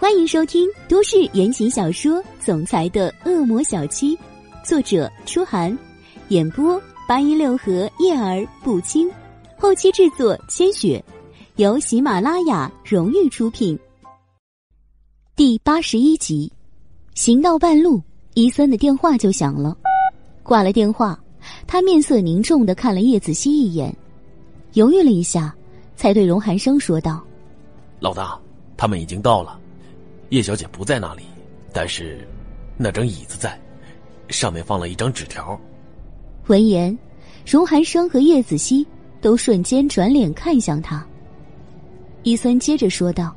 欢迎收听都市言情小说《总裁的恶魔小七》，作者：初寒，演播：八一六合叶儿不轻，后期制作：千雪，由喜马拉雅荣誉出品。第八十一集，行到半路，伊森的电话就响了。挂了电话，他面色凝重的看了叶子熙一眼，犹豫了一下，才对荣寒生说道：“老大，他们已经到了。”叶小姐不在那里，但是那张椅子在，上面放了一张纸条。闻言，荣寒生和叶子熙都瞬间转脸看向他。伊森接着说道：“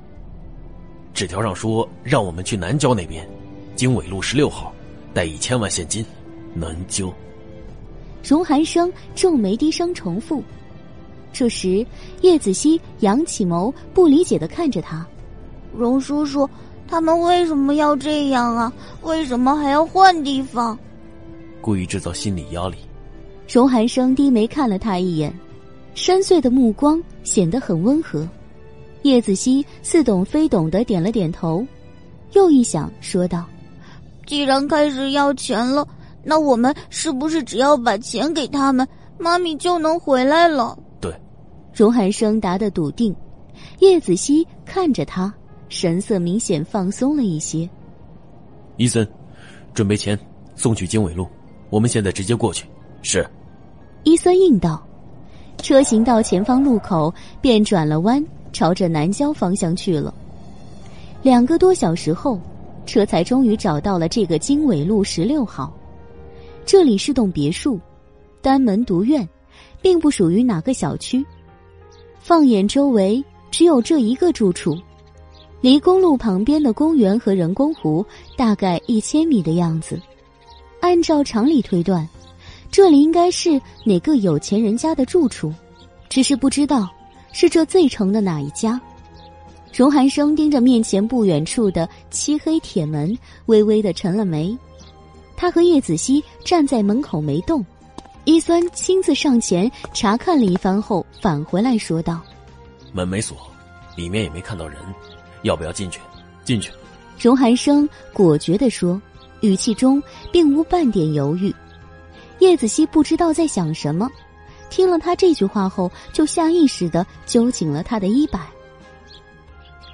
纸条上说让我们去南郊那边，经纬路十六号，带一千万现金。南郊。”荣寒生皱眉低声重复。这时，叶子熙扬起眸，不理解的看着他：“荣叔叔。”他们为什么要这样啊？为什么还要换地方？故意制造心理压力。荣寒生低眉看了他一眼，深邃的目光显得很温和。叶子熙似懂非懂的点了点头，又一想说道：“既然开始要钱了，那我们是不是只要把钱给他们，妈咪就能回来了？”对，荣寒生答得笃定。叶子熙看着他。神色明显放松了一些。伊森，准备钱送去经纬路，我们现在直接过去。是。伊森应道。车行到前方路口，便转了弯，朝着南郊方向去了。两个多小时后，车才终于找到了这个经纬路十六号。这里是栋别墅，单门独院，并不属于哪个小区。放眼周围，只有这一个住处。离公路旁边的公园和人工湖大概一千米的样子，按照常理推断，这里应该是哪个有钱人家的住处，只是不知道是这最城的哪一家。荣寒生盯着面前不远处的漆黑铁门，微微的沉了眉。他和叶子熙站在门口没动，伊酸亲自上前查看了一番后返回来说道：“门没锁，里面也没看到人。”要不要进去？进去。荣寒生果决地说，语气中并无半点犹豫。叶子熙不知道在想什么，听了他这句话后，就下意识的揪紧了他的衣摆。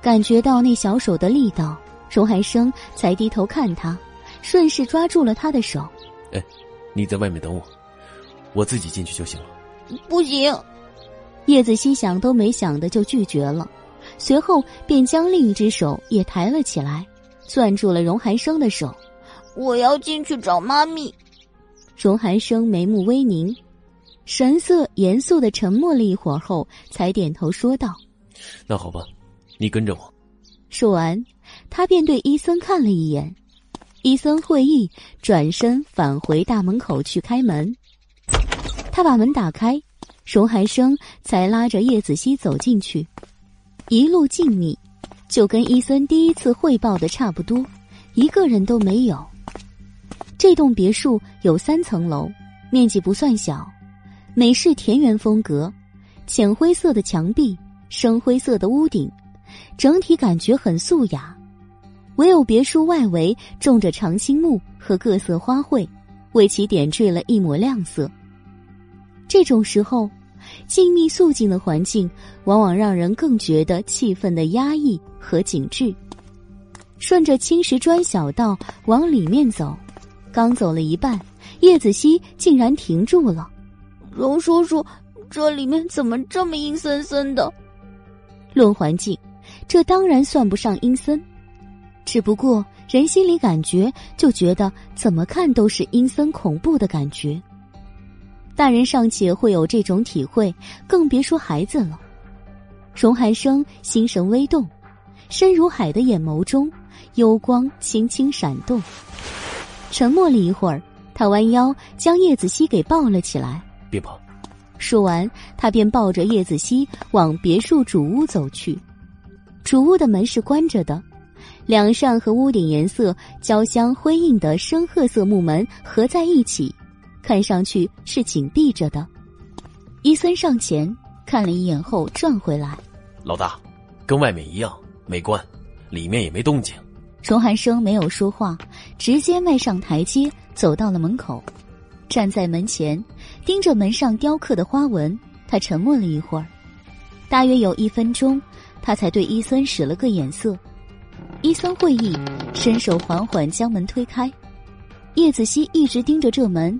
感觉到那小手的力道，荣寒生才低头看他，顺势抓住了他的手。哎，你在外面等我，我自己进去就行了。不行。叶子熙想都没想的就拒绝了。随后便将另一只手也抬了起来，攥住了荣寒生的手。我要进去找妈咪。荣寒生眉目微凝，神色严肃的沉默了一会儿后，才点头说道：“那好吧，你跟着我。”说完，他便对伊森看了一眼。伊森会意，转身返回大门口去开门。他把门打开，荣寒生才拉着叶子熙走进去。一路静谧，就跟伊森第一次汇报的差不多，一个人都没有。这栋别墅有三层楼，面积不算小，美式田园风格，浅灰色的墙壁，深灰色的屋顶，整体感觉很素雅。唯有别墅外围种着长青木和各色花卉，为其点缀了一抹亮色。这种时候。静谧肃静的环境，往往让人更觉得气氛的压抑和紧致。顺着青石砖小道往里面走，刚走了一半，叶子熙竟然停住了。荣叔叔，这里面怎么这么阴森森的？论环境，这当然算不上阴森，只不过人心里感觉就觉得怎么看都是阴森恐怖的感觉。大人尚且会有这种体会，更别说孩子了。荣寒生心神微动，深如海的眼眸中，幽光轻轻闪动。沉默了一会儿，他弯腰将叶子熙给抱了起来。别跑！说完，他便抱着叶子熙往别墅主屋走去。主屋的门是关着的，两扇和屋顶颜色交相辉映的深褐色木门合在一起。看上去是紧闭着的。伊森上前看了一眼后转回来：“老大，跟外面一样，没关。里面也没动静。荣寒生没有说话，直接迈上台阶，走到了门口，站在门前，盯着门上雕刻的花纹。他沉默了一会儿，大约有一分钟，他才对伊森使了个眼色。伊森会意，伸手缓缓将门推开。叶子熙一直盯着这门，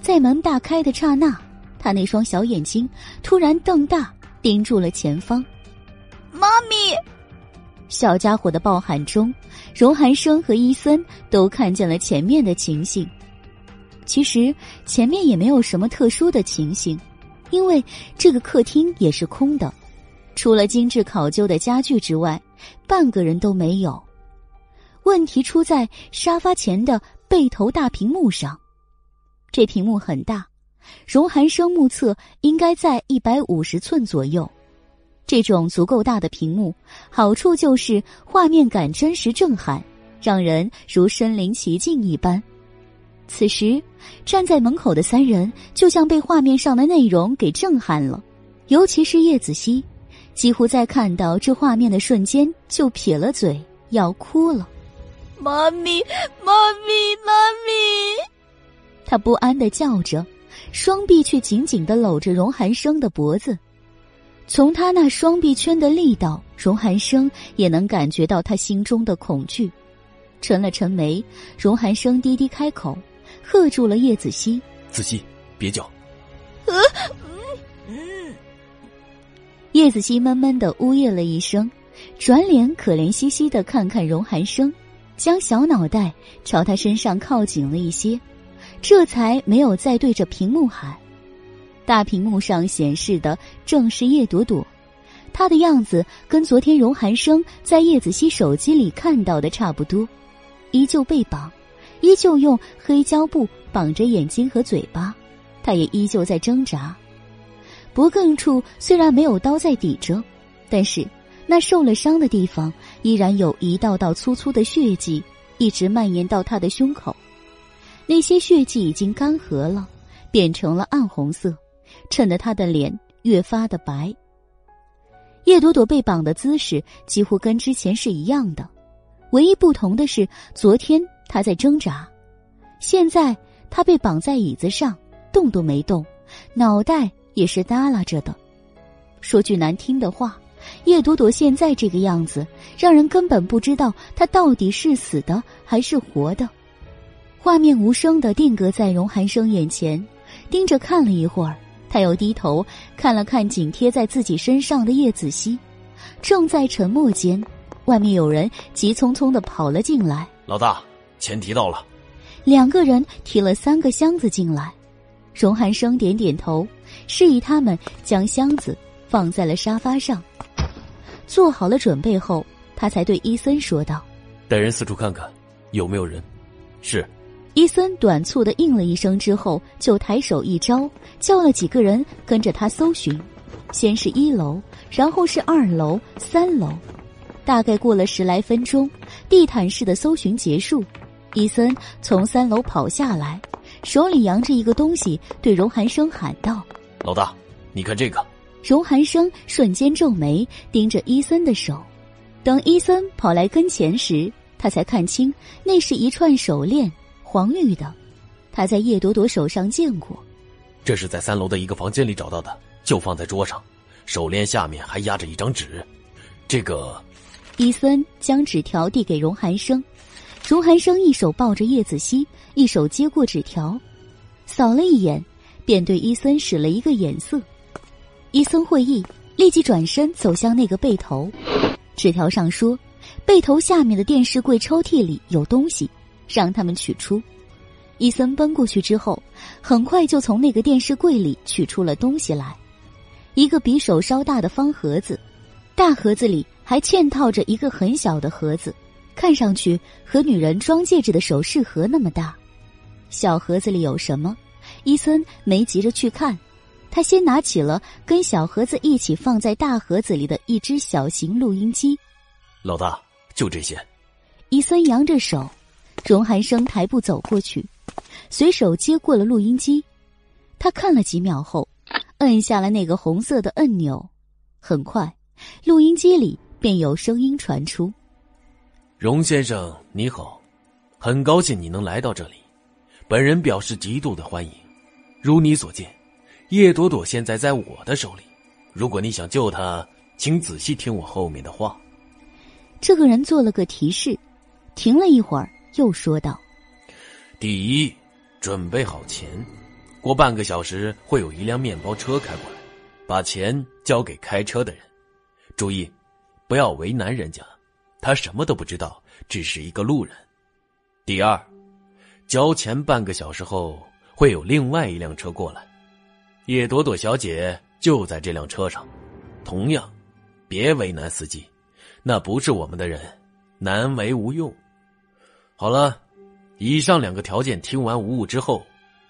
在门大开的刹那，他那双小眼睛突然瞪大，盯住了前方。妈咪！小家伙的暴喊中，荣寒生和伊森都看见了前面的情形。其实前面也没有什么特殊的情形，因为这个客厅也是空的，除了精致考究的家具之外，半个人都没有。问题出在沙发前的背头大屏幕上，这屏幕很大，荣寒生目测应该在一百五十寸左右。这种足够大的屏幕，好处就是画面感真实震撼，让人如身临其境一般。此时，站在门口的三人就像被画面上的内容给震撼了，尤其是叶子熙，几乎在看到这画面的瞬间就撇了嘴，要哭了。妈咪，妈咪，妈咪！他不安的叫着，双臂却紧紧的搂着荣寒生的脖子。从他那双臂圈的力道，荣寒生也能感觉到他心中的恐惧。沉了沉眉，荣寒生低低开口，喝住了叶子熙：“子熙，别叫。”嗯嗯。叶子熙闷闷的呜咽了一声，转脸可怜兮兮的看看荣寒生，将小脑袋朝他身上靠紧了一些，这才没有再对着屏幕喊。大屏幕上显示的正是叶朵朵，她的样子跟昨天荣寒生在叶子熙手机里看到的差不多，依旧被绑，依旧用黑胶布绑着眼睛和嘴巴，她也依旧在挣扎。脖颈处虽然没有刀在抵着，但是那受了伤的地方依然有一道道粗粗的血迹，一直蔓延到他的胸口。那些血迹已经干涸了，变成了暗红色。衬得他的脸越发的白。叶朵朵被绑的姿势几乎跟之前是一样的，唯一不同的是，昨天她在挣扎，现在她被绑在椅子上，动都没动，脑袋也是耷拉着的。说句难听的话，叶朵朵现在这个样子，让人根本不知道她到底是死的还是活的。画面无声的定格在荣寒生眼前，盯着看了一会儿。他又低头看了看紧贴在自己身上的叶子熙，正在沉默间，外面有人急匆匆的跑了进来。老大，钱提到了。两个人提了三个箱子进来，荣寒生点点头，示意他们将箱子放在了沙发上。做好了准备后，他才对伊森说道：“带人四处看看，有没有人。”是。伊森短促的应了一声之后，就抬手一招，叫了几个人跟着他搜寻。先是一楼，然后是二楼、三楼。大概过了十来分钟，地毯式的搜寻结束。伊森从三楼跑下来，手里扬着一个东西，对荣寒生喊道：“老大，你看这个。”荣寒生瞬间皱眉，盯着伊森的手。等伊森跑来跟前时，他才看清那是一串手链。黄绿的，他在叶朵朵手上见过。这是在三楼的一个房间里找到的，就放在桌上。手链下面还压着一张纸。这个，伊森将纸条递给荣寒生，荣寒生一手抱着叶子熙，一手接过纸条，扫了一眼，便对伊森使了一个眼色。伊森会意，立即转身走向那个背头。纸条上说，背头下面的电视柜抽屉里有东西。让他们取出。伊森奔过去之后，很快就从那个电视柜里取出了东西来，一个比手稍大的方盒子，大盒子里还嵌套着一个很小的盒子，看上去和女人装戒指的首饰盒那么大。小盒子里有什么？伊森没急着去看，他先拿起了跟小盒子一起放在大盒子里的一只小型录音机。老大，就这些。伊森扬着手。荣寒生抬步走过去，随手接过了录音机。他看了几秒后，摁下了那个红色的按钮。很快，录音机里便有声音传出：“荣先生，你好，很高兴你能来到这里，本人表示极度的欢迎。如你所见，叶朵朵现在在我的手里。如果你想救她，请仔细听我后面的话。这个人做了个提示，停了一会儿，又说道：“第一，准备好钱，过半个小时会有一辆面包车开过来，把钱交给开车的人。注意，不要为难人家，他什么都不知道，只是一个路人。第二，交钱半个小时后会有另外一辆车过来，叶朵朵小姐就在这辆车上。同样，别为难司机。”那不是我们的人，难为无用。好了，以上两个条件听完无误之后，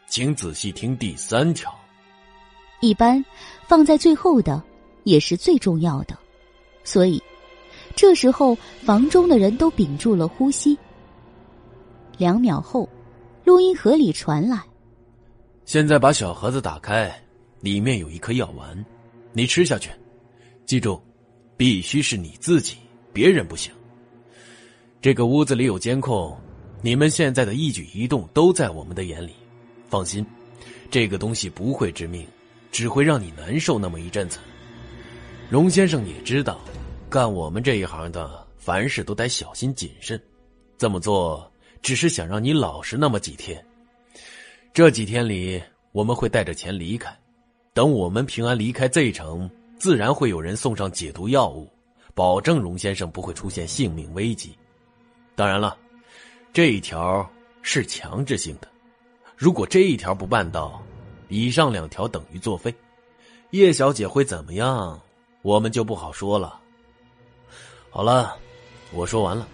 请仔细听第三条。一般放在最后的也是最重要的，所以这时候房中的人都屏住了呼吸。两秒后，录音盒里传来：“现在把小盒子打开，里面有一颗药丸，你吃下去，记住，必须是你自己。”别人不行。这个屋子里有监控，你们现在的一举一动都在我们的眼里。放心，这个东西不会致命，只会让你难受那么一阵子。荣先生也知道，干我们这一行的，凡事都得小心谨慎。这么做只是想让你老实那么几天。这几天里，我们会带着钱离开。等我们平安离开 Z 城，自然会有人送上解毒药物。保证荣先生不会出现性命危机。当然了，这一条是强制性的。如果这一条不办到，以上两条等于作废。叶小姐会怎么样，我们就不好说了。好了，我说完了，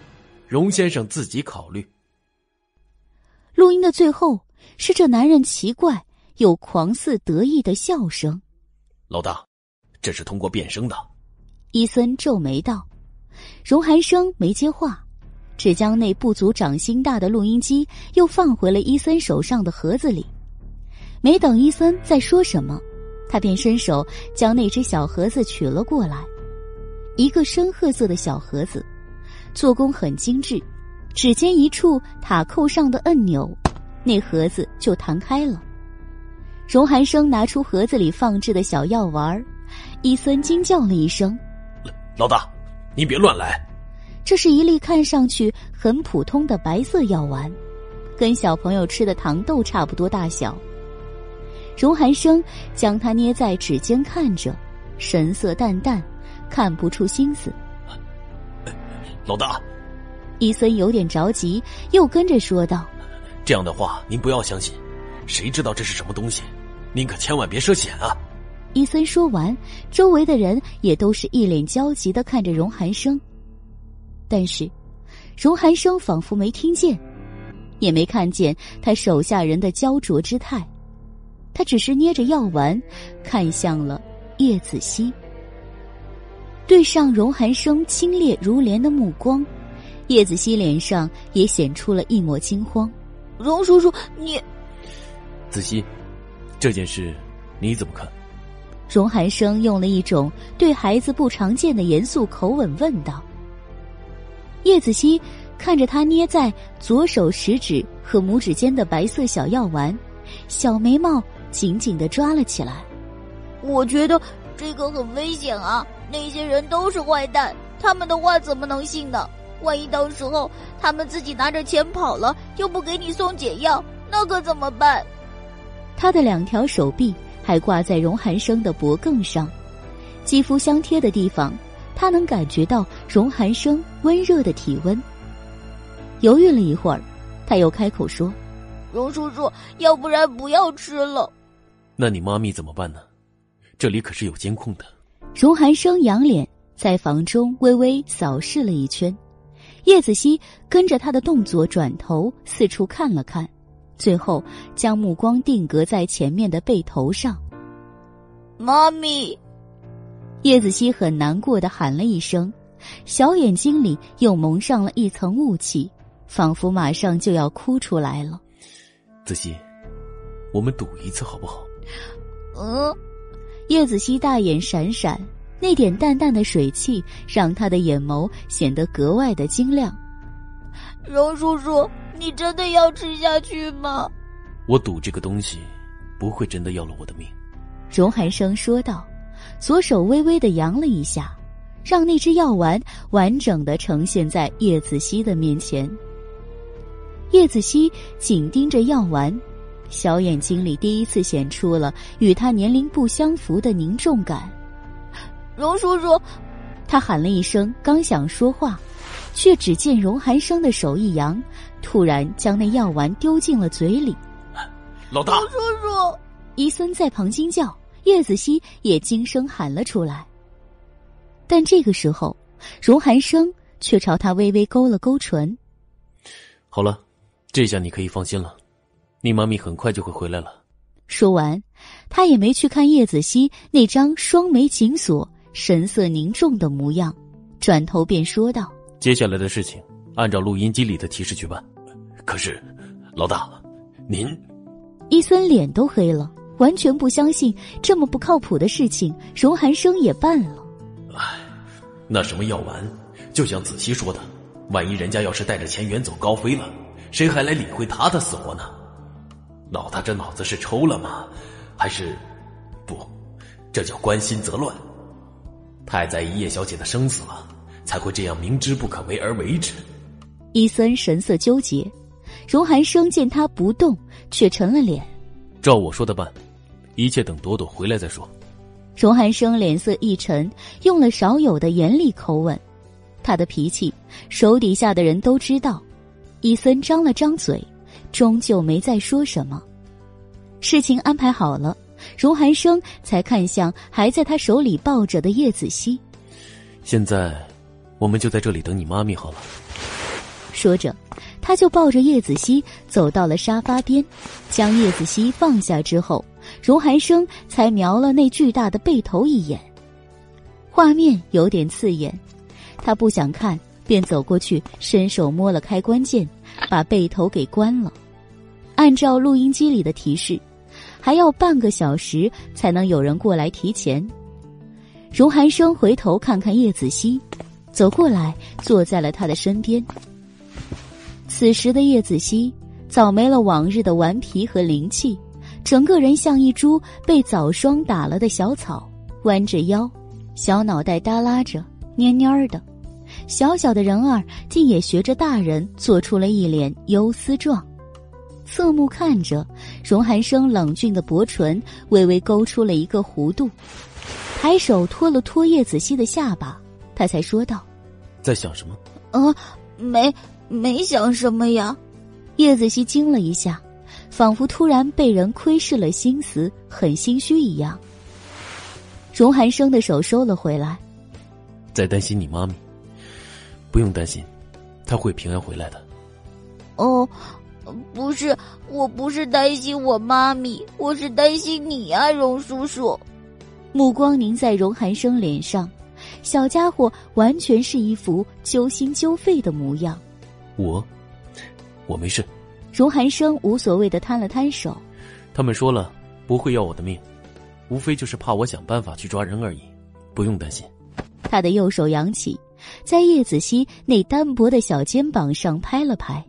荣先生自己考虑。录音的最后是这男人奇怪又狂似得意的笑声。老大，这是通过变声的。伊森皱眉道：“荣寒生没接话，只将那不足掌心大的录音机又放回了伊森手上的盒子里。没等伊森再说什么，他便伸手将那只小盒子取了过来。一个深褐色的小盒子，做工很精致，指尖一触塔扣上的按钮，那盒子就弹开了。荣寒生拿出盒子里放置的小药丸，伊森惊叫了一声。”老大，你别乱来。这是一粒看上去很普通的白色药丸，跟小朋友吃的糖豆差不多大小。荣寒生将它捏在指尖看着，神色淡淡，看不出心思。老大，伊森有点着急，又跟着说道：“这样的话您不要相信，谁知道这是什么东西？您可千万别涉险啊！”伊森说完，周围的人也都是一脸焦急的看着荣寒生。但是，荣寒生仿佛没听见，也没看见他手下人的焦灼之态，他只是捏着药丸，看向了叶子熙。对上荣寒生清冽如莲的目光，叶子熙脸上也显出了一抹惊慌。荣叔叔，你，子熙，这件事你怎么看？荣寒生用了一种对孩子不常见的严肃口吻问道：“叶子熙看着他捏在左手食指和拇指间的白色小药丸，小眉毛紧紧的抓了起来。我觉得这个很危险啊！那些人都是坏蛋，他们的话怎么能信呢？万一到时候他们自己拿着钱跑了，又不给你送解药，那可怎么办？”他的两条手臂。还挂在荣寒生的脖颈上，肌肤相贴的地方，他能感觉到荣寒生温热的体温。犹豫了一会儿，他又开口说：“荣叔叔，要不然不要吃了。”那你妈咪怎么办呢？这里可是有监控的。荣寒生仰脸在房中微微扫视了一圈，叶子熙跟着他的动作转头四处看了看。最后，将目光定格在前面的背头上。妈咪，叶子熙很难过的喊了一声，小眼睛里又蒙上了一层雾气，仿佛马上就要哭出来了。子熙，我们赌一次好不好？嗯。叶子熙大眼闪闪，那点淡淡的水汽让他的眼眸显得格外的晶亮，荣叔叔，你真的要吃下去吗？我赌这个东西不会真的要了我的命。荣寒生说道，左手微微的扬了一下，让那只药丸完整的呈现在叶子熙的面前。叶子熙紧盯着药丸，小眼睛里第一次显出了与他年龄不相符的凝重感。荣叔叔，他喊了一声，刚想说话，却只见荣寒生的手一扬，突然将那药丸丢进了嘴里。老大，荣叔叔，伊森在旁惊叫，叶子熙也惊声喊了出来。但这个时候，荣寒生却朝他微微勾了勾唇。好了，这下你可以放心了，你妈咪很快就会回来了。说完，他也没去看叶子熙那张双眉紧锁。神色凝重的模样，转头便说道：“接下来的事情，按照录音机里的提示去办。可是，老大，您……”伊森脸都黑了，完全不相信这么不靠谱的事情，荣寒生也办了。唉，那什么药丸，就像子熙说的，万一人家要是带着钱远走高飞了，谁还来理会他的死活呢？老大这脑子是抽了吗？还是……不，这叫关心则乱。太在意叶小姐的生死了，才会这样明知不可为而为之。伊森神色纠结，荣寒生见他不动，却沉了脸。照我说的办，一切等朵朵回来再说。荣寒生脸色一沉，用了少有的严厉口吻。他的脾气，手底下的人都知道。伊森张了张嘴，终究没再说什么。事情安排好了。荣寒生才看向还在他手里抱着的叶子熙。现在，我们就在这里等你妈咪好了。说着，他就抱着叶子熙走到了沙发边，将叶子熙放下之后，荣寒生才瞄了那巨大的背头一眼。画面有点刺眼，他不想看，便走过去，伸手摸了开关键，把背头给关了。按照录音机里的提示。还要半个小时才能有人过来提钱。荣寒生回头看看叶子熙，走过来坐在了他的身边。此时的叶子熙早没了往日的顽皮和灵气，整个人像一株被早霜打了的小草，弯着腰，小脑袋耷拉着，蔫蔫的。小小的人儿竟也学着大人做出了一脸忧思状。侧目看着，荣寒生冷峻的薄唇微微勾出了一个弧度，抬手托了托叶子熙的下巴，他才说道：“在想什么？”“呃，没，没想什么呀。”叶子熙惊了一下，仿佛突然被人窥视了心思，很心虚一样。荣寒生的手收了回来，在担心你妈咪，不用担心，她会平安回来的。哦。不是，我不是担心我妈咪，我是担心你啊，荣叔叔。目光凝在荣寒生脸上，小家伙完全是一副揪心揪肺的模样。我，我没事。荣寒生无所谓的摊了摊手。他们说了不会要我的命，无非就是怕我想办法去抓人而已，不用担心。他的右手扬起，在叶子熙那单薄的小肩膀上拍了拍。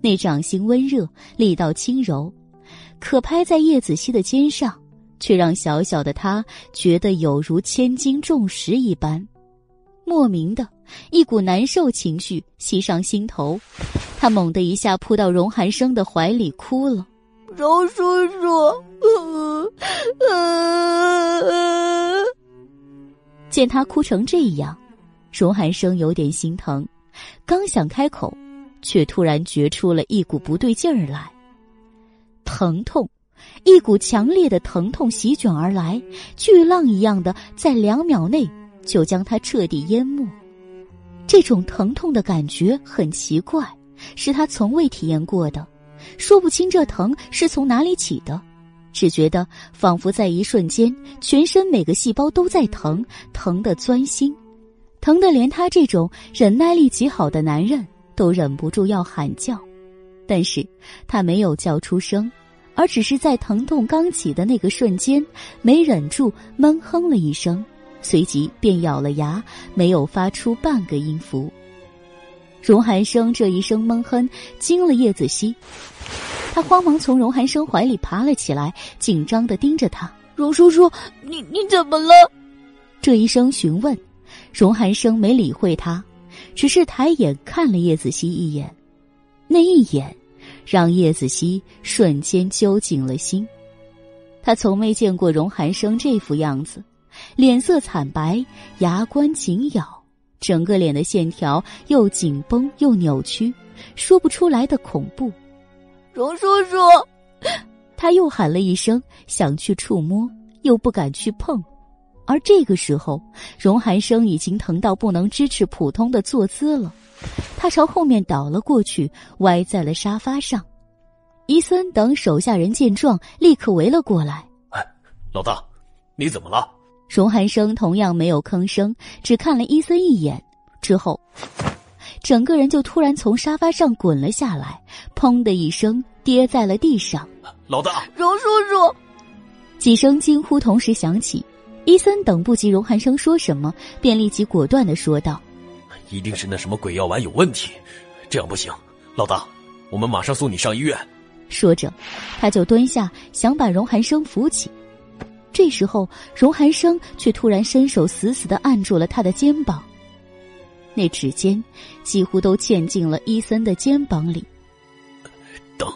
那掌心温热，力道轻柔，可拍在叶子熙的肩上，却让小小的他觉得有如千斤重石一般。莫名的一股难受情绪袭上心头，他猛地一下扑到荣寒生的怀里，哭了：“荣叔叔！”见他哭成这样，荣寒生有点心疼，刚想开口。却突然觉出了一股不对劲儿来，疼痛，一股强烈的疼痛席卷而来，巨浪一样的在两秒内就将他彻底淹没。这种疼痛的感觉很奇怪，是他从未体验过的，说不清这疼是从哪里起的，只觉得仿佛在一瞬间，全身每个细胞都在疼，疼得钻心，疼得连他这种忍耐力极好的男人。都忍不住要喊叫，但是他没有叫出声，而只是在疼痛刚起的那个瞬间，没忍住闷哼了一声，随即便咬了牙，没有发出半个音符。荣寒生这一声闷哼惊了叶子熙，他慌忙从荣寒生怀里爬了起来，紧张的盯着他：“荣叔叔，你你怎么了？”这一声询问，荣寒生没理会他，只是抬眼看了叶子熙一眼，那一眼让叶子熙瞬间揪紧了心。他从没见过荣寒生这副样子，脸色惨白，牙关紧咬，整个脸的线条又紧绷又扭曲，说不出来的恐怖。荣叔叔，他又喊了一声，想去触摸，又不敢去碰。而这个时候，荣寒生已经疼到不能支持普通的坐姿了，他朝后面倒了过去，歪在了沙发上。伊森等手下人见状，立刻围了过来。哎，老大，你怎么了？荣寒生同样没有吭声，只看了伊森一眼，之后，整个人就突然从沙发上滚了下来，砰的一声跌在了地上。老大，荣叔叔！几声惊呼同时响起，伊森等不及荣寒生说什么，便立即果断的说道：“一定是那什么鬼药丸有问题，这样不行，老大，我们马上送你上医院。”说着，他就蹲下想把荣寒生扶起。这时候，荣寒生却突然伸手死死的按住了他的肩膀。那指尖几乎都嵌进了伊森的肩膀里。等。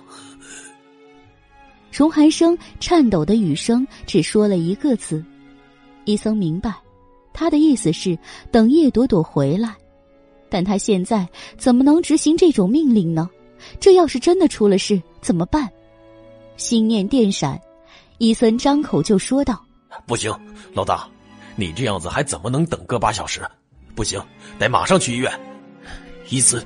荣寒生颤抖的语声只说了一个字，伊森明白，他的意思是等叶朵朵回来。但他现在怎么能执行这种命令呢？这要是真的出了事怎么办？心念电闪，伊森张口就说道：“不行，老大，你这样子还怎么能等个把小时？不行，得马上去医院。”伊森，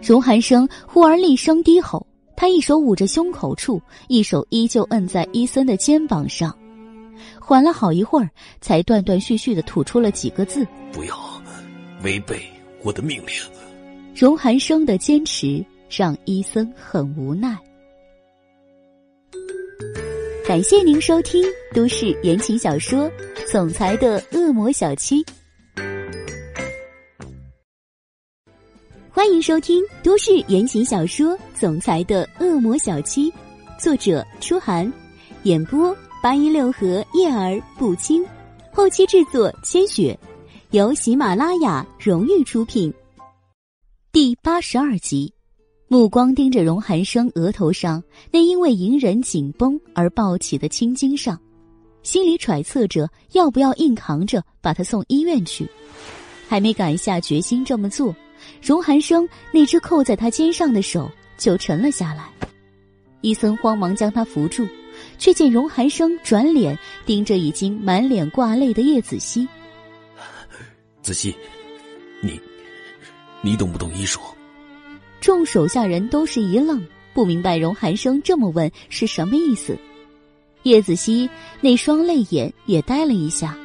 荣寒生忽而厉声低吼，他一手捂着胸口处，一手依旧摁在伊森的肩膀上，缓了好一会儿，才断断续续的吐出了几个字：“不要违背我的命令。”荣寒生的坚持。让伊森很无奈。感谢您收听都市言情小说《总裁的恶魔小七》，欢迎收听都市言情小说《总裁的恶魔小七》，作者：初寒，演播：八一六合叶儿不清，后期制作：千雪，由喜马拉雅荣誉出品，第八十二集。目光盯着荣寒生额头上那因为隐忍紧绷而暴起的青筋上，心里揣测着要不要硬扛着把他送医院去。还没敢下决心这么做，荣寒生那只扣在他肩上的手就沉了下来。伊森慌忙将他扶住，却见荣寒生转脸盯着已经满脸挂泪的叶子熙：“子熙，你，你懂不懂医术？”众手下人都是一愣，不明白荣寒生这么问是什么意思。叶子熙那双泪眼也呆了一下，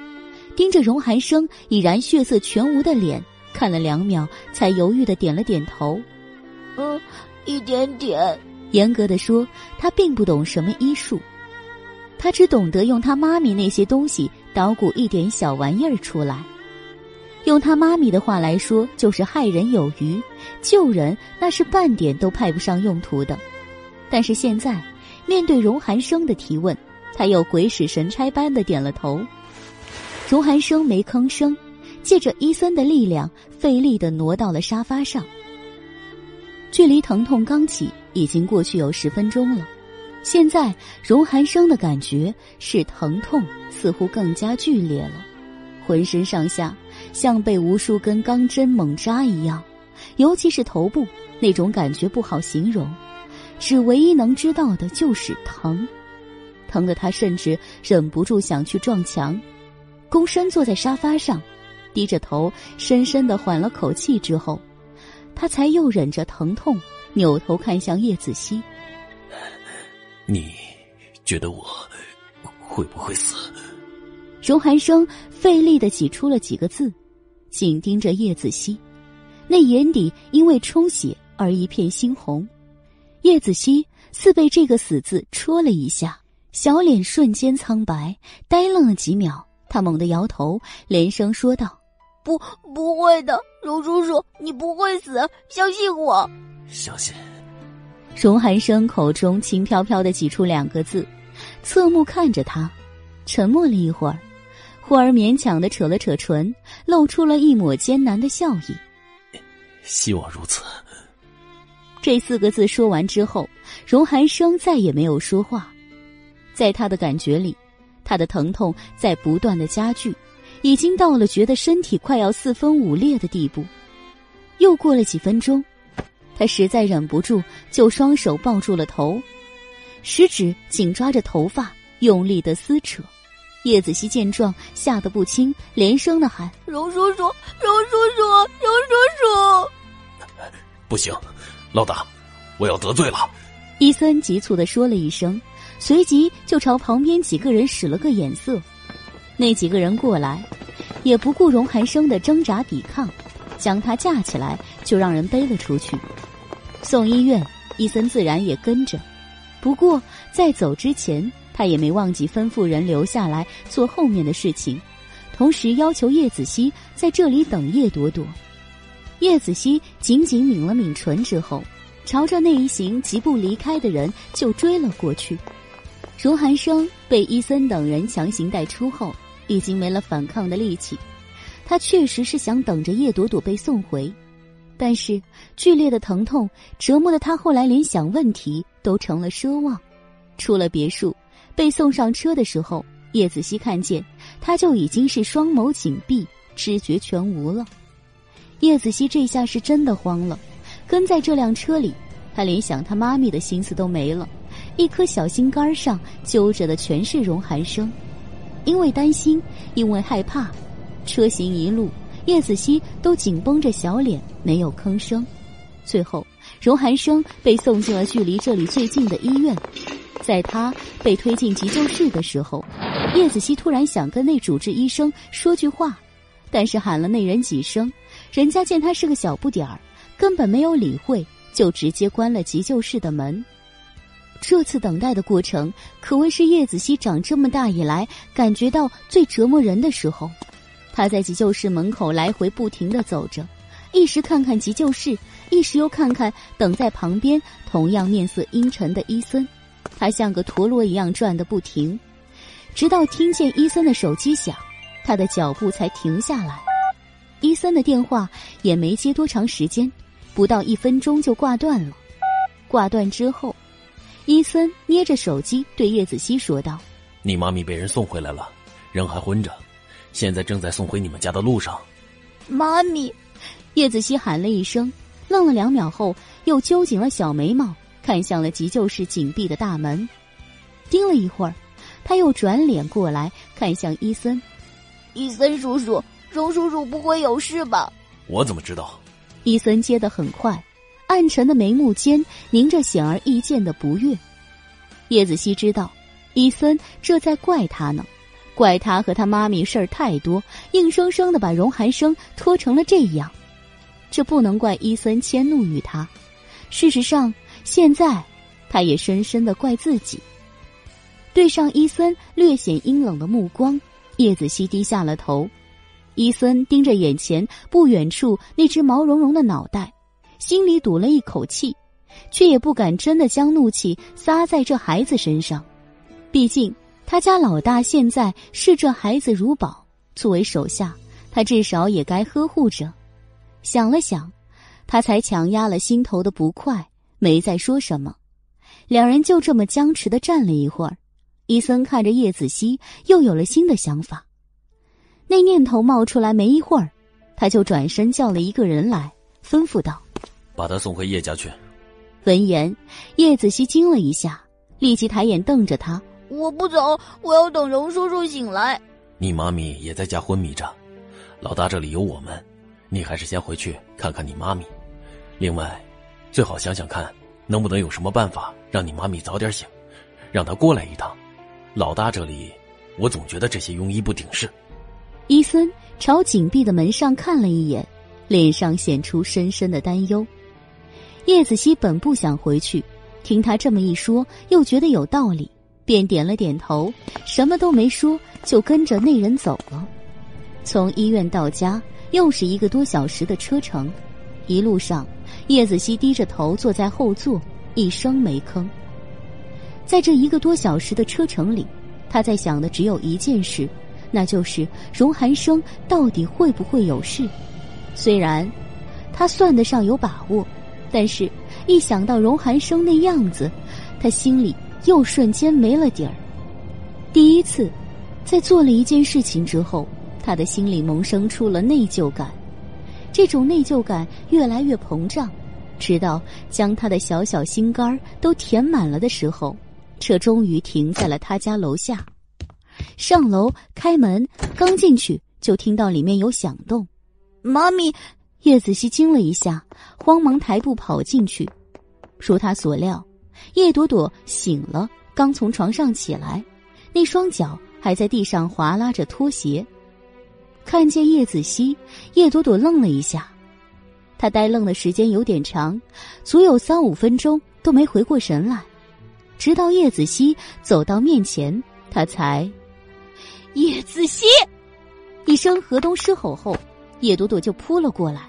盯着荣寒生已然血色全无的脸看了两秒，才犹豫的点了点头：“嗯，一点点。”严格的说，他并不懂什么医术，他只懂得用他妈咪那些东西捣鼓一点小玩意儿出来。用他妈咪的话来说，就是害人有余，救人那是半点都派不上用途的。但是现在，面对荣寒生的提问，他又鬼使神差般的点了头。荣寒生没吭声，借着伊森的力量，费力的挪到了沙发上。距离疼痛刚起，已经过去有十分钟了。现在，荣寒生的感觉是疼痛似乎更加剧烈了，浑身上下。像被无数根钢针猛扎一样，尤其是头部那种感觉不好形容，只唯一能知道的就是疼，疼得他甚至忍不住想去撞墙。躬身坐在沙发上，低着头，深深的缓了口气之后，他才又忍着疼痛，扭头看向叶子熙：“你觉得我会不会死？”荣寒生费力的挤出了几个字，紧盯着叶子熙，那眼底因为充血而一片猩红。叶子熙似被这个死字戳了一下，小脸瞬间苍白，呆愣了几秒，他猛地摇头，连声说道：“不，不会的，荣叔叔，你不会死，相信我。相信。荣寒生口中轻飘飘的挤出两个字，侧目看着他，沉默了一会儿，忽而勉强的扯了扯唇，露出了一抹艰难的笑意。希望如此。这四个字说完之后，荣寒生再也没有说话。在他的感觉里，他的疼痛在不断的加剧，已经到了觉得身体快要四分五裂的地步。又过了几分钟。他实在忍不住，就双手抱住了头，食指紧抓着头发，用力的撕扯。叶子熙见状，吓得不轻，连声的喊：“荣叔叔，荣叔叔，荣叔叔！”不行，老大，我要得罪了。伊森急促的说了一声，随即就朝旁边几个人使了个眼色。那几个人过来，也不顾荣寒生的挣扎抵抗，将他架起来，就让人背了出去。送医院，伊森自然也跟着。不过在走之前，他也没忘记吩咐人留下来做后面的事情，同时要求叶子熙在这里等叶朵朵。叶子熙紧紧抿了抿唇之后，朝着那一行疾步离开的人就追了过去。荣寒生被伊森等人强行带出后，已经没了反抗的力气。他确实是想等着叶朵朵被送回。但是剧烈的疼痛折磨的他，后来连想问题都成了奢望。出了别墅，被送上车的时候，叶子熙看见他就已经是双眸紧闭，知觉全无了。叶子熙这下是真的慌了，跟在这辆车里，他连想他妈咪的心思都没了，一颗小心肝上揪着的全是荣寒生，因为担心，因为害怕，车行一路。叶子熙都紧绷着小脸，没有吭声。最后，荣寒生被送进了距离这里最近的医院。在他被推进急救室的时候，叶子熙突然想跟那主治医生说句话，但是喊了那人几声，人家见他是个小不点儿，根本没有理会，就直接关了急救室的门。这次等待的过程，可谓是叶子熙长这么大以来感觉到最折磨人的时候。他在急救室门口来回不停的走着，一时看看急救室，一时又看看等在旁边同样面色阴沉的伊森，他像个陀螺一样转的不停，直到听见伊森的手机响，他的脚步才停下来。伊森的电话也没接多长时间，不到一分钟就挂断了。挂断之后，伊森捏着手机对叶子熙说道：“你妈咪被人送回来了，人还昏着。”现在正在送回你们家的路上，妈咪，叶子熙喊了一声，愣了两秒后，又揪紧了小眉毛，看向了急救室紧闭的大门，盯了一会儿，他又转脸过来看向伊森，伊森叔叔，荣叔叔不会有事吧？我怎么知道？伊森接得很快，暗沉的眉目间凝着显而易见的不悦。叶子熙知道，伊森这在怪他呢。怪他和他妈咪事儿太多，硬生生的把荣寒生拖成了这样。这不能怪伊森迁怒于他，事实上，现在他也深深的怪自己。对上伊森略显阴冷的目光，叶子熙低下了头。伊森盯着眼前不远处那只毛茸茸的脑袋，心里堵了一口气，却也不敢真的将怒气撒在这孩子身上，毕竟。他家老大现在视这孩子如宝，作为手下，他至少也该呵护着。想了想，他才强压了心头的不快，没再说什么。两人就这么僵持的站了一会儿。伊森看着叶子熙，又有了新的想法。那念头冒出来没一会儿，他就转身叫了一个人来，吩咐道：“把他送回叶家去。”闻言，叶子熙惊了一下，立即抬眼瞪着他。我不走，我要等荣叔叔醒来。你妈咪也在家昏迷着，老大这里有我们，你还是先回去看看你妈咪。另外，最好想想看，能不能有什么办法让你妈咪早点醒，让她过来一趟。老大这里，我总觉得这些庸医不顶事。伊森朝紧闭的门上看了一眼，脸上显出深深的担忧。叶子熙本不想回去，听他这么一说，又觉得有道理。便点了点头，什么都没说，就跟着那人走了。从医院到家，又是一个多小时的车程，一路上，叶子熙低着头坐在后座，一声没吭。在这一个多小时的车程里，他在想的只有一件事，那就是荣寒生到底会不会有事。虽然他算得上有把握，但是一想到荣寒生那样子，他心里又瞬间没了底儿。第一次，在做了一件事情之后。他的心里萌生出了内疚感，这种内疚感越来越膨胀，直到将他的小小心肝都填满了的时候，车终于停在了他家楼下。上楼开门，刚进去就听到里面有响动。妈咪，叶子熙惊了一下，慌忙抬步跑进去。如他所料，叶朵朵醒了，刚从床上起来，那双脚还在地上划拉着拖鞋。看见叶子熙，叶朵朵愣了一下，她呆愣的时间有点长，足有三五分钟都没回过神来，直到叶子熙走到面前，她才，叶子熙，一声河东狮吼后，叶朵朵就扑了过来，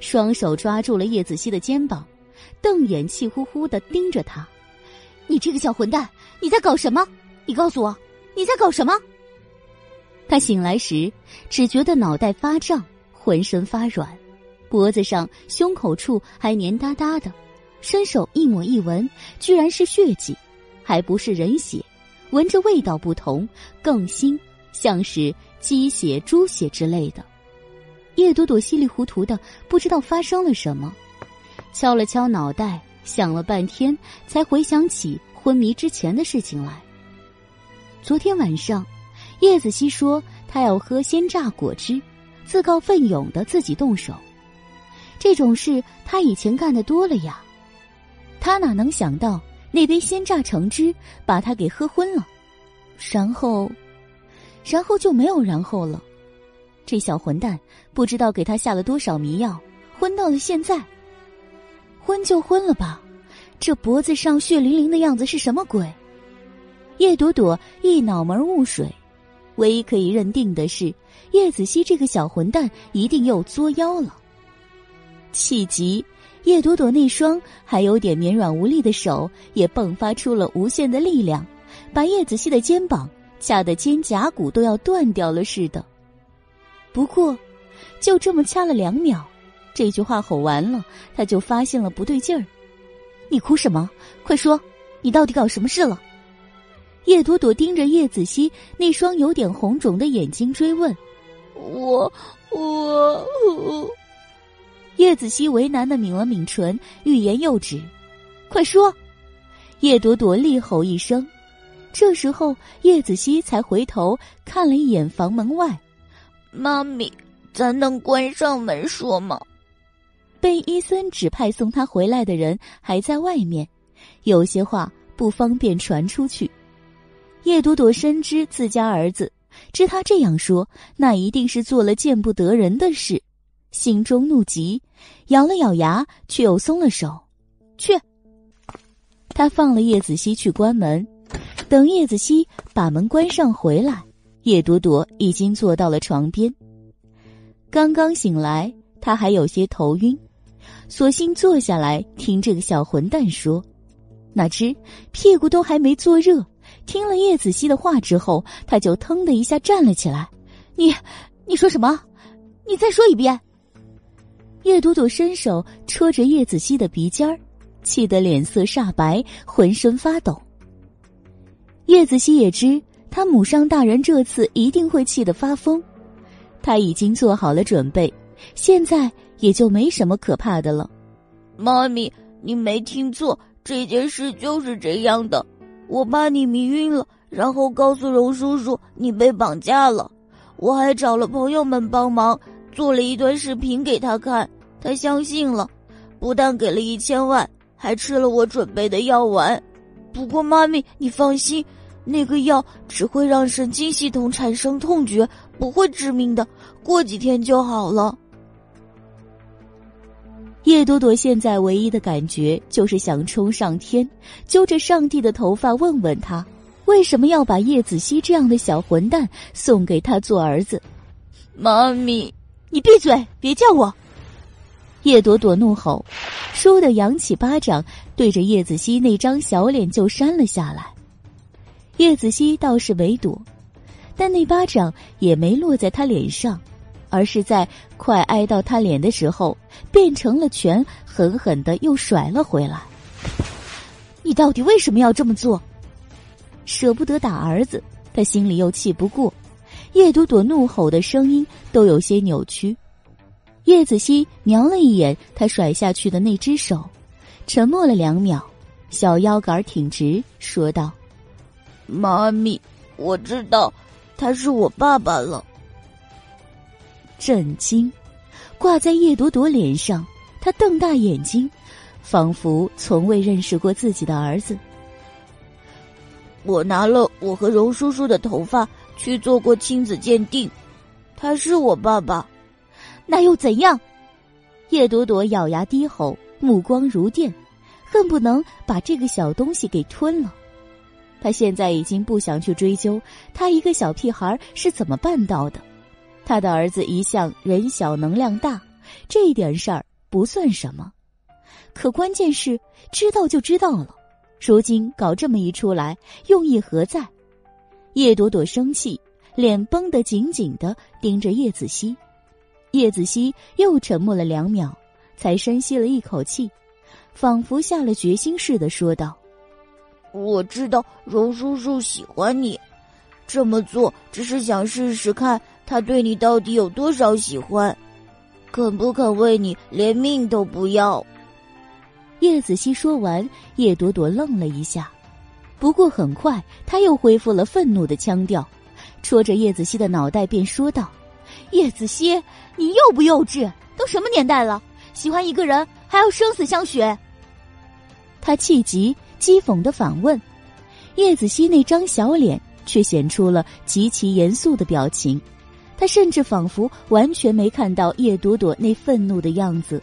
双手抓住了叶子熙的肩膀，瞪眼气呼呼的盯着他：“你这个小混蛋，你在搞什么？你告诉我，你在搞什么？”他醒来时，只觉得脑袋发胀，浑身发软，脖子上、胸口处还黏哒哒的。伸手一抹一闻，居然是血迹，还不是人血，闻着味道不同，更腥，像是鸡血、猪血之类的。叶朵朵稀里糊涂的，不知道发生了什么，敲了敲脑袋，想了半天，才回想起昏迷之前的事情来。昨天晚上。叶子熙说：“他要喝鲜榨果汁，自告奋勇的自己动手。这种事他以前干的多了呀。他哪能想到那杯鲜榨橙汁把他给喝昏了，然后，然后就没有然后了。这小混蛋不知道给他下了多少迷药，昏到了现在。昏就昏了吧，这脖子上血淋淋的样子是什么鬼？”叶朵朵一脑门雾水。唯一可以认定的是，叶子熙这个小混蛋一定又作妖了。气急，叶朵朵那双还有点绵软无力的手也迸发出了无限的力量，把叶子熙的肩膀掐得肩胛骨都要断掉了似的。不过，就这么掐了两秒，这句话吼完了，他就发现了不对劲儿。你哭什么？快说，你到底搞什么事了？叶朵朵盯着叶子熙那双有点红肿的眼睛追问：“我我……”叶子熙为难的抿了抿唇，欲言又止。“快说！”叶朵朵厉吼一声。这时候，叶子熙才回头看了一眼房门外：“妈咪，咱能关上门说吗？”被伊森指派送他回来的人还在外面，有些话不方便传出去。叶朵朵深知自家儿子，知他这样说，那一定是做了见不得人的事，心中怒极，咬了咬牙，却又松了手。去。他放了叶子熙去关门，等叶子熙把门关上回来，叶朵朵已经坐到了床边。刚刚醒来，他还有些头晕，索性坐下来听这个小混蛋说，哪知屁股都还没坐热。听了叶子熙的话之后，他就腾的一下站了起来。你，你说什么？你 再说一遍。叶朵朵伸手戳着叶子熙的鼻尖儿，气得脸色煞白，浑身发抖。叶子熙也知他母上大人这次一定会气得发疯，他已经做好了准备，现在也就没什么可怕的了。妈咪，你没听错，这件事就是这样的。我把你迷晕了，然后告诉荣叔叔你被绑架了。我还找了朋友们帮忙，做了一段视频给他看，他相信了，不但给了一千万，还吃了我准备的药丸。不过妈咪，你放心，那个药只会让神经系统产生痛觉，不会致命的，过几天就好了。叶朵朵现在唯一的感觉就是想冲上天，揪着上帝的头发问问他，为什么要把叶子熙这样的小混蛋送给他做儿子？妈咪，你闭嘴，别叫我！叶朵朵怒吼，倏地扬起巴掌，对着叶子熙那张小脸就扇了下来。叶子熙倒是没躲，但那巴掌也没落在他脸上，而是在快挨到他脸的时候，变成了拳，狠狠的又甩了回来。你到底为什么要这么做？舍不得打儿子，他心里又气不过。叶朵朵怒吼的声音都有些扭曲。叶子熙瞄了一眼他甩下去的那只手，沉默了两秒，小腰杆挺直，说道：“妈咪，我知道，他是我爸爸了。”震惊挂在叶朵朵脸上，他瞪大眼睛，仿佛从未认识过自己的儿子。我拿了我和荣叔叔的头发。去做过亲子鉴定，他是我爸爸，那又怎样？叶朵朵咬牙低吼，目光如电，恨不能把这个小东西给吞了。他现在已经不想去追究他一个小屁孩是怎么办到的。他的儿子一向人小能量大，这一点事儿不算什么。可关键是知道就知道了，如今搞这么一出来，用意何在？叶朵朵生气，脸绷得紧紧的，盯着叶子熙。叶子熙又沉默了两秒，才深吸了一口气，仿佛下了决心似的说道：“我知道荣叔叔喜欢你，这么做只是想试试看他对你到底有多少喜欢，肯不肯为你连命都不要。”叶子熙说完，叶朵朵愣了一下。不过很快，他又恢复了愤怒的腔调，戳着叶子熙的脑袋，便说道：“叶子熙，你幼不幼稚？都什么年代了，喜欢一个人还要生死相许？”他气急，讥讽的反问。叶子熙那张小脸却显出了极其严肃的表情，他甚至仿佛完全没看到叶朵朵那愤怒的样子，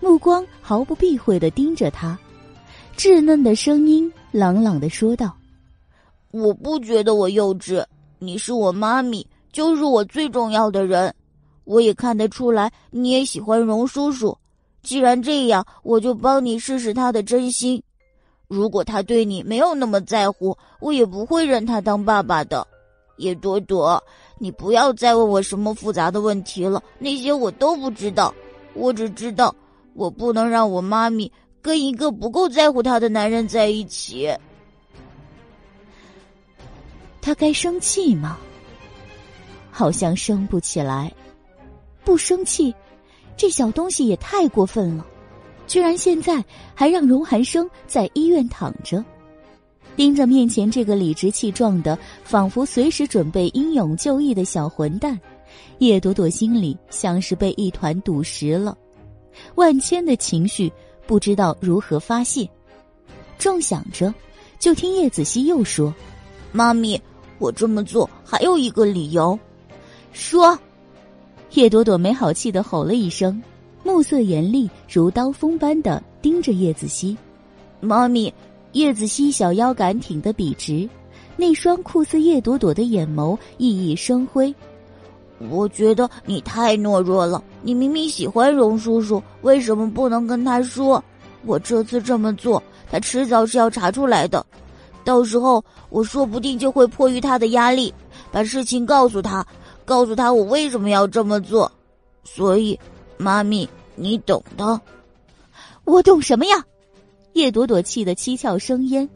目光毫不避讳的盯着他。稚嫩的声音朗朗的说道：“我不觉得我幼稚，你是我妈咪，就是我最重要的人。我也看得出来，你也喜欢荣叔叔。既然这样，我就帮你试试他的真心。如果他对你没有那么在乎，我也不会认他当爸爸的。叶朵朵，你不要再问我什么复杂的问题了，那些我都不知道。我只知道，我不能让我妈咪。”跟一个不够在乎她的男人在一起，他该生气吗？好像生不起来。不生气，这小东西也太过分了，居然现在还让荣寒生在医院躺着，盯着面前这个理直气壮的，仿佛随时准备英勇就义的小混蛋，叶朵朵心里像是被一团堵实了，万千的情绪。不知道如何发泄，正想着，就听叶子熙又说：“妈咪，我这么做还有一个理由。”说，叶朵朵没好气的吼了一声，目色严厉如刀锋般的盯着叶子熙。妈咪，叶子熙小腰杆挺得笔直，那双酷似叶朵朵的眼眸熠熠生辉。我觉得你太懦弱了。你明明喜欢荣叔叔，为什么不能跟他说？我这次这么做，他迟早是要查出来的。到时候我说不定就会迫于他的压力，把事情告诉他，告诉他我为什么要这么做。所以，妈咪，你懂的。我懂什么呀？叶朵朵气得七窍生烟。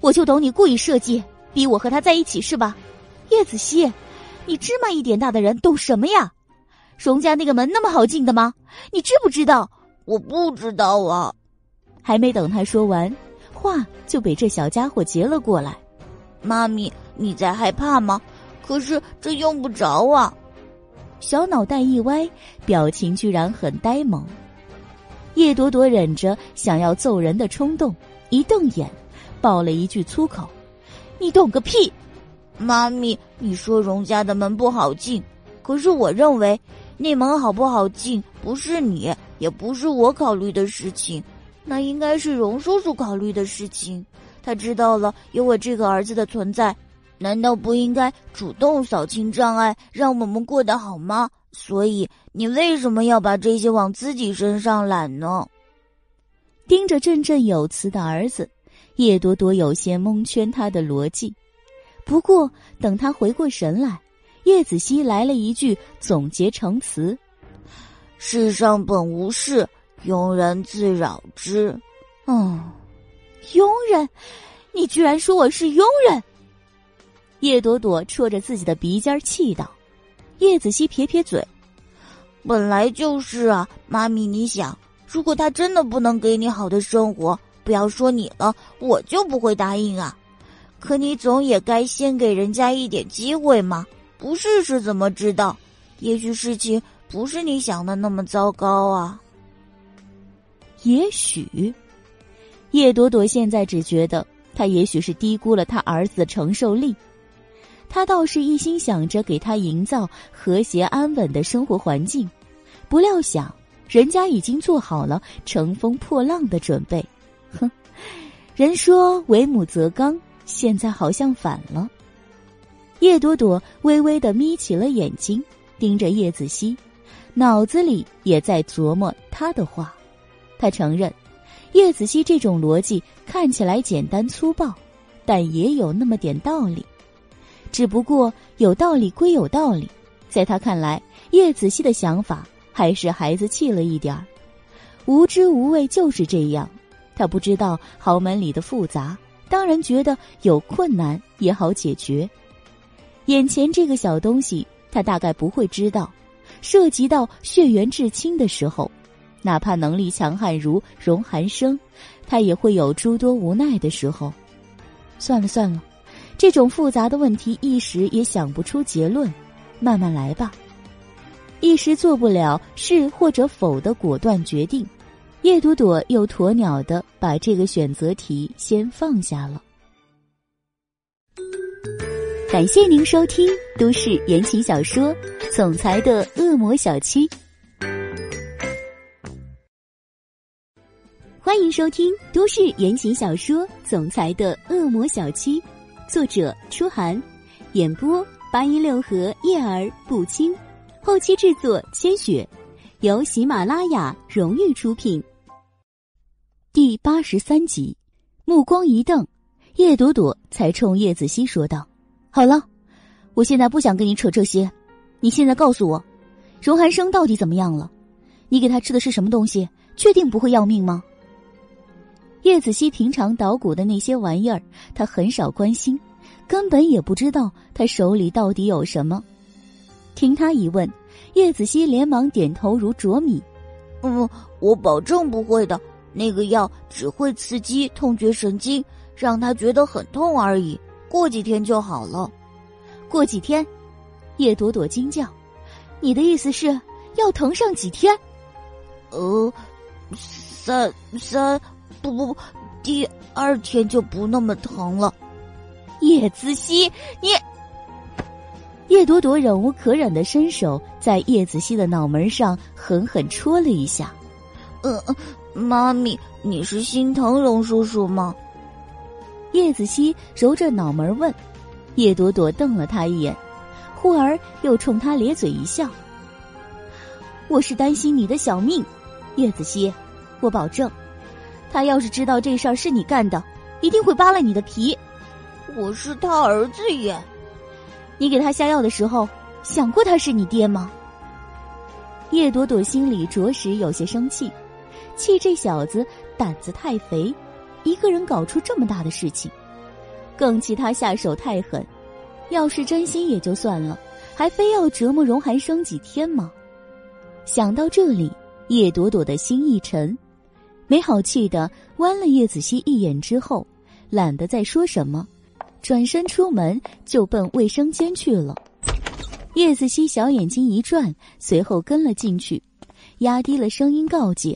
我就懂你故意设计，逼我和他在一起是吧？叶子熙。你芝麻一点大的人懂什么呀？荣家那个门那么好进的吗？你知不知道？我不知道啊。还没等他说完，话就被这小家伙截了过来。妈咪，你在害怕吗？可是这用不着啊。小脑袋一歪，表情居然很呆萌。叶朵朵忍着想要揍人的冲动，一瞪眼，爆了一句粗口：“你懂个屁！”妈咪，你说荣家的门不好进，可是我认为那门好不好进不是你，也不是我考虑的事情，那应该是荣叔叔考虑的事情。他知道了有我这个儿子的存在，难道不应该主动扫清障碍，让我们过得好吗？所以你为什么要把这些往自己身上揽呢？盯着振振有词的儿子，叶朵朵有些蒙圈他的逻辑。不过等他回过神来，叶子熙来了一句总结成词：“世上本无事，庸人自扰之。”哦，庸人，你居然说我是庸人！叶朵朵戳着自己的鼻尖气道。叶子熙撇撇嘴：“本来就是啊，妈咪，你想，如果他真的不能给你好的生活，不要说你了，我就不会答应啊。可你总也该先给人家一点机会嘛，不试试怎么知道？也许事情不是你想的那么糟糕啊。也许，叶朵朵现在只觉得他也许是低估了他儿子的承受力。”他倒是一心想着给他营造和谐安稳的生活环境，不料想人家已经做好了乘风破浪的准备。哼，人说为母则刚，现在好像反了。叶朵朵微微的眯起了眼睛，盯着叶子熙，脑子里也在琢磨他的话。他承认，叶子熙这种逻辑看起来简单粗暴，但也有那么点道理。只不过有道理归有道理，在他看来，叶子熙的想法还是孩子气了一点儿。无知无畏就是这样，他不知道豪门里的复杂，当然觉得有困难也好解决。眼前这个小东西，他大概不会知道，涉及到血缘至亲的时候，哪怕能力强悍如荣寒生，他也会有诸多无奈的时候。算了算了。这种复杂的问题一时也想不出结论，慢慢来吧。一时做不了是或者否的果断决定，叶朵朵又鸵鸟的把这个选择题先放下了。感谢您收听都市言情小说《总裁的恶魔小七》，欢迎收听都市言情小说《总裁的恶魔小七》。作者：初寒，演播：八一六和叶儿不清，后期制作：千雪，由喜马拉雅荣誉出品。第八十三集，目光一瞪，叶朵朵才冲叶子熙说道：“好了，我现在不想跟你扯这些，你现在告诉我，荣寒生到底怎么样了？你给他吃的是什么东西？确定不会要命吗？”叶子熙平常捣鼓的那些玩意儿，他很少关心，根本也不知道他手里到底有什么。听他一问，叶子熙连忙点头如啄米：“嗯，我保证不会的。那个药只会刺激痛觉神经，让他觉得很痛而已。过几天就好了。过几天？”叶朵朵惊叫：“你的意思是要疼上几天？”“呃，三三。”不不不，第二天就不那么疼了。叶子熙，你叶朵朵忍无可忍的伸手在叶子熙的脑门上狠狠戳了一下。嗯嗯，妈咪，你是心疼龙叔叔吗？叶子熙揉着脑门问。叶朵朵瞪了他一眼，忽而又冲他咧嘴一笑。我是担心你的小命，叶子熙，我保证。他要是知道这事儿是你干的，一定会扒了你的皮。我是他儿子耶，你给他下药的时候想过他是你爹吗？叶朵朵心里着实有些生气，气这小子胆子太肥，一个人搞出这么大的事情，更气他下手太狠。要是真心也就算了，还非要折磨荣寒生几天吗？想到这里，叶朵朵的心一沉。没好气的剜了叶子熙一眼之后，懒得再说什么，转身出门就奔卫生间去了。叶子熙小眼睛一转，随后跟了进去，压低了声音告诫：“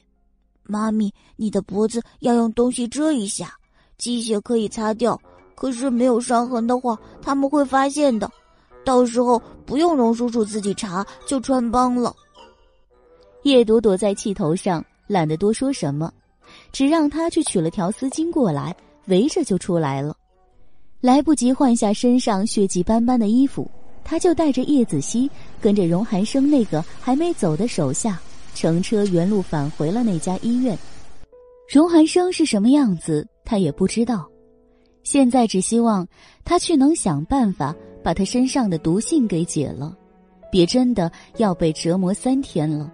妈咪，你的脖子要用东西遮一下，鸡血可以擦掉，可是没有伤痕的话，他们会发现的。到时候不用荣叔叔自己查，就穿帮了。”叶朵朵在气头上懒得多说什么。只让他去取了条丝巾过来，围着就出来了。来不及换下身上血迹斑斑的衣服，他就带着叶子熙跟着荣寒生那个还没走的手下，乘车原路返回了那家医院。荣寒生是什么样子，他也不知道。现在只希望他去能想办法把他身上的毒性给解了，别真的要被折磨三天了。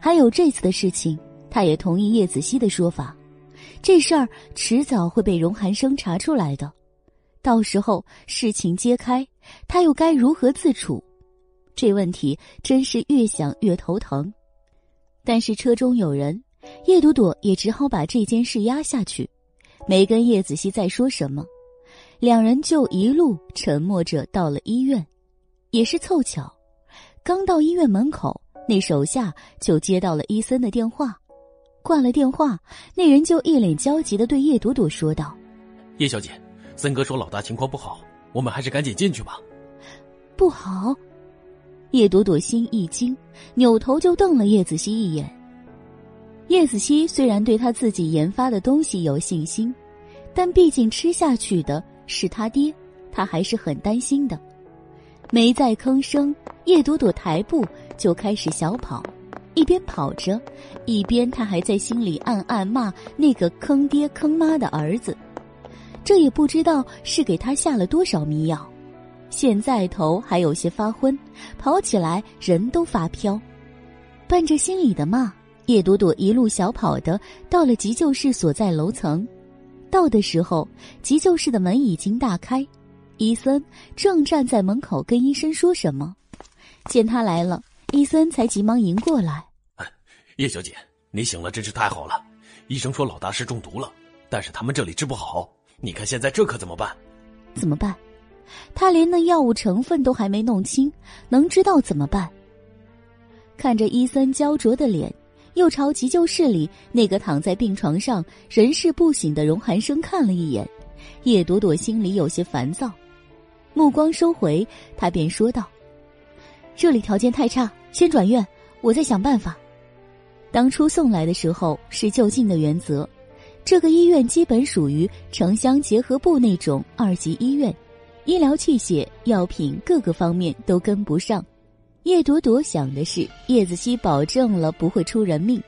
还有这次的事情，他也同意叶子熙的说法，这事儿迟早会被荣寒生查出来的，到时候事情揭开，他又该如何自处？这问题真是越想越头疼。但是车中有人，叶朵朵也只好把这件事压下去。没跟叶子熙再说什么，两人就一路沉默着到了医院。也是凑巧，刚到医院门口，那手下就接到了伊森的电话。挂了电话，那人就一脸焦急的对叶朵朵说道：“叶小姐，森哥说老大情况不好，我们还是赶紧进去吧。”不好！叶朵朵心一惊，扭头就瞪了叶子熙一眼。叶子熙虽然对他自己研发的东西有信心，但毕竟吃下去的是他爹，他还是很担心的。没再吭声，叶朵朵抬步就开始小跑，一边跑着，一边他还在心里暗暗骂那个坑爹坑妈的儿子。这也不知道是给他下了多少迷药，现在头还有些发昏，跑起来人都发飘，伴着心里的骂。叶朵朵一路小跑的到了急救室所在楼层，到的时候，急救室的门已经大开，伊森正站在门口跟医生说什么。见他来了，伊森才急忙迎过来：“叶小姐，你醒了真是太好了。医生说老大是中毒了，但是他们这里治不好。你看现在这可怎么办？怎么办？他连那药物成分都还没弄清，能知道怎么办？”看着伊森焦灼的脸。又朝急救室里那个躺在病床上人事不省的荣寒生看了一眼，叶朵朵心里有些烦躁，目光收回，他便说道：“这里条件太差，先转院，我再想办法。”当初送来的时候是就近的原则，这个医院基本属于城乡结合部那种二级医院，医疗器械、药品各个方面都跟不上。叶朵朵想的是，叶子熙保证了不会出人命，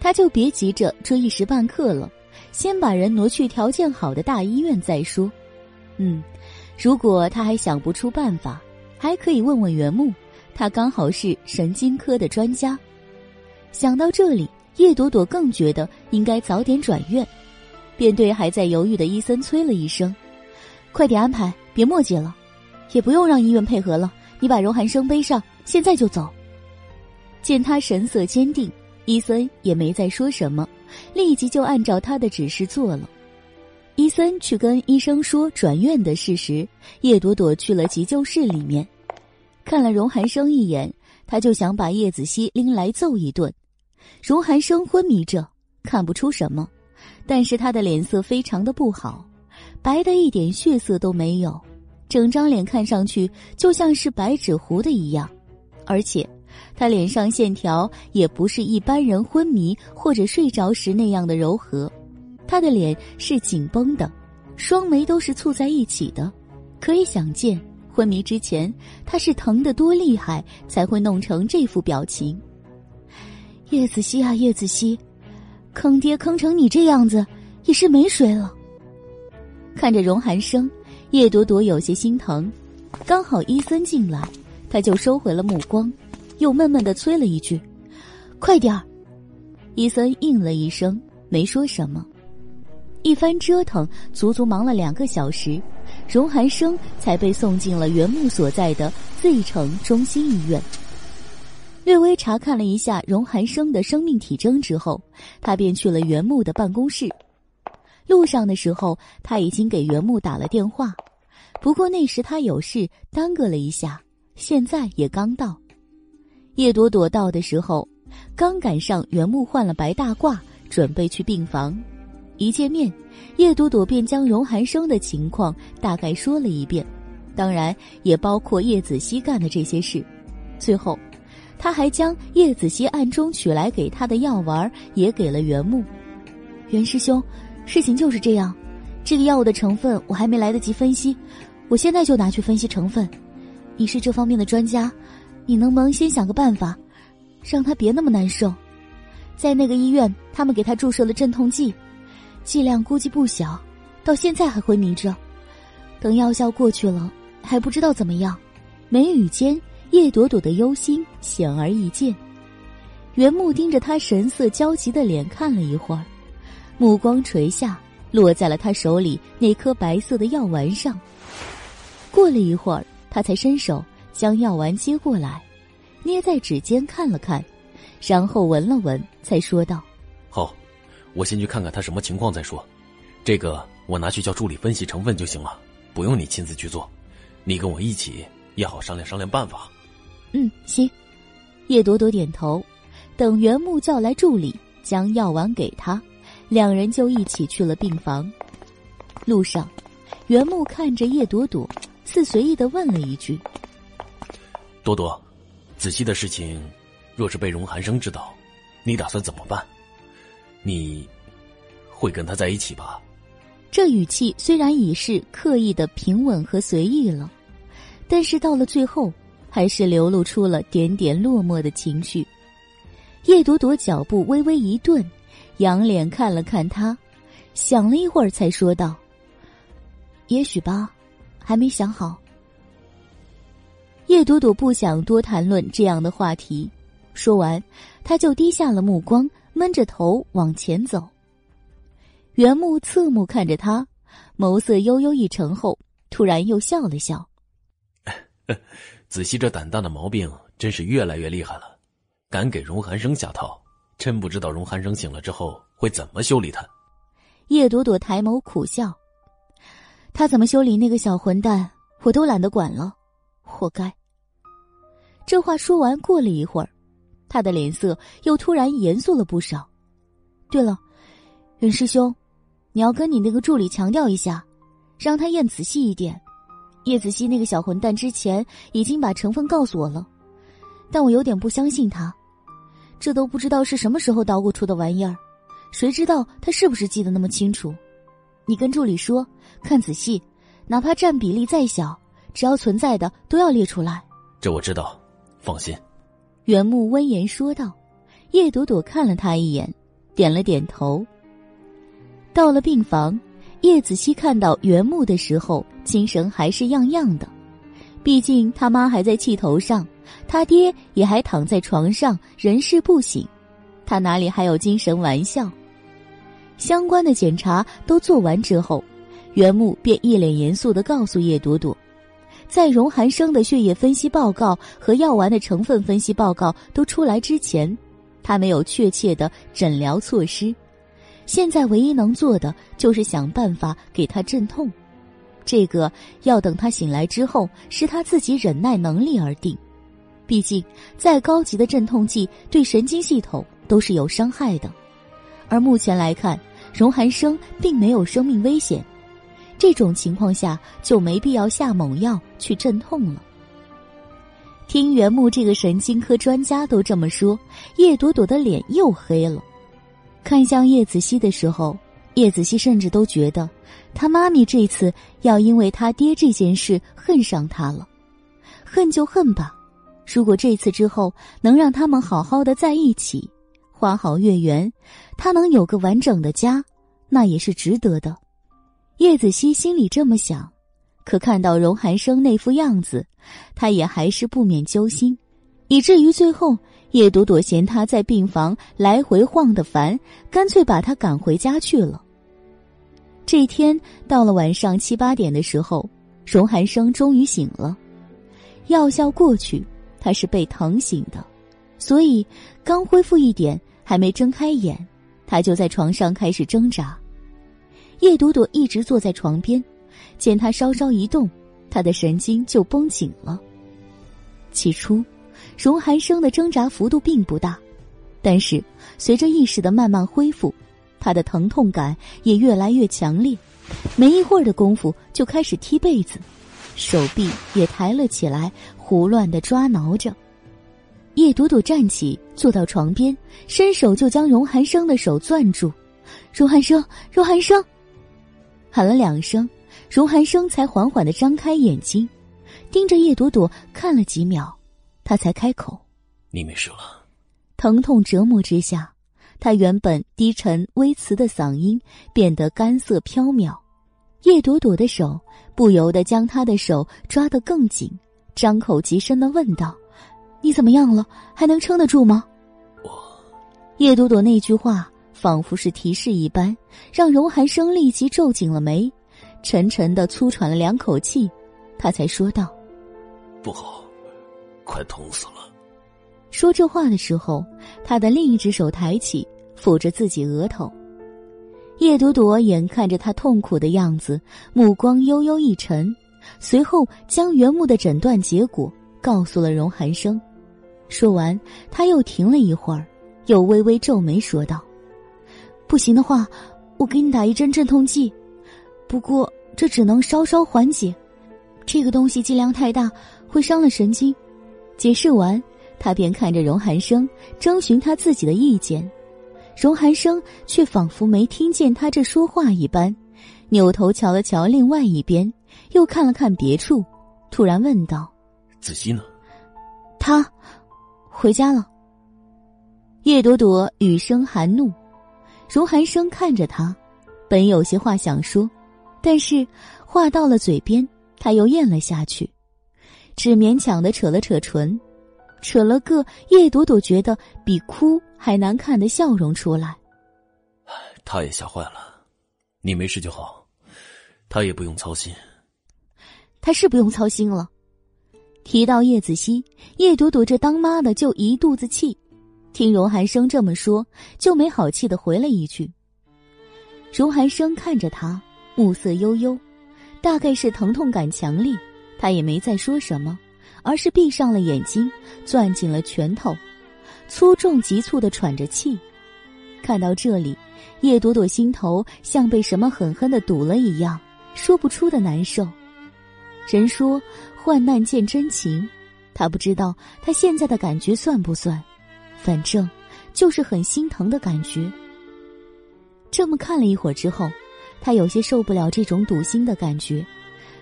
他就别急着追一时半刻了，先把人挪去条件好的大医院再说。嗯，如果他还想不出办法，还可以问问袁木，他刚好是神经科的专家。想到这里，叶朵朵更觉得应该早点转院，便对还在犹豫的伊森催了一声：“快点安排，别墨迹了，也不用让医院配合了，你把荣寒生背上。”现在就走。见他神色坚定，伊森也没再说什么，立即就按照他的指示做了。伊森去跟医生说转院的事实，叶朵朵去了急救室里面，看了荣寒生一眼，他就想把叶子熙拎来揍一顿。荣寒生昏迷着，看不出什么，但是他的脸色非常的不好，白的一点血色都没有，整张脸看上去就像是白纸糊的一样。而且，他脸上线条也不是一般人昏迷或者睡着时那样的柔和，他的脸是紧绷的，双眉都是蹙在一起的，可以想见昏迷之前他是疼得多厉害才会弄成这副表情。叶子熙啊，叶子熙，坑爹坑成你这样子，也是没谁了。看着荣寒生，叶朵朵有些心疼，刚好伊森进来。他就收回了目光，又闷闷的催了一句：“快点儿！”伊森应了一声，没说什么。一番折腾，足足忙了两个小时，荣寒生才被送进了原木所在的 Z 城中心医院。略微查看了一下荣寒生的生命体征之后，他便去了原木的办公室。路上的时候，他已经给原木打了电话，不过那时他有事耽搁了一下。现在也刚到，叶朵朵到的时候，刚赶上袁木换了白大褂，准备去病房。一见面，叶朵朵便将荣寒生的情况大概说了一遍，当然也包括叶子熙干的这些事。最后，他还将叶子熙暗中取来给他的药丸也给了袁木。袁师兄，事情就是这样，这个药物的成分我还没来得及分析，我现在就拿去分析成分。你是这方面的专家，你能不能先想个办法，让他别那么难受？在那个医院，他们给他注射了镇痛剂，剂量估计不小，到现在还昏迷着。等药效过去了，还不知道怎么样。眉宇间，叶朵朵的忧心显而易见。袁木盯着他神色焦急的脸看了一会儿，目光垂下，落在了他手里那颗白色的药丸上。过了一会儿，他才伸手将药丸接过来，捏在指尖看了看，然后闻了闻，才说道：“好，我先去看看他什么情况再说。这个我拿去叫助理分析成分就行了，不用你亲自去做，你跟我一起也好商量商量办法。”嗯，行。叶朵朵点头。等袁木叫来助理，将药丸给他，两人就一起去了病房。路上，袁木看着叶朵朵，似随意的问了一句：“朵朵，子熙的事情，若是被荣寒生知道，你打算怎么办？你会跟他在一起吧？”这语气虽然已是刻意的平稳和随意了，但是到了最后，还是流露出了点点落寞的情绪。叶朵朵脚步微微一顿，仰脸看了看他，想了一会儿，才说道：“也许吧，还没想好。”叶朵朵不想多谈论这样的话题，说完，他就低下了目光，闷着头往前走。袁木侧目看着他，眸色悠悠一沉后，突然又笑了笑：“ 子熙这胆大的毛病，真是越来越厉害了。”敢给荣寒生下套，真不知道荣寒生醒了之后会怎么修理他。叶朵朵抬眸苦笑，他怎么修理那个小混蛋，我都懒得管了，活该。这话说完，过了一会儿，他的脸色又突然严肃了不少。对了，袁师兄，你要跟你那个助理强调一下，让他验仔细一点。叶子熙那个小混蛋之前已经把成分告诉我了，但我有点不相信他。这都不知道是什么时候捣鼓出的玩意儿，谁知道他是不是记得那么清楚？你跟助理说，看仔细，哪怕占比例再小，只要存在的都要列出来。这我知道，放心。袁木温言说道。叶朵朵看了他一眼，点了点头。到了病房，叶子熙看到袁木的时候，精神还是样样的，毕竟他妈还在气头上。他爹也还躺在床上，人事不省，他哪里还有精神玩笑？相关的检查都做完之后，袁木便一脸严肃的告诉叶朵朵，在荣寒生的血液分析报告和药丸的成分分析报告都出来之前，他没有确切的诊疗措施，现在唯一能做的就是想办法给他镇痛，这个要等他醒来之后，是他自己忍耐能力而定。毕竟，再高级的镇痛剂对神经系统都是有伤害的，而目前来看，荣寒生并没有生命危险，这种情况下就没必要下猛药去镇痛了。听袁木这个神经科专家都这么说，叶朵朵的脸又黑了。看向叶子熙的时候，叶子熙甚至都觉得，他妈咪这次要因为他爹这件事恨上他了，恨就恨吧。如果这次之后能让他们好好的在一起，花好月圆，他能有个完整的家，那也是值得的。叶子熙心里这么想，可看到荣寒生那副样子，他也还是不免揪心，以至于最后叶朵朵嫌他在病房来回晃的烦，干脆把他赶回家去了。这天到了晚上七八点的时候，荣寒生终于醒了，药效过去。他是被疼醒的，所以刚恢复一点，还没睁开眼，他就在床上开始挣扎。叶朵朵一直坐在床边，见他稍稍一动，他的神经就绷紧了。起初，荣寒生的挣扎幅度并不大，但是随着意识的慢慢恢复，他的疼痛感也越来越强烈，没一会儿的功夫就开始踢被子。手臂也抬了起来，胡乱的抓挠着。叶朵朵站起，坐到床边，伸手就将荣寒生的手攥住。荣寒生，荣寒生，喊了两声，荣寒生才缓缓的张开眼睛，盯着叶朵朵看了几秒，他才开口：“你没事了。”疼痛折磨之下，他原本低沉微磁的嗓音变得干涩飘渺。叶朵朵的手不由得将他的手抓得更紧，张口极深的问道：“你怎么样了？还能撑得住吗？”我，叶朵朵那句话仿佛是提示一般，让荣寒生立即皱紧了眉，沉沉的粗喘了两口气，他才说道：“不好，快痛死了。”说这话的时候，他的另一只手抬起，抚着自己额头。叶朵朵眼看着他痛苦的样子，目光悠悠一沉，随后将原木的诊断结果告诉了荣寒生。说完，他又停了一会儿，又微微皱眉说道：“不行的话，我给你打一针镇痛剂，不过这只能稍稍缓解。这个东西剂量太大，会伤了神经。”解释完，他便看着荣寒生，征询他自己的意见。荣寒生却仿佛没听见他这说话一般，扭头瞧了瞧另外一边，又看了看别处，突然问道：“子熙呢？”他回家了。叶朵朵语声含怒，荣寒生看着他，本有些话想说，但是话到了嘴边，他又咽了下去，只勉强的扯了扯唇。扯了个叶朵朵觉得比哭还难看的笑容出来，他也吓坏了。你没事就好，他也不用操心。他是不用操心了。提到叶子熙，叶朵朵这当妈的就一肚子气。听荣寒生这么说，就没好气的回了一句。荣寒生看着他，目色悠悠，大概是疼痛感强烈，他也没再说什么。而是闭上了眼睛，攥紧了拳头，粗重急促的喘着气。看到这里，叶朵朵心头像被什么狠狠的堵了一样，说不出的难受。人说患难见真情，他不知道他现在的感觉算不算，反正就是很心疼的感觉。这么看了一会儿之后，他有些受不了这种堵心的感觉。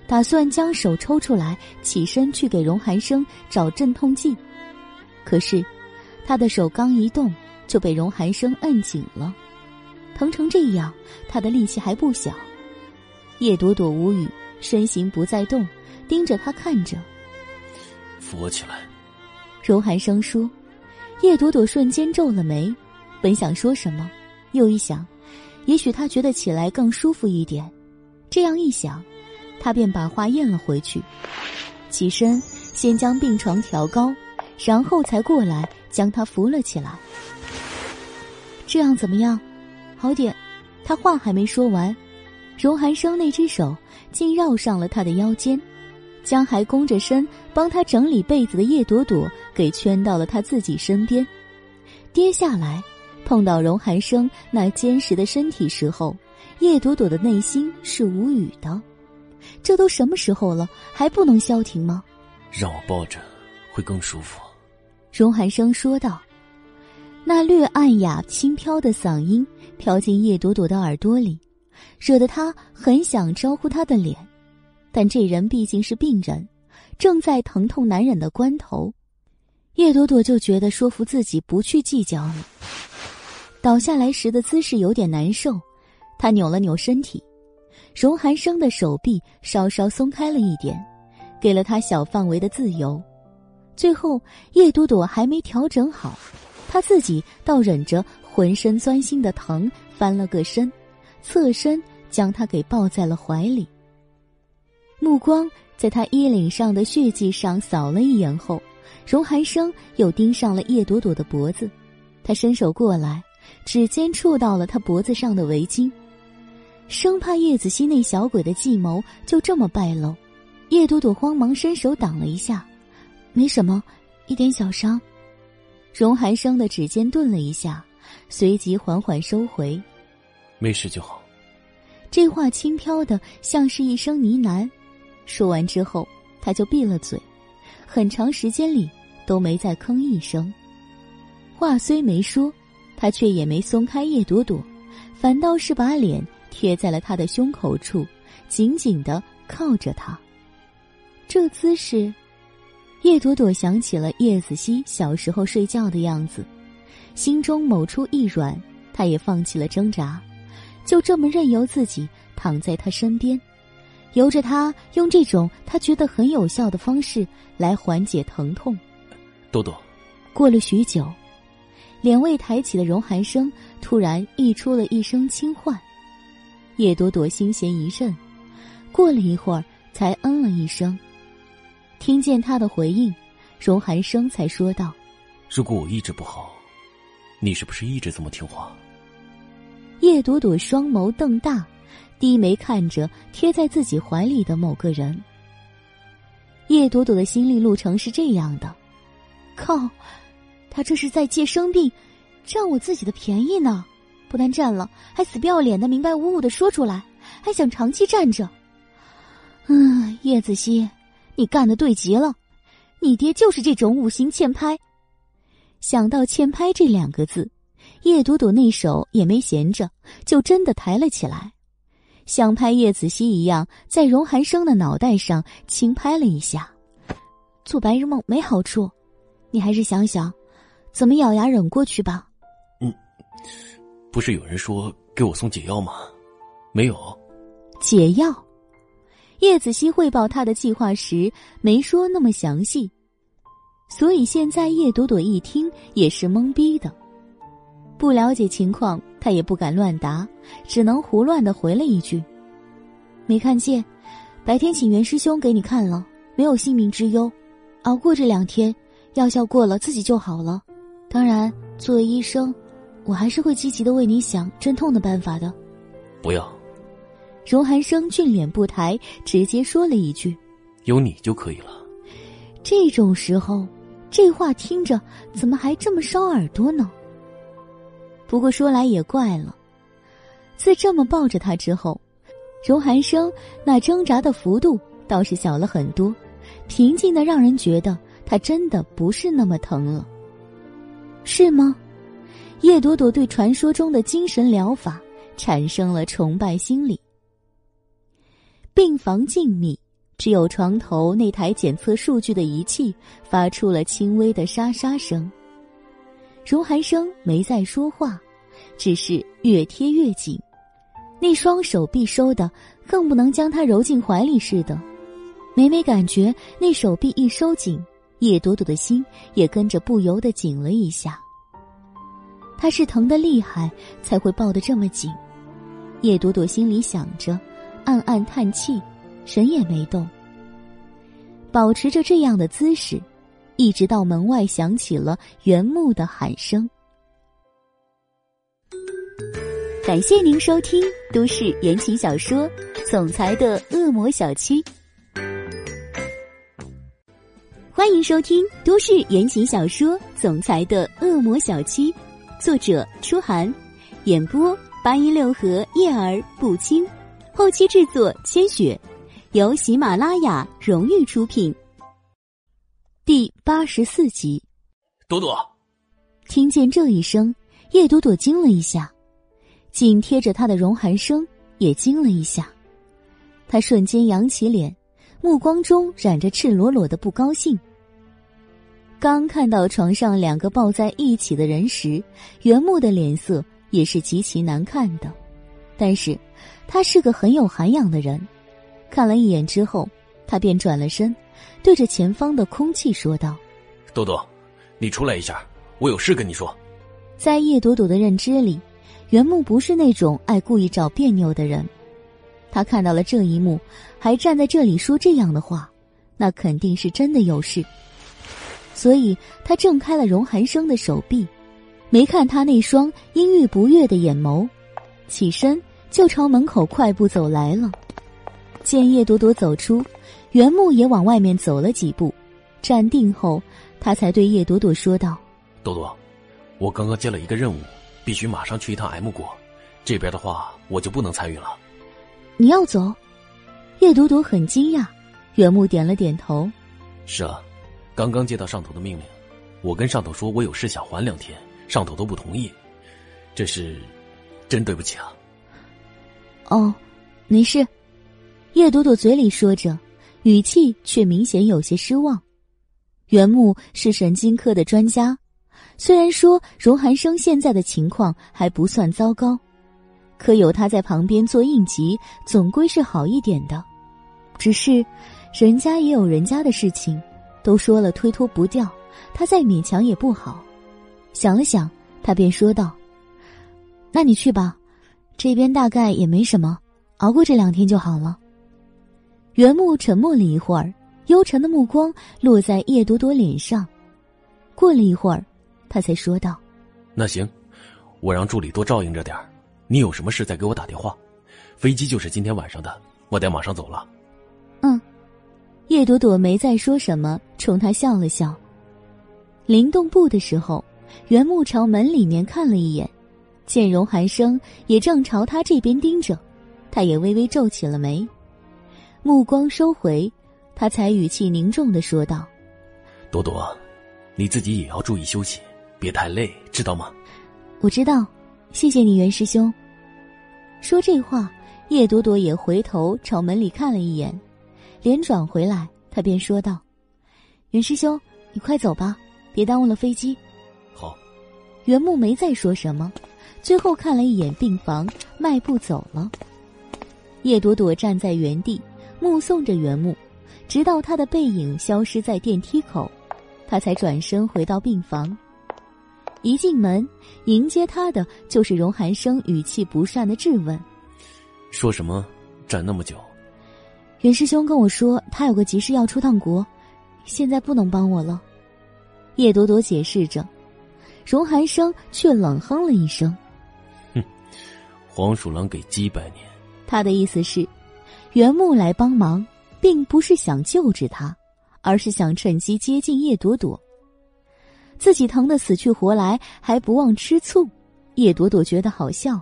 打算将手抽出来，起身去给荣寒生找镇痛剂，可是他的手刚一动，就被荣寒生摁紧了。疼成这样，他的力气还不小。叶朵朵无语，身形不再动，盯着他看着。扶我起来，荣寒生说。叶朵朵瞬间皱了眉，本想说什么，又一想，也许他觉得起来更舒服一点。这样一想。他便把话咽了回去，起身先将病床调高，然后才过来将他扶了起来。这样怎么样？好点？他话还没说完，荣寒生那只手竟绕上了他的腰间，将还弓着身帮他整理被子的叶朵朵给圈到了他自己身边。跌下来，碰到荣寒生那坚实的身体时候，叶朵朵的内心是无语的。这都什么时候了，还不能消停吗？让我抱着，会更舒服。荣寒生说道，那略暗哑、轻飘的嗓音飘进叶朵朵的耳朵里，惹得他很想招呼他的脸，但这人毕竟是病人，正在疼痛难忍的关头，叶朵朵就觉得说服自己不去计较了。倒下来时的姿势有点难受，她扭了扭身体。荣寒生的手臂稍稍松开了一点，给了她小范围的自由。最后，叶朵朵还没调整好，他自己倒忍着浑身钻心的疼，翻了个身，侧身将他给抱在了怀里。目光在他衣领上的血迹上扫了一眼后，荣寒生又盯上了叶朵朵的脖子。他伸手过来，指尖触到了她脖子上的围巾。生怕叶子熙那小鬼的计谋就这么败露，叶朵朵慌忙伸手挡了一下，没什么，一点小伤。荣寒生的指尖顿了一下，随即缓缓收回，没事就好。这话轻飘的像是一声呢喃，说完之后他就闭了嘴，很长时间里都没再吭一声。话虽没说，他却也没松开叶朵朵，反倒是把脸。贴在了他的胸口处，紧紧的靠着他。这姿势，叶朵朵想起了叶子熙小时候睡觉的样子，心中某处一软，她也放弃了挣扎，就这么任由自己躺在他身边，由着他用这种他觉得很有效的方式来缓解疼痛。朵朵，过了许久。脸未抬起的荣寒生突然溢出了一声轻唤，叶朵朵心弦一震，过了一会儿才嗯了一声。听见他的回应，荣寒生才说道：“如果我一直不好，你是不是一直这么听话？”叶朵朵双眸瞪大，低眉看着贴在自己怀里的某个人。叶朵朵的心理路程是这样的：靠。他这是在借生病，占我自己的便宜呢！不但占了，还死不要脸的明白无误的说出来，还想长期占着。嗯，叶子熙，你干的对极了，你爹就是这种五行欠拍。想到“欠拍”这两个字，叶朵朵那手也没闲着，就真的抬了起来，像拍叶子熙一样，在荣寒生的脑袋上轻拍了一下。做白日梦没好处，你还是想想。怎么咬牙忍过去吧？嗯，不是有人说给我送解药吗？没有。解药？叶子熙汇报他的计划时没说那么详细，所以现在叶朵朵一听也是懵逼的。不了解情况，他也不敢乱答，只能胡乱的回了一句：“没看见，白天请袁师兄给你看了，没有性命之忧，熬过这两天，药效过了自己就好了。”当然，作为医生，我还是会积极的为你想镇痛的办法的。不要。荣寒生俊脸不抬，直接说了一句：“有你就可以了。”这种时候，这话听着怎么还这么烧耳朵呢？不过说来也怪了，自这么抱着他之后，荣寒生那挣扎的幅度倒是小了很多，平静的让人觉得他真的不是那么疼了。是吗？叶朵朵对传说中的精神疗法产生了崇拜心理。病房静谧，只有床头那台检测数据的仪器发出了轻微的沙沙声。荣寒生没再说话，只是越贴越紧，那双手臂收的更不能将他揉进怀里似的。每每感觉那手臂一收紧。叶朵朵的心也跟着不由得紧了一下。他是疼得厉害才会抱得这么紧。叶朵朵心里想着，暗暗叹气，神也没动。保持着这样的姿势，一直到门外响起了原木的喊声。感谢您收听都市言情小说《总裁的恶魔小七》。欢迎收听都市言情小说《总裁的恶魔小七》，作者：初寒，演播：八音六合叶儿不清，后期制作：千雪，由喜马拉雅荣誉出品。第八十四集，朵朵听见这一声，叶朵朵惊了一下，紧贴着他的荣寒生也惊了一下，他瞬间扬起脸，目光中染着赤裸裸的不高兴。刚看到床上两个抱在一起的人时，袁木的脸色也是极其难看的。但是，他是个很有涵养的人，看了一眼之后，他便转了身，对着前方的空气说道：“朵朵，你出来一下，我有事跟你说。”在叶朵朵的认知里，袁木不是那种爱故意找别扭的人。他看到了这一幕，还站在这里说这样的话，那肯定是真的有事。所以他挣开了荣寒生的手臂，没看他那双阴郁不悦的眼眸，起身就朝门口快步走来了。见叶朵朵走出，袁木也往外面走了几步，站定后，他才对叶朵朵说道：“朵朵，我刚刚接了一个任务，必须马上去一趟 M 国，这边的话我就不能参与了。”你要走？叶朵朵很惊讶，袁木点了点头：“是啊。”刚刚接到上头的命令，我跟上头说我有事想缓两天，上头都不同意，这是真对不起啊。哦，没事。叶朵朵嘴里说着，语气却明显有些失望。袁木是神经科的专家，虽然说荣寒生现在的情况还不算糟糕，可有他在旁边做应急，总归是好一点的。只是，人家也有人家的事情，都说了推脱不掉，他再勉强也不好。想了想，他便说道：“那你去吧，这边大概也没什么，熬过这两天就好了。”袁木沉默了一会儿，幽沉的目光落在叶朵朵脸上。过了一会儿，他才说道：“那行，我让助理多照应着点儿。你有什么事再给我打电话。飞机就是今天晚上的，我得马上走了。”嗯，叶朵朵没再说什么，冲他笑了笑。临动步的时候，袁木朝门里面看了一眼，见荣寒生也正朝他这边盯着，他也微微皱起了眉。目光收回，他才语气凝重的说道：“朵朵，你自己也要注意休息，别太累，知道吗？”“我知道，谢谢你，袁师兄。”说这话，叶朵朵也回头朝门里看了一眼，脸转回来，他便说道：“袁师兄，你快走吧，别耽误了飞机。”“好。”袁木没再说什么，最后看了一眼病房，迈步走了。叶朵朵站在原地。目送着袁木，直到他的背影消失在电梯口，他才转身回到病房。一进门，迎接他的就是荣寒生语气不善的质问：“说什么？站那么久？”袁师兄跟我说，他有个急事要出趟国，现在不能帮我了。叶朵朵解释着，荣寒生却冷哼了一声：“哼，黄鼠狼给鸡拜年。”他的意思是。袁木来帮忙，并不是想救治他，而是想趁机接近叶朵朵。自己疼得死去活来，还不忘吃醋。叶朵朵觉得好笑，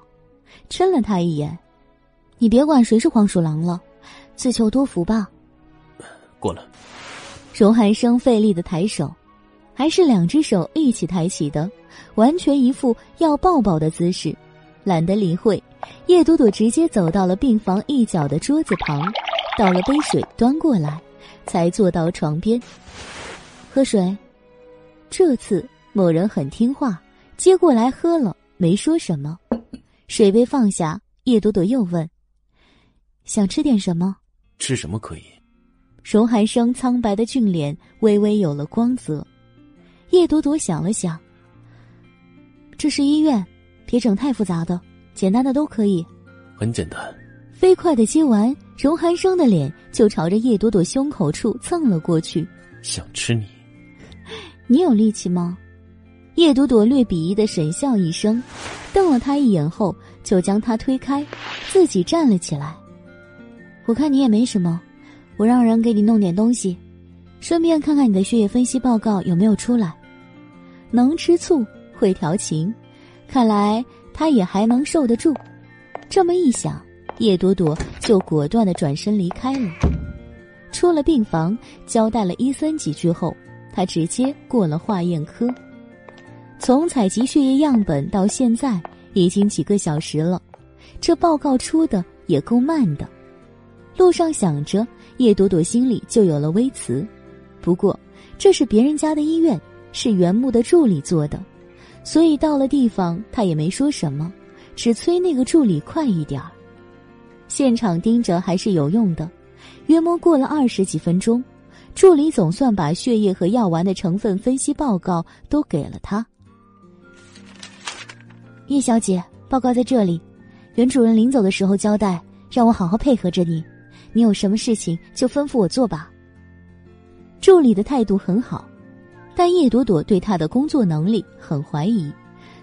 嗔了他一眼：“你别管谁是黄鼠狼了，自求多福吧。”过了。荣寒生费力的抬手，还是两只手一起抬起的，完全一副要抱抱的姿势，懒得理会。叶朵朵直接走到了病房一角的桌子旁，倒了杯水端过来，才坐到床边喝水。这次某人很听话，接过来喝了，没说什么。水杯放下，叶朵朵又问：“想吃点什么？吃什么可以？”荣寒生苍白的俊脸微微有了光泽。叶朵朵想了想：“这是医院，别整太复杂的。”简单的都可以，很简单。飞快的接完，荣寒生的脸就朝着叶朵朵胸口处蹭了过去。想吃你？你有力气吗？叶朵朵略鄙夷的神笑一声，瞪了他一眼后，就将他推开，自己站了起来。我看你也没什么，我让人给你弄点东西，顺便看看你的血液分析报告有没有出来。能吃醋，会调情，看来。他也还能受得住，这么一想，叶朵朵就果断的转身离开了。出了病房，交代了医生几句后，他直接过了化验科。从采集血液样本到现在，已经几个小时了，这报告出的也够慢的。路上想着，叶朵朵心里就有了微词。不过，这是别人家的医院，是原木的助理做的。所以到了地方，他也没说什么，只催那个助理快一点儿。现场盯着还是有用的，约莫过了二十几分钟，助理总算把血液和药丸的成分分析报告都给了他。叶小姐，报告在这里。袁主任临走的时候交代，让我好好配合着你，你有什么事情就吩咐我做吧。助理的态度很好。但叶朵朵对他的工作能力很怀疑，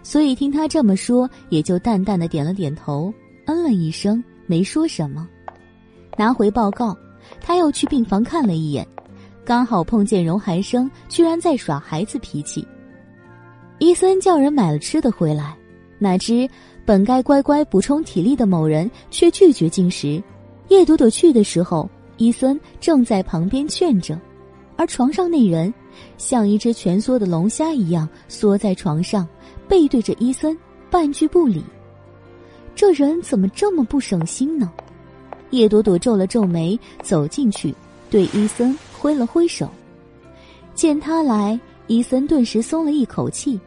所以听他这么说，也就淡淡的点了点头，嗯了一声，没说什么。拿回报告，他又去病房看了一眼，刚好碰见荣寒生居然在耍孩子脾气。伊森叫人买了吃的回来，哪知本该乖乖补充体力的某人却拒绝进食。叶朵朵去的时候，伊森正在旁边劝着，而床上那人。像一只蜷缩的龙虾一样缩在床上，背对着伊森，半句不理。这人怎么这么不省心呢？叶朵朵皱了皱眉，走进去，对伊森挥了挥手。见他来，伊森顿时松了一口气，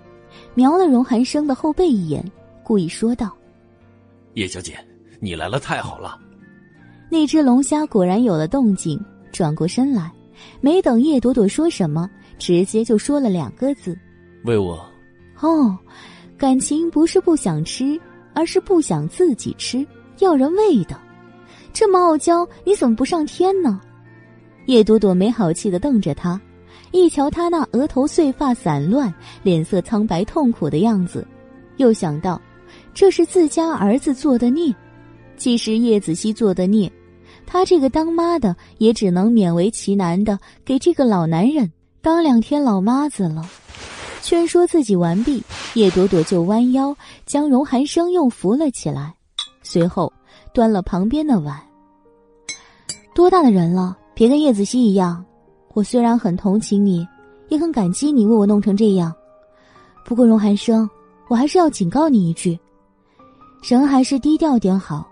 瞄了荣寒生的后背一眼，故意说道：“叶小姐，你来了，太好了。”那只龙虾果然有了动静，转过身来，没等叶朵朵说什么，直接就说了两个字：“喂我。”哦，感情不是不想吃，而是不想自己吃，要人喂的。这么傲娇，你怎么不上天呢？叶朵朵没好气的瞪着他，一瞧他那额头碎发散乱、脸色苍白痛苦的样子，又想到这是自家儿子做的孽，既是叶子熙做的孽。她这个当妈的也只能勉为其难的给这个老男人当两天老妈子了。劝说自己完毕，叶朵朵就弯腰将荣寒生又扶了起来，随后端了旁边的碗。多大的人了，别跟叶子熙一样。我虽然很同情你，也很感激你为我弄成这样，不过荣寒生，我还是要警告你一句，人还是低调点好，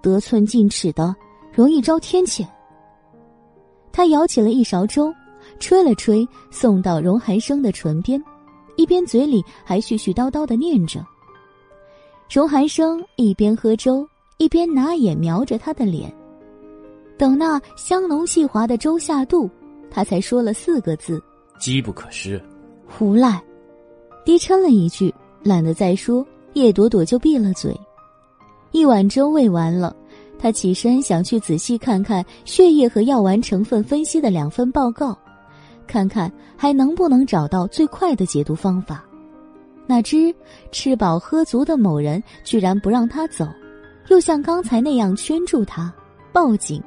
得寸进尺的。容易招天谴。他舀起了一勺粥，吹了吹，送到荣寒生的唇边，一边嘴里还絮絮叨叨的念着。荣寒生一边喝粥，一边拿眼瞄着他的脸。等那香浓细滑的粥下肚，他才说了四个字：“机不可失。”胡赖，低嗔了一句，懒得再说。叶朵朵就闭了嘴。一碗粥喂完了。他起身想去仔细看看血液和药丸成分分析的两份报告，看看还能不能找到最快的解毒方法。哪知吃饱喝足的某人居然不让他走，又像刚才那样圈住他，报警，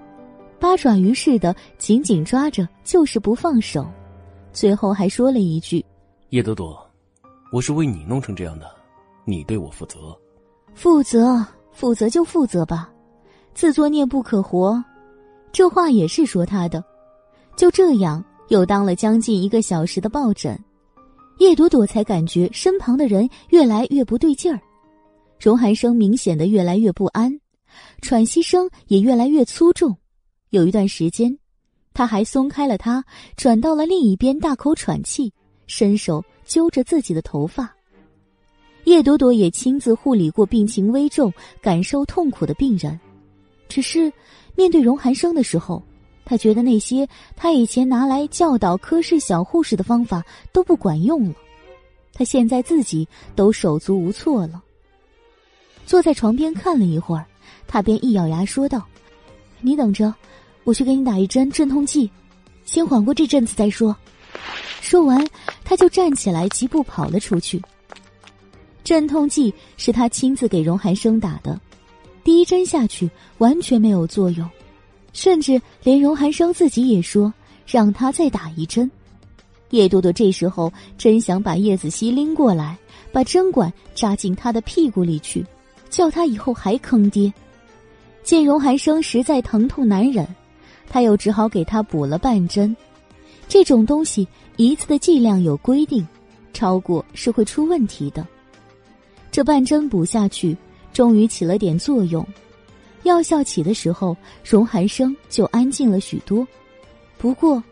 八爪鱼似的紧紧抓着，就是不放手。最后还说了一句：“叶朵朵，我是为你弄成这样的，你对我负责。负责，负责就负责吧。”自作孽不可活，这话也是说他的。就这样，又当了将近一个小时的抱枕，叶朵朵才感觉身旁的人越来越不对劲儿，荣寒生明显的越来越不安，喘息声也越来越粗重。有一段时间，他还松开了他，转到了另一边大口喘气，伸手揪着自己的头发。叶朵朵也亲自护理过病情危重、感受痛苦的病人。只是，面对荣寒生的时候，他觉得那些他以前拿来教导科室小护士的方法都不管用了。他现在自己都手足无措了。坐在床边看了一会儿，他便一咬牙说道：“你等着，我去给你打一针镇痛剂，先缓过这阵子再说。”说完，他就站起来，疾步跑了出去。镇痛剂是他亲自给荣寒生打的。第一针下去完全没有作用，甚至连荣寒生自己也说让他再打一针。叶朵朵这时候真想把叶子熙拎过来，把针管扎进他的屁股里去，叫他以后还坑爹。见荣寒生实在疼痛难忍，他又只好给他补了半针。这种东西一次的剂量有规定，超过是会出问题的。这半针补下去。终于起了点作用，药效起的时候，荣寒生就安静了许多。不过，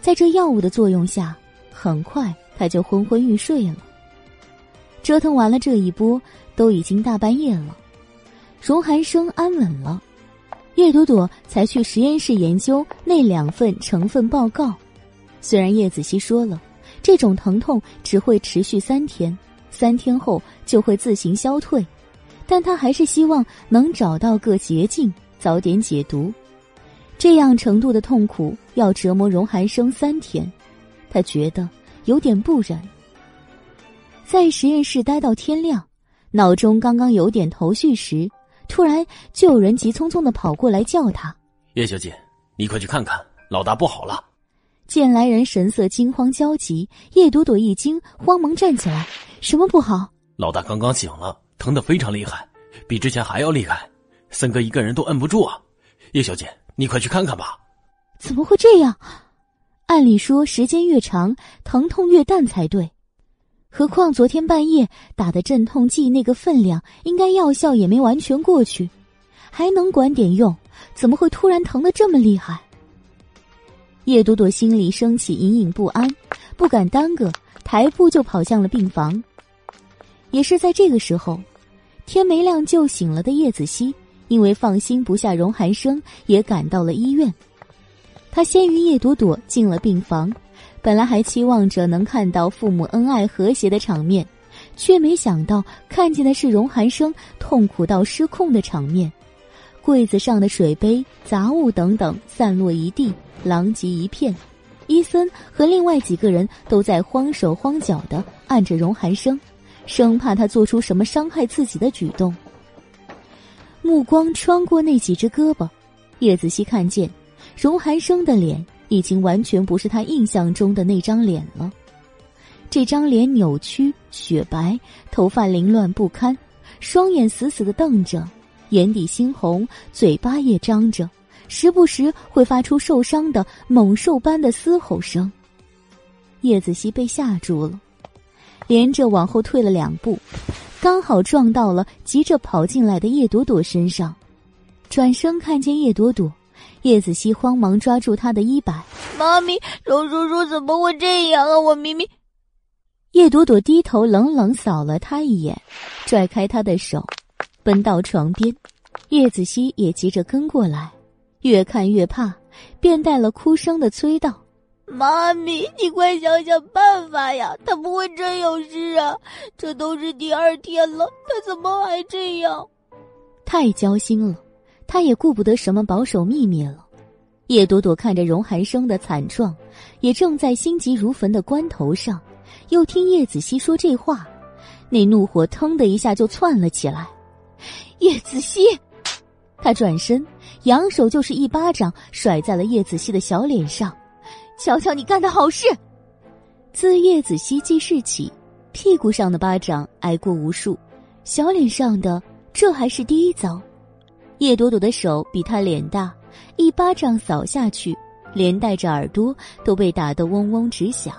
在这药物的作用下，很快他就昏昏欲睡了。折腾完了这一波，都已经大半夜了。荣寒生安稳了，叶朵朵才去实验室研究那两份成分报告。虽然叶子熙说了，这种疼痛只会持续三天，三天后就会自行消退。但他还是希望能找到个捷径，早点解毒。这样程度的痛苦要折磨荣寒生三天，他觉得有点不忍。在实验室待到天亮，脑中刚刚有点头绪时，突然就有人急匆匆的跑过来叫他：“叶小姐，你快去看看，老大不好了！”见来人神色惊慌焦急，叶朵朵一惊，慌忙站起来：“什么不好？”老大刚刚醒了。疼得非常厉害，比之前还要厉害，森哥一个人都摁不住啊！叶小姐，你快去看看吧。怎么会这样？按理说，时间越长，疼痛越淡才对。何况昨天半夜打的镇痛剂那个分量，应该药效也没完全过去，还能管点用，怎么会突然疼的这么厉害？叶朵朵心里升起隐隐不安，不敢耽搁，抬步就跑向了病房。也是在这个时候，天没亮就醒了的叶子熙，因为放心不下荣寒生，也赶到了医院。他先于叶朵朵进了病房。本来还期望着能看到父母恩爱和谐的场面，却没想到看见的是荣寒生痛苦到失控的场面。柜子上的水杯、杂物等等散落一地，狼藉一片。伊森和另外几个人都在慌手慌脚的按着荣寒生，生怕他做出什么伤害自己的举动。目光穿过那几只胳膊，叶子熙看见荣寒生的脸。已经完全不是他印象中的那张脸了。这张脸扭曲、雪白，头发凌乱不堪，双眼死死的瞪着，眼底猩红，嘴巴也张着，时不时会发出受伤的猛兽般的嘶吼声。叶子熙被吓住了，连着往后退了两步，刚好撞到了急着跑进来的叶朵朵身上，转身看见叶朵朵。叶子熙慌忙抓住他的衣摆，妈咪，荣叔叔怎么会这样啊？我明明……叶朵朵低头冷冷扫了他一眼，拽开他的手，奔到床边。叶子熙也急着跟过来，越看越怕，便带了哭声的催道：“妈咪，你快想想办法呀！他不会真有事啊！这都是第二天了，他怎么还这样？太焦心了。”他也顾不得什么保守秘密了。叶朵朵看着荣寒生的惨状，也正在心急如焚的关头上，又听叶子熙说这话，那怒火腾的一下就窜了起来。叶子熙，他转身，扬手就是一巴掌甩在了叶子熙的小脸上。瞧瞧你干的好事！自叶子熙记事起，屁股上的巴掌挨过无数，小脸上的这还是第一遭。叶朵朵的手比他脸大，一巴掌扫下去，连带着耳朵都被打得嗡嗡直响。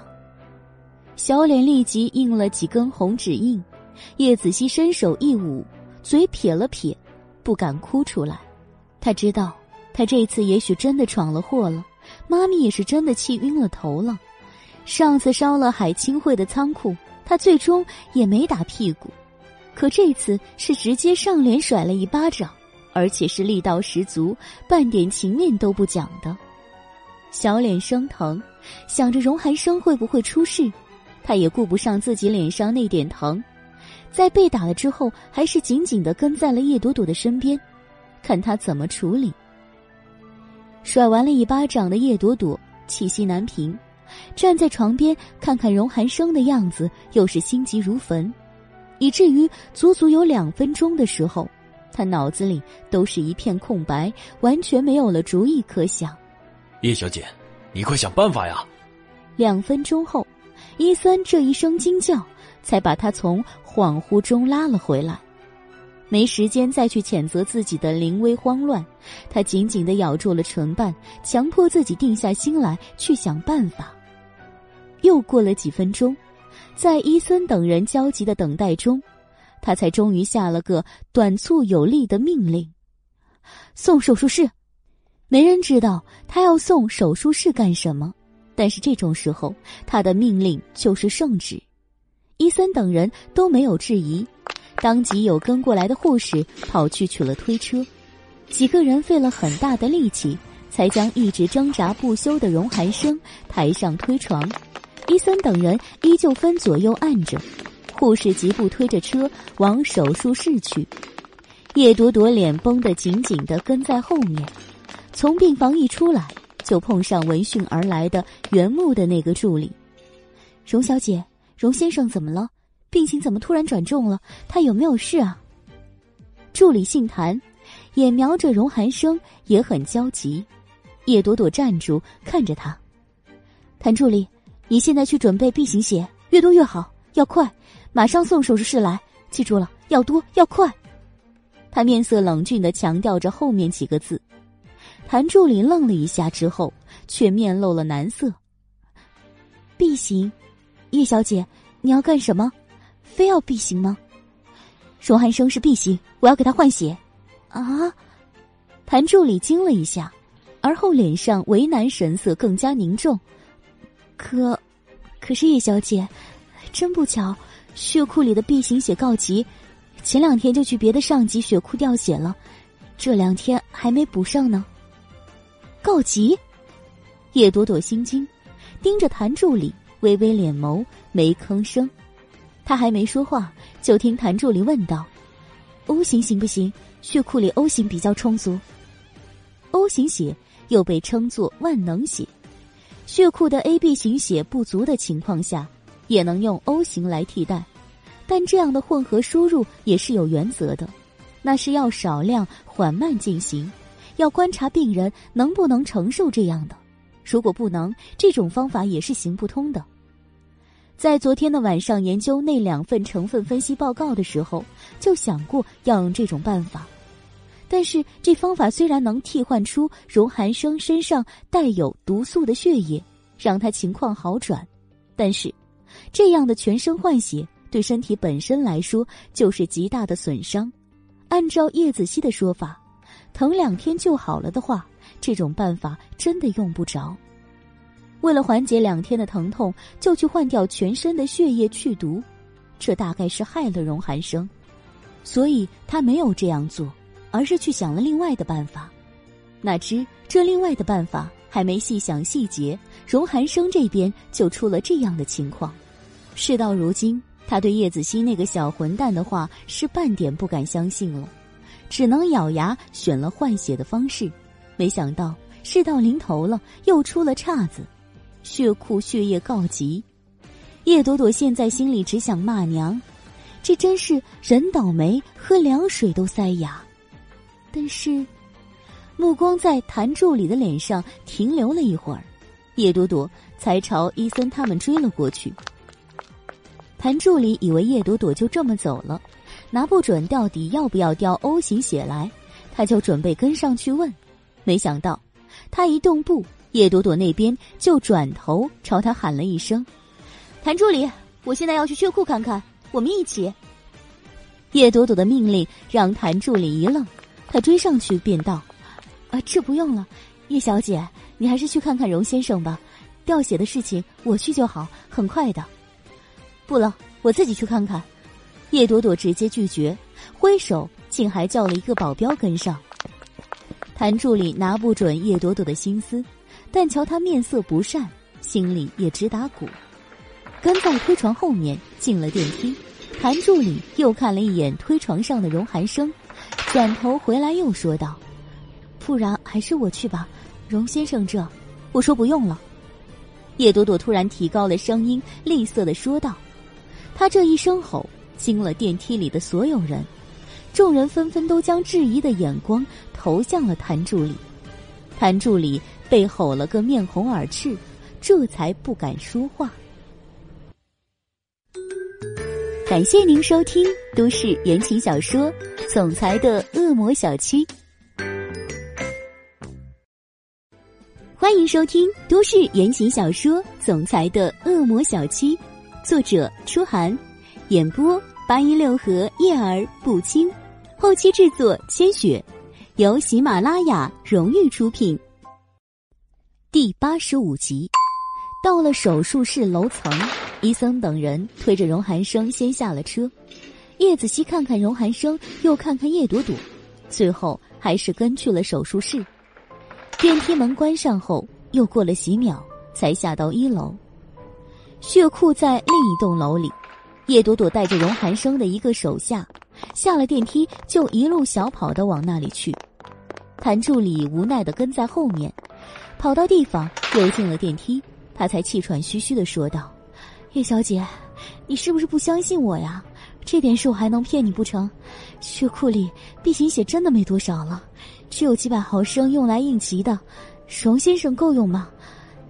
小脸立即印了几根红指印。叶子熙伸手一捂，嘴撇了撇，不敢哭出来。他知道，他这次也许真的闯了祸了。妈咪也是真的气晕了头了。上次烧了海清会的仓库，他最终也没打屁股，可这次是直接上脸甩了一巴掌。而且是力道十足，半点情面都不讲的。小脸生疼，想着荣寒生会不会出事，他也顾不上自己脸上那点疼，在被打了之后，还是紧紧的跟在了叶朵朵的身边，看他怎么处理。甩完了一巴掌的叶朵朵气息难平，站在床边看看荣寒生的样子，又是心急如焚，以至于足足有两分钟的时候。他脑子里都是一片空白，完全没有了主意可想。叶小姐，你快想办法呀！两分钟后，伊森这一声惊叫，才把他从恍惚中拉了回来。没时间再去谴责自己的临危慌乱，他紧紧的咬住了唇瓣，强迫自己定下心来去想办法。又过了几分钟，在伊森等人焦急的等待中。他才终于下了个短促有力的命令：“送手术室。”没人知道他要送手术室干什么，但是这种时候，他的命令就是圣旨。伊森等人都没有质疑，当即有跟过来的护士跑去取了推车，几个人费了很大的力气，才将一直挣扎不休的荣寒生抬上推床。伊森等人依旧分左右按着。护士疾步推着车往手术室去，叶朵朵脸绷得紧紧的跟在后面。从病房一出来，就碰上闻讯而来的原木的那个助理。荣小姐，荣先生怎么了？病情怎么突然转重了？他有没有事啊？助理姓谭，眼瞄着荣寒生，也很焦急。叶朵朵站住，看着他。谭助理，你现在去准备 B 型血，越多越好，要快。马上送手术室来，记住了，要多要快。他面色冷峻的强调着后面几个字。谭助理愣了一下之后，却面露了难色。B 型，叶小姐，你要干什么？非要 B 型吗？荣寒生是 B 型，我要给他换血。啊！谭助理惊了一下，而后脸上为难神色更加凝重。可，可是叶小姐，真不巧，血库里的 B 型血告急，前两天就去别的上级血库掉血了，这两天还没补上呢。告急！叶朵朵心惊，盯着谭助理，微微敛眸，没吭声。他还没说话，就听谭助理问道：“O 型行不行？血库里 O 型比较充足。O 型血又被称作万能血，血库的 AB 型血不足的情况下，也能用 O 型来替代。但这样的混合输入也是有原则的，那是要少量缓慢进行，要观察病人能不能承受这样的。如果不能，这种方法也是行不通的。”在昨天的晚上研究那两份成分分析报告的时候，就想过要用这种办法，但是这方法虽然能替换出荣寒生身上带有毒素的血液，让他情况好转，但是这样的全身换血对身体本身来说就是极大的损伤。按照叶子熙的说法，疼两天就好了的话，这种办法真的用不着。为了缓解两天的疼痛，就去换掉全身的血液去毒，这大概是害了荣寒生，所以他没有这样做，而是去想了另外的办法。哪知这另外的办法还没细想细节，荣寒生这边就出了这样的情况。事到如今，他对叶子熙那个小混蛋的话是半点不敢相信了，只能咬牙选了换血的方式。没想到事到临头了，又出了岔子。血库血液告急，叶朵朵现在心里只想骂娘，这真是人倒霉，喝凉水都塞牙。但是，目光在谭助理的脸上停留了一会儿，叶朵朵才朝伊森他们追了过去。谭助理以为叶朵朵就这么走了，拿不准到底要不要调 O 型血来，他就准备跟上去问，没想到他一动步。叶朵朵那边就转头朝他喊了一声：“谭助理，我现在要去血库看看，我们一起。”叶朵朵的命令让谭助理一愣，他追上去便道：“啊，这不用了，叶小姐，你还是去看看荣先生吧，掉血的事情我去就好，很快的。”“不了，我自己去看看。”叶朵朵直接拒绝，挥手竟还叫了一个保镖跟上。谭助理拿不准叶朵朵的心思。但瞧他面色不善，心里也直打鼓，跟在推床后面进了电梯。谭助理又看了一眼推床上的荣寒生，转头回来又说道：“不然还是我去吧，荣先生这……我说不用了。”叶朵朵突然提高了声音，吝啬的说道：“他这一声吼惊了电梯里的所有人，众人纷纷都将质疑的眼光投向了谭助理。谭助理。”被吼了个面红耳赤，这才不敢说话。感谢您收听都市言情小说《总裁的恶魔小七》，欢迎收听都市言情小说《总裁的恶魔小七》，作者：初寒，演播：八一六和叶儿不轻，后期制作：千雪，由喜马拉雅荣誉出品。第八十五集，到了手术室楼层，伊森等人推着荣寒生先下了车。叶子熙看看荣寒生，又看看叶朵朵，最后还是跟去了手术室。电梯门关上后，又过了几秒，才下到一楼。血库在另一栋楼里，叶朵朵带着荣寒生的一个手下下了电梯，就一路小跑的往那里去。谭助理无奈的跟在后面。跑到地方，又进了电梯，他才气喘吁吁的说道：“叶小姐，你是不是不相信我呀？这点事我还能骗你不成？血库里 B 型血真的没多少了，只有几百毫升用来应急的。荣先生够用吗？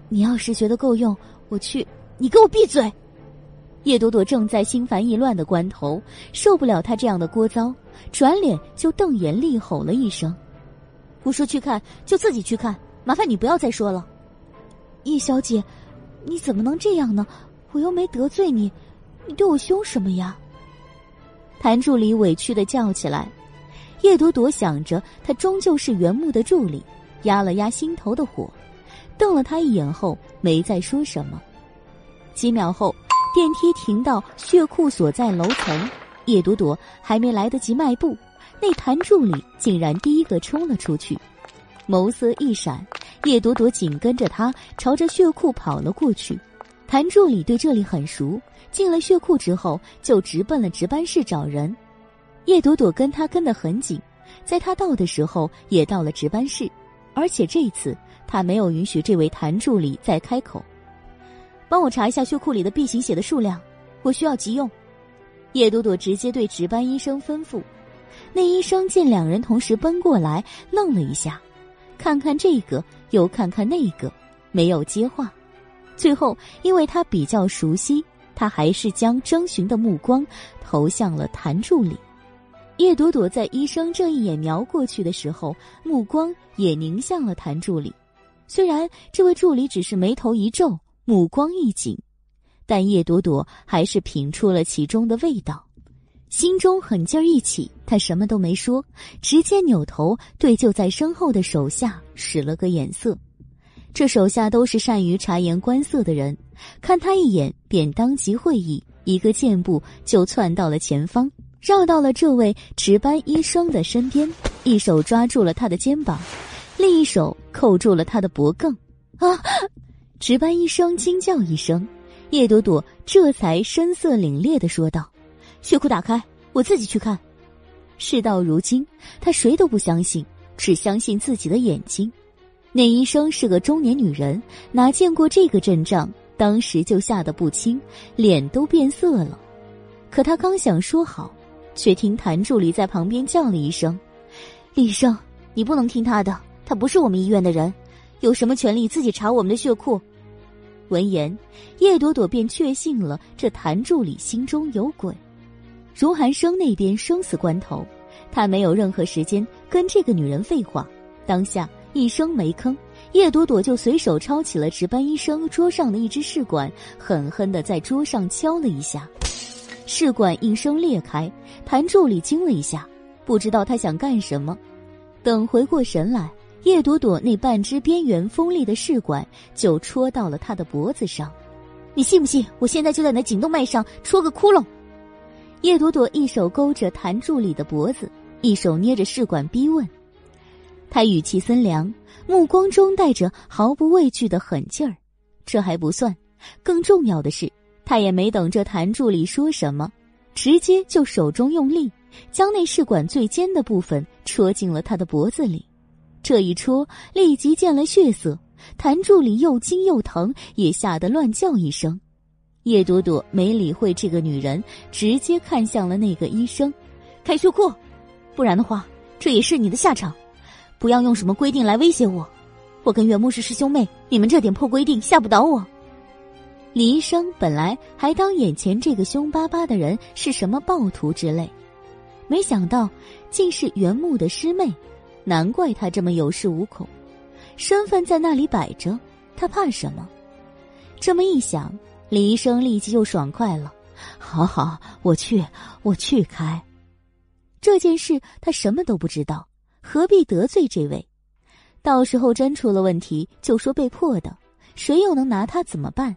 你要是觉得够用，我去。你给我闭嘴！”叶朵朵正在心烦意乱的关头，受不了他这样的聒噪，转脸就瞪眼厉吼了一声：“我说去看，就自己去看。”麻烦你不要再说了，叶小姐，你怎么能这样呢？我又没得罪你，你对我凶什么呀？谭助理委屈的叫起来。叶朵朵想着，他终究是原木的助理，压了压心头的火，瞪了他一眼后，没再说什么。几秒后，电梯停到血库所在楼层，叶朵朵还没来得及迈步，那谭助理竟然第一个冲了出去，眸色一闪，叶朵朵紧跟着他朝着血库跑了过去。谭助理对这里很熟，进了血库之后就直奔了值班室找人。叶朵朵跟他跟得很紧，在他到的时候也到了值班室，而且这次他没有允许这位谭助理再开口。帮我查一下血库里的 B 型血的数量，我需要急用。叶朵朵直接对值班医生吩咐。那医生见两人同时奔过来，愣了一下，看看这个又看看那个，没有接话。最后，因为他比较熟悉，他还是将征询的目光投向了谭助理。叶朵朵在医生这一眼瞄过去的时候，目光也凝向了谭助理。虽然这位助理只是眉头一皱，目光一紧，但叶朵朵还是品出了其中的味道，心中狠劲儿一起，他什么都没说，直接扭头对就在身后的手下使了个眼色。这手下都是善于察言观色的人，看他一眼便当即会意，一个箭步就窜到了前方。绕到了这位值班医生的身边，一手抓住了他的肩膀，另一手扣住了他的脖颈。啊！值班医生惊叫一声，叶朵朵这才声色凛冽的说道：“血库打开，我自己去看。”事到如今，他谁都不相信，只相信自己的眼睛。那医生是个中年女人，哪见过这个阵仗，当时就吓得不轻，脸都变色了。可他刚想说好。却听谭助理在旁边叫了一声：“李医生，你不能听他的，他不是我们医院的人，有什么权利自己查我们的血库？”闻言，叶朵朵便确信了这谭助理心中有鬼。如寒生那边生死关头，他没有任何时间跟这个女人废话，当下一声没吭，叶朵朵就随手抄起了值班医生桌上的一支试管，狠狠的在桌上敲了一下。试管应声裂开，谭助理惊了一下，不知道他想干什么。等回过神来，叶朵朵那半只边缘锋利的试管就戳到了他的脖子上。你信不信？我现在就在那颈动脉上戳个窟窿！叶朵朵一手勾着谭助理的脖子，一手捏着试管逼问。他语气森凉，目光中带着毫不畏惧的狠劲儿。这还不算，更重要的是。他也没等这谭助理说什么，直接就手中用力，将那试管最尖的部分戳进了他的脖子里。这一戳立即见了血色，谭助理又惊又疼，也吓得乱叫一声。叶朵朵没理会这个女人，直接看向了那个医生：“开血库，不然的话，这也是你的下场。不要用什么规定来威胁我，我跟袁牧是师兄妹，你们这点破规定吓不倒我。”李医生本来还当眼前这个凶巴巴的人是什么暴徒之类，没想到竟是袁木的师妹，难怪他这么有恃无恐。身份在那里摆着，他怕什么？这么一想，李医生立即又爽快了。好好，我去，我去开。这件事他什么都不知道，何必得罪这位？到时候真出了问题，就说被迫的，谁又能拿他怎么办？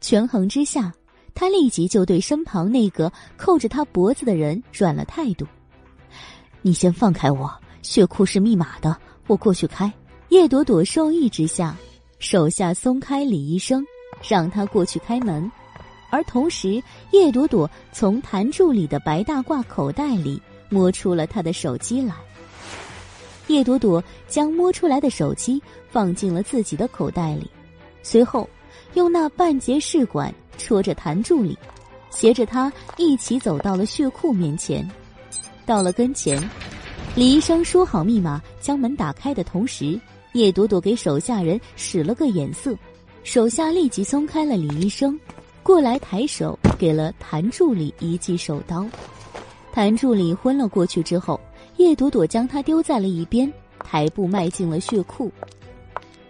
权衡之下，他立即就对身旁那个扣着他脖子的人软了态度：“你先放开我，血库是密码的，我过去开。”叶朵朵受益之下，手下松开李医生，让他过去开门。而同时，叶朵朵从谭助理的白大褂口袋里摸出了他的手机来。叶朵朵将摸出来的手机放进了自己的口袋里，随后。用那半截试管戳着谭助理，携着他一起走到了血库面前。到了跟前，李医生说好密码，将门打开的同时，叶朵朵给手下人使了个眼色，手下立即松开了李医生，过来抬手给了谭助理一记手刀。谭助理昏了过去之后，叶朵朵将他丢在了一边，抬步迈进了血库，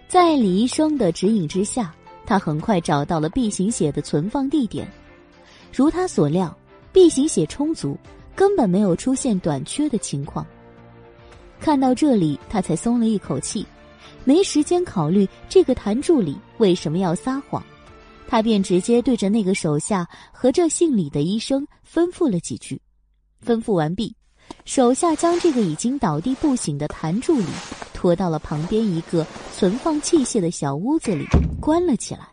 在李医生的指引之下。他很快找到了 B 型血的存放地点，如他所料，B 型血充足，根本没有出现短缺的情况。看到这里，他才松了一口气，没时间考虑这个谭助理为什么要撒谎，他便直接对着那个手下和这姓李的医生吩咐了几句。吩咐完毕，手下将这个已经倒地不醒的谭助理拖到了旁边一个存放器械的小屋子里，关了起来。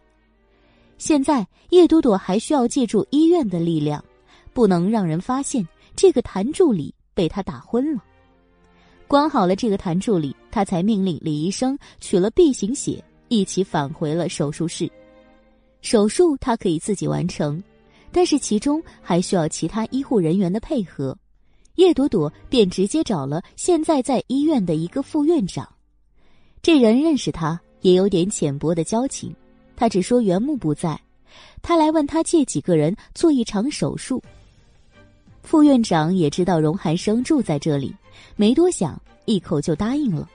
现在叶朵朵还需要借助医院的力量，不能让人发现这个谭助理被他打昏了。关好了这个谭助理，他才命令李医生取了 B 型血，一起返回了手术室。手术他可以自己完成，但是其中还需要其他医护人员的配合。叶朵朵便直接找了现在在医院的一个副院长，这人认识他，也有点浅薄的交情。他只说袁木不在，他来问他借几个人做一场手术。副院长也知道荣寒生住在这里。没多想，一口就答应了，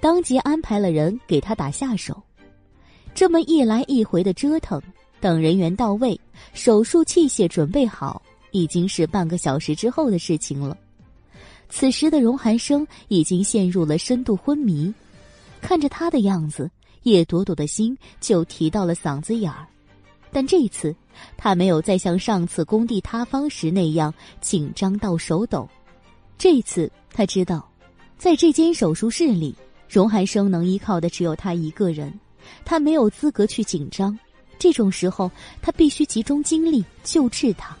当即安排了人给他打下手。这么一来一回的折腾，等人员到位，手术器械准备好，已经是半个小时之后的事情了。此时的荣寒生已经陷入了深度昏迷，看着他的样子，叶朵朵的心就提到了嗓子眼儿。但这一次，他没有再像上次工地塌方时那样紧张到手抖。这次他知道，在这间手术室里，荣寒生能依靠的只有他一个人，他没有资格去紧张。这种时候，他必须集中精力救治他，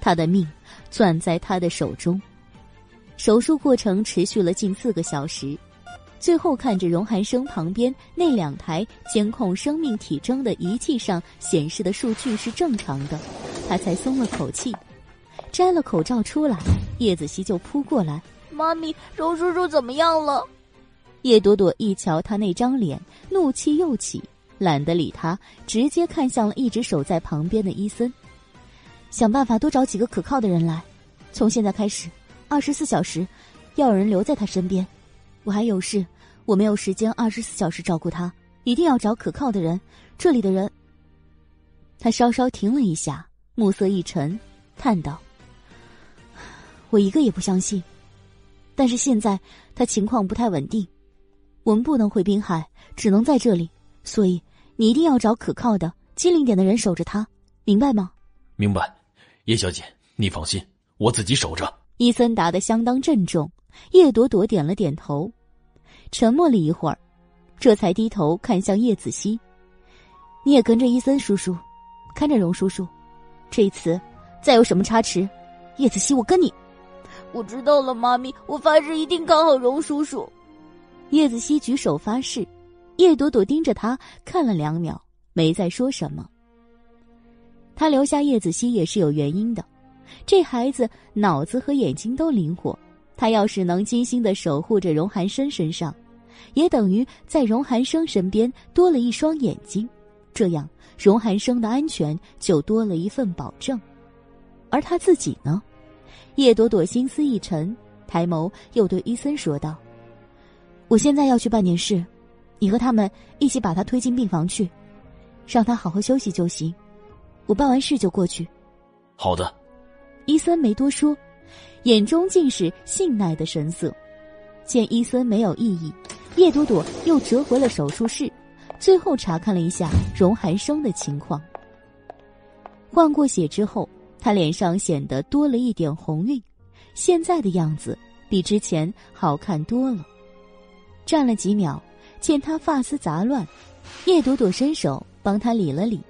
他的命攥在他的手中。手术过程持续了近四个小时，最后看着荣寒生旁边那两台监控生命体征的仪器上显示的数据是正常的，他才松了口气。摘了口罩出来，叶子熙就扑过来：“妈咪，荣叔叔怎么样了？”叶朵朵一瞧他那张脸，怒气又起，懒得理他，直接看向了一直守在旁边的伊森：“想办法多找几个可靠的人来，从现在开始，二十四小时要有人留在他身边。我还有事，我没有时间二十四小时照顾他，一定要找可靠的人。这里的人……”他稍稍停了一下，暮色一沉，叹道。我一个也不相信，但是现在他情况不太稳定，我们不能回滨海，只能在这里。所以你一定要找可靠的、机灵点的人守着他，明白吗？明白，叶小姐，你放心，我自己守着。伊森答得相当郑重，叶朵朵点了点头，沉默了一会儿，这才低头看向叶子熙：“你也跟着伊森叔叔，看着荣叔叔，这一次再有什么差池，叶子熙，我跟你。”我知道了，妈咪，我发誓一定看好荣叔叔。叶子熙举手发誓，叶朵朵盯着他看了两秒，没再说什么。他留下叶子熙也是有原因的，这孩子脑子和眼睛都灵活，他要是能精心的守护着荣寒生身上，也等于在荣寒生身边多了一双眼睛，这样荣寒生的安全就多了一份保证，而他自己呢？叶朵朵心思一沉，抬眸又对伊森说道：“我现在要去办点事，你和他们一起把他推进病房去，让他好好休息就行。我办完事就过去。”好的。伊森没多说，眼中尽是信赖的神色。见伊森没有异议，叶朵朵又折回了手术室，最后查看了一下荣寒生的情况。换过血之后。他脸上显得多了一点红晕，现在的样子比之前好看多了。站了几秒，见他发丝杂乱，叶朵朵伸手帮他理了理。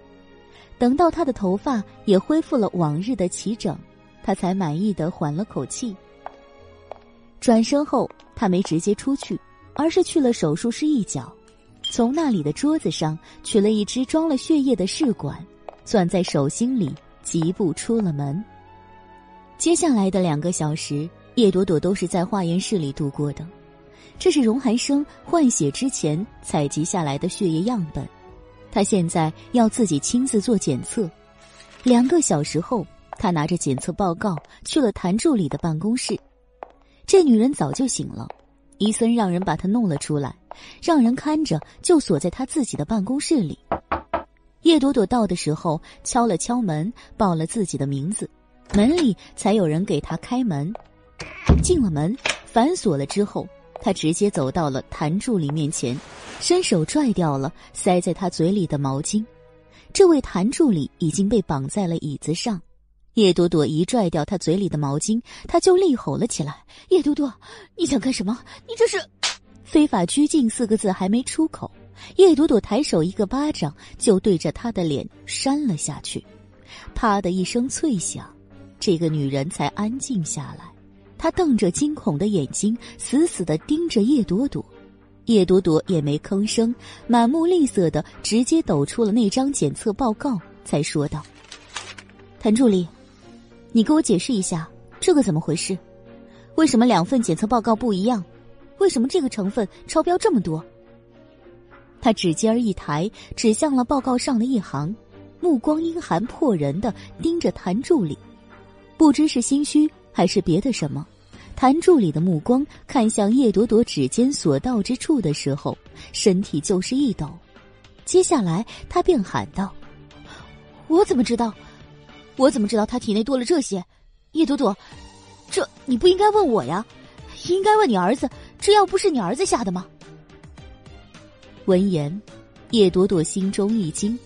等到他的头发也恢复了往日的齐整，他才满意的缓了口气。转身后，他没直接出去，而是去了手术室一角，从那里的桌子上取了一支装了血液的试管，攥在手心里。疾步出了门。接下来的两个小时，叶朵朵都是在化验室里度过的。这是荣寒生换血之前采集下来的血液样本，他现在要自己亲自做检测。两个小时后，他拿着检测报告去了谭助理的办公室。这女人早就醒了，伊森让人把她弄了出来，让人看着，就锁在他自己的办公室里。叶朵朵到的时候，敲了敲门，报了自己的名字，门里才有人给她开门。进了门，反锁了之后，他直接走到了谭助理面前，伸手拽掉了塞在他嘴里的毛巾。这位谭助理已经被绑在了椅子上。叶朵朵一拽掉他嘴里的毛巾，他就厉吼了起来：“叶朵朵，你想干什么？你这是 非法拘禁！”四个字还没出口。叶朵朵抬手一个巴掌就对着他的脸扇了下去，啪的一声脆响，这个女人才安静下来。她瞪着惊恐的眼睛，死死的盯着叶朵朵。叶朵朵也没吭声，满目厉色的直接抖出了那张检测报告，才说道：“谭助理，你给我解释一下，这个怎么回事？为什么两份检测报告不一样？为什么这个成分超标这么多？”他指尖儿一抬，指向了报告上的一行，目光阴寒迫人的盯着谭助理，不知是心虚还是别的什么。谭助理的目光看向叶朵朵指尖所到之处的时候，身体就是一抖，接下来他便喊道：“我怎么知道？我怎么知道他体内多了这些？叶朵朵，这你不应该问我呀，应该问你儿子。这药不是你儿子下的吗？”闻言，叶朵朵心中一惊，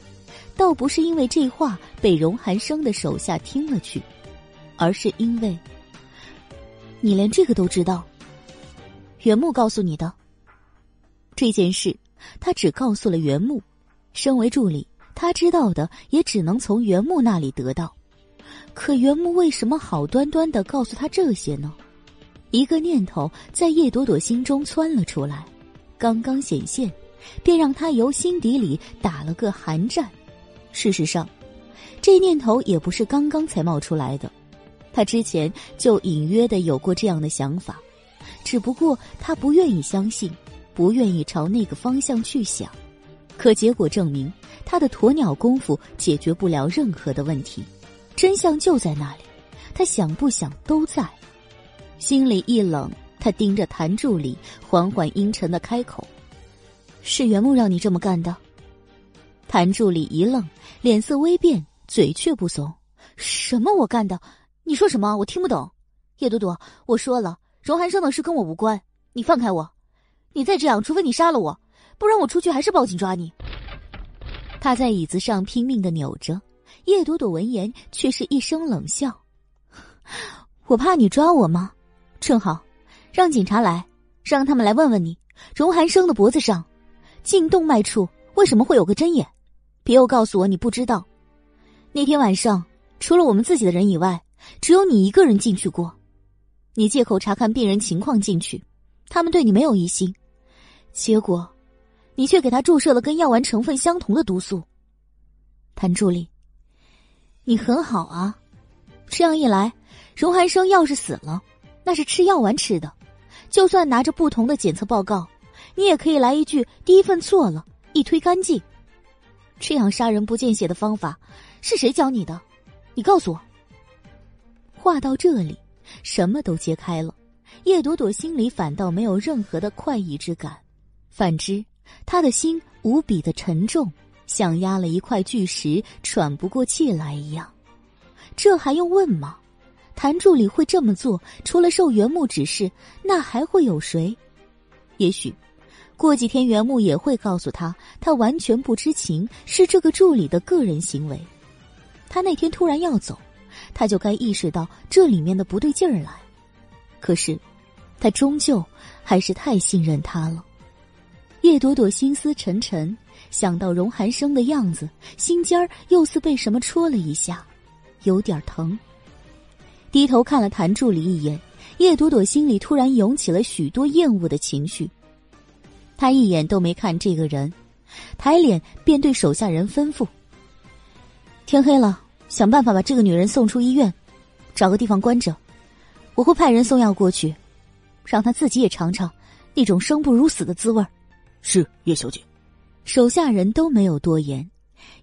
倒不是因为这话被荣寒生的手下听了去，而是因为，你连这个都知道。袁木告诉你的这件事，他只告诉了袁木。身为助理，他知道的也只能从袁木那里得到。可袁木为什么好端端的告诉他这些呢？一个念头在叶朵朵心中窜了出来，刚刚显现。便让他由心底里打了个寒战。事实上，这念头也不是刚刚才冒出来的，他之前就隐约的有过这样的想法，只不过他不愿意相信，不愿意朝那个方向去想。可结果证明，他的鸵鸟功夫解决不了任何的问题。真相就在那里，他想不想都在。心里一冷，他盯着谭助理，缓缓阴沉的开口。是袁木让你这么干的。谭助理一愣，脸色微变，嘴却不怂：“什么我干的？你说什么？我听不懂。”叶朵朵，我说了，荣寒生的事跟我无关，你放开我！你再这样，除非你杀了我，不然我出去还是报警抓你。他在椅子上拼命的扭着，叶朵朵闻言却是一声冷笑：“我怕你抓我吗？正好，让警察来，让他们来问问你，荣寒生的脖子上。”颈动脉处为什么会有个针眼？别又告诉我你不知道。那天晚上，除了我们自己的人以外，只有你一个人进去过。你借口查看病人情况进去，他们对你没有疑心，结果，你却给他注射了跟药丸成分相同的毒素。谭助理，你很好啊。这样一来，荣寒生要是死了，那是吃药丸吃的。就算拿着不同的检测报告。你也可以来一句：“第一份错了，一推干净。”这样杀人不见血的方法是谁教你的？你告诉我。话到这里，什么都揭开了。叶朵朵心里反倒没有任何的快意之感，反之，她的心无比的沉重，像压了一块巨石，喘不过气来一样。这还用问吗？谭助理会这么做，除了受原木指示，那还会有谁？也许。过几天，袁木也会告诉他，他完全不知情，是这个助理的个人行为。他那天突然要走，他就该意识到这里面的不对劲儿来。可是，他终究还是太信任他了。叶朵朵心思沉沉，想到荣寒生的样子，心尖儿又似被什么戳了一下，有点疼。低头看了谭助理一眼，叶朵朵心里突然涌起了许多厌恶的情绪。他一眼都没看这个人，抬脸便对手下人吩咐：“天黑了，想办法把这个女人送出医院，找个地方关着。我会派人送药过去，让她自己也尝尝那种生不如死的滋味。”是叶小姐。手下人都没有多言。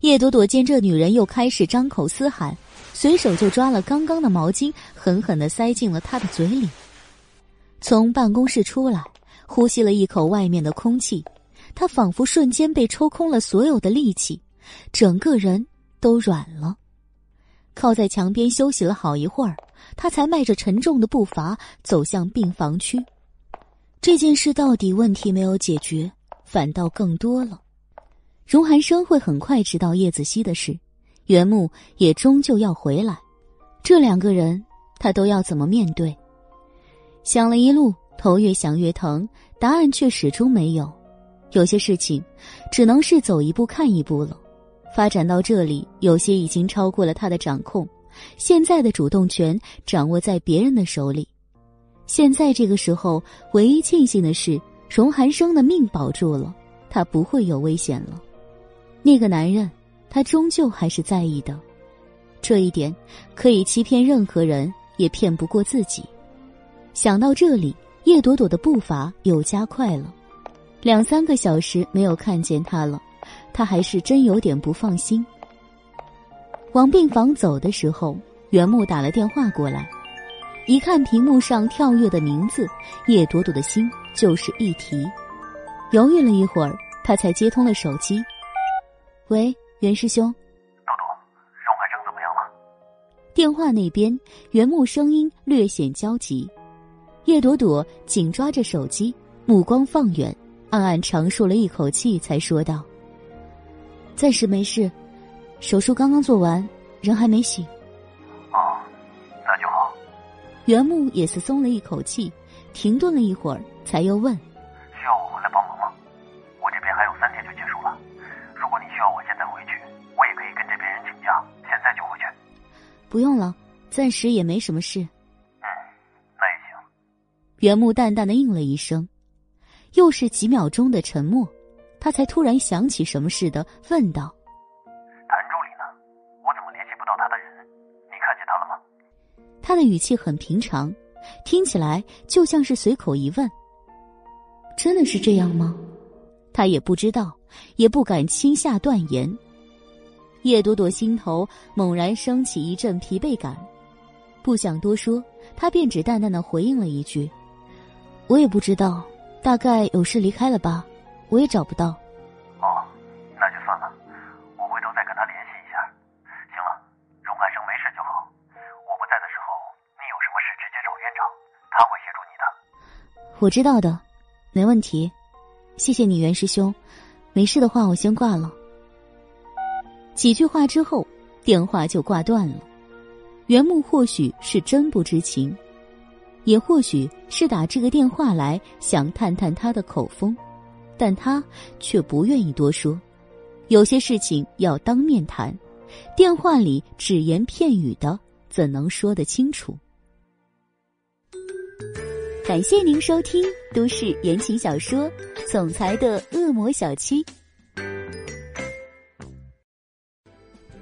叶朵朵见这女人又开始张口嘶喊，随手就抓了刚刚的毛巾，狠狠的塞进了她的嘴里。从办公室出来。呼吸了一口外面的空气，他仿佛瞬间被抽空了所有的力气，整个人都软了。靠在墙边休息了好一会儿，他才迈着沉重的步伐走向病房区。这件事到底问题没有解决，反倒更多了。荣寒生会很快知道叶子熙的事，袁木也终究要回来，这两个人他都要怎么面对？想了一路，头越想越疼，答案却始终没有。有些事情，只能是走一步看一步了。发展到这里，有些已经超过了他的掌控。现在的主动权掌握在别人的手里。现在这个时候，唯一庆幸的是，荣寒生的命保住了，他不会有危险了。那个男人，他终究还是在意的，这一点可以欺骗任何人，也骗不过自己。想到这里，叶朵朵的步伐又加快了。两三个小时没有看见他了。他还是真有点不放心。往病房走的时候，袁木打了电话过来，一看屏幕上跳跃的名字，叶朵朵的心就是一提。犹豫了一会儿，他才接通了手机。喂，袁师兄。朵朵，荣寒生怎么样了？电话那边，袁木声音略显焦急。叶朵朵紧抓着手机，目光放远，暗暗长舒了一口气，才说道。暂时没事，手术刚刚做完，人还没醒。哦，那就好。袁木也是松了一口气，停顿了一会儿，才又问：“需要我回来帮忙吗？我这边还有三天就结束了。如果你需要我现在回去，我也可以跟这边人请假，现在就回去。”不用了，暂时也没什么事。袁木淡淡的应了一声，又是几秒钟的沉默。他才突然想起什么似的，问道：“谭助理呢？我怎么联系不到他的人？你看见他了吗？”他的语气很平常，听起来就像是随口一问。真的是这样吗？他也不知道，也不敢轻下断言。叶朵朵心头猛然升起一阵疲惫感，不想多说，他便只淡淡的回应了一句：“我也不知道，大概有事离开了吧。”我也找不到。哦，那就算了，我回头再跟他联系一下。行了，荣寒生没事就好。我不在的时候，你有什么事直接找院长，他会协助你的。我知道的，没问题。谢谢你，袁师兄。没事的话，我先挂了。几句话之后，电话就挂断了。袁木或许是真不知情，也或许是打这个电话来想探探他的口风。但他却不愿意多说，有些事情要当面谈，电话里只言片语的怎能说得清楚？感谢您收听都市言情小说《总裁的恶魔小七》，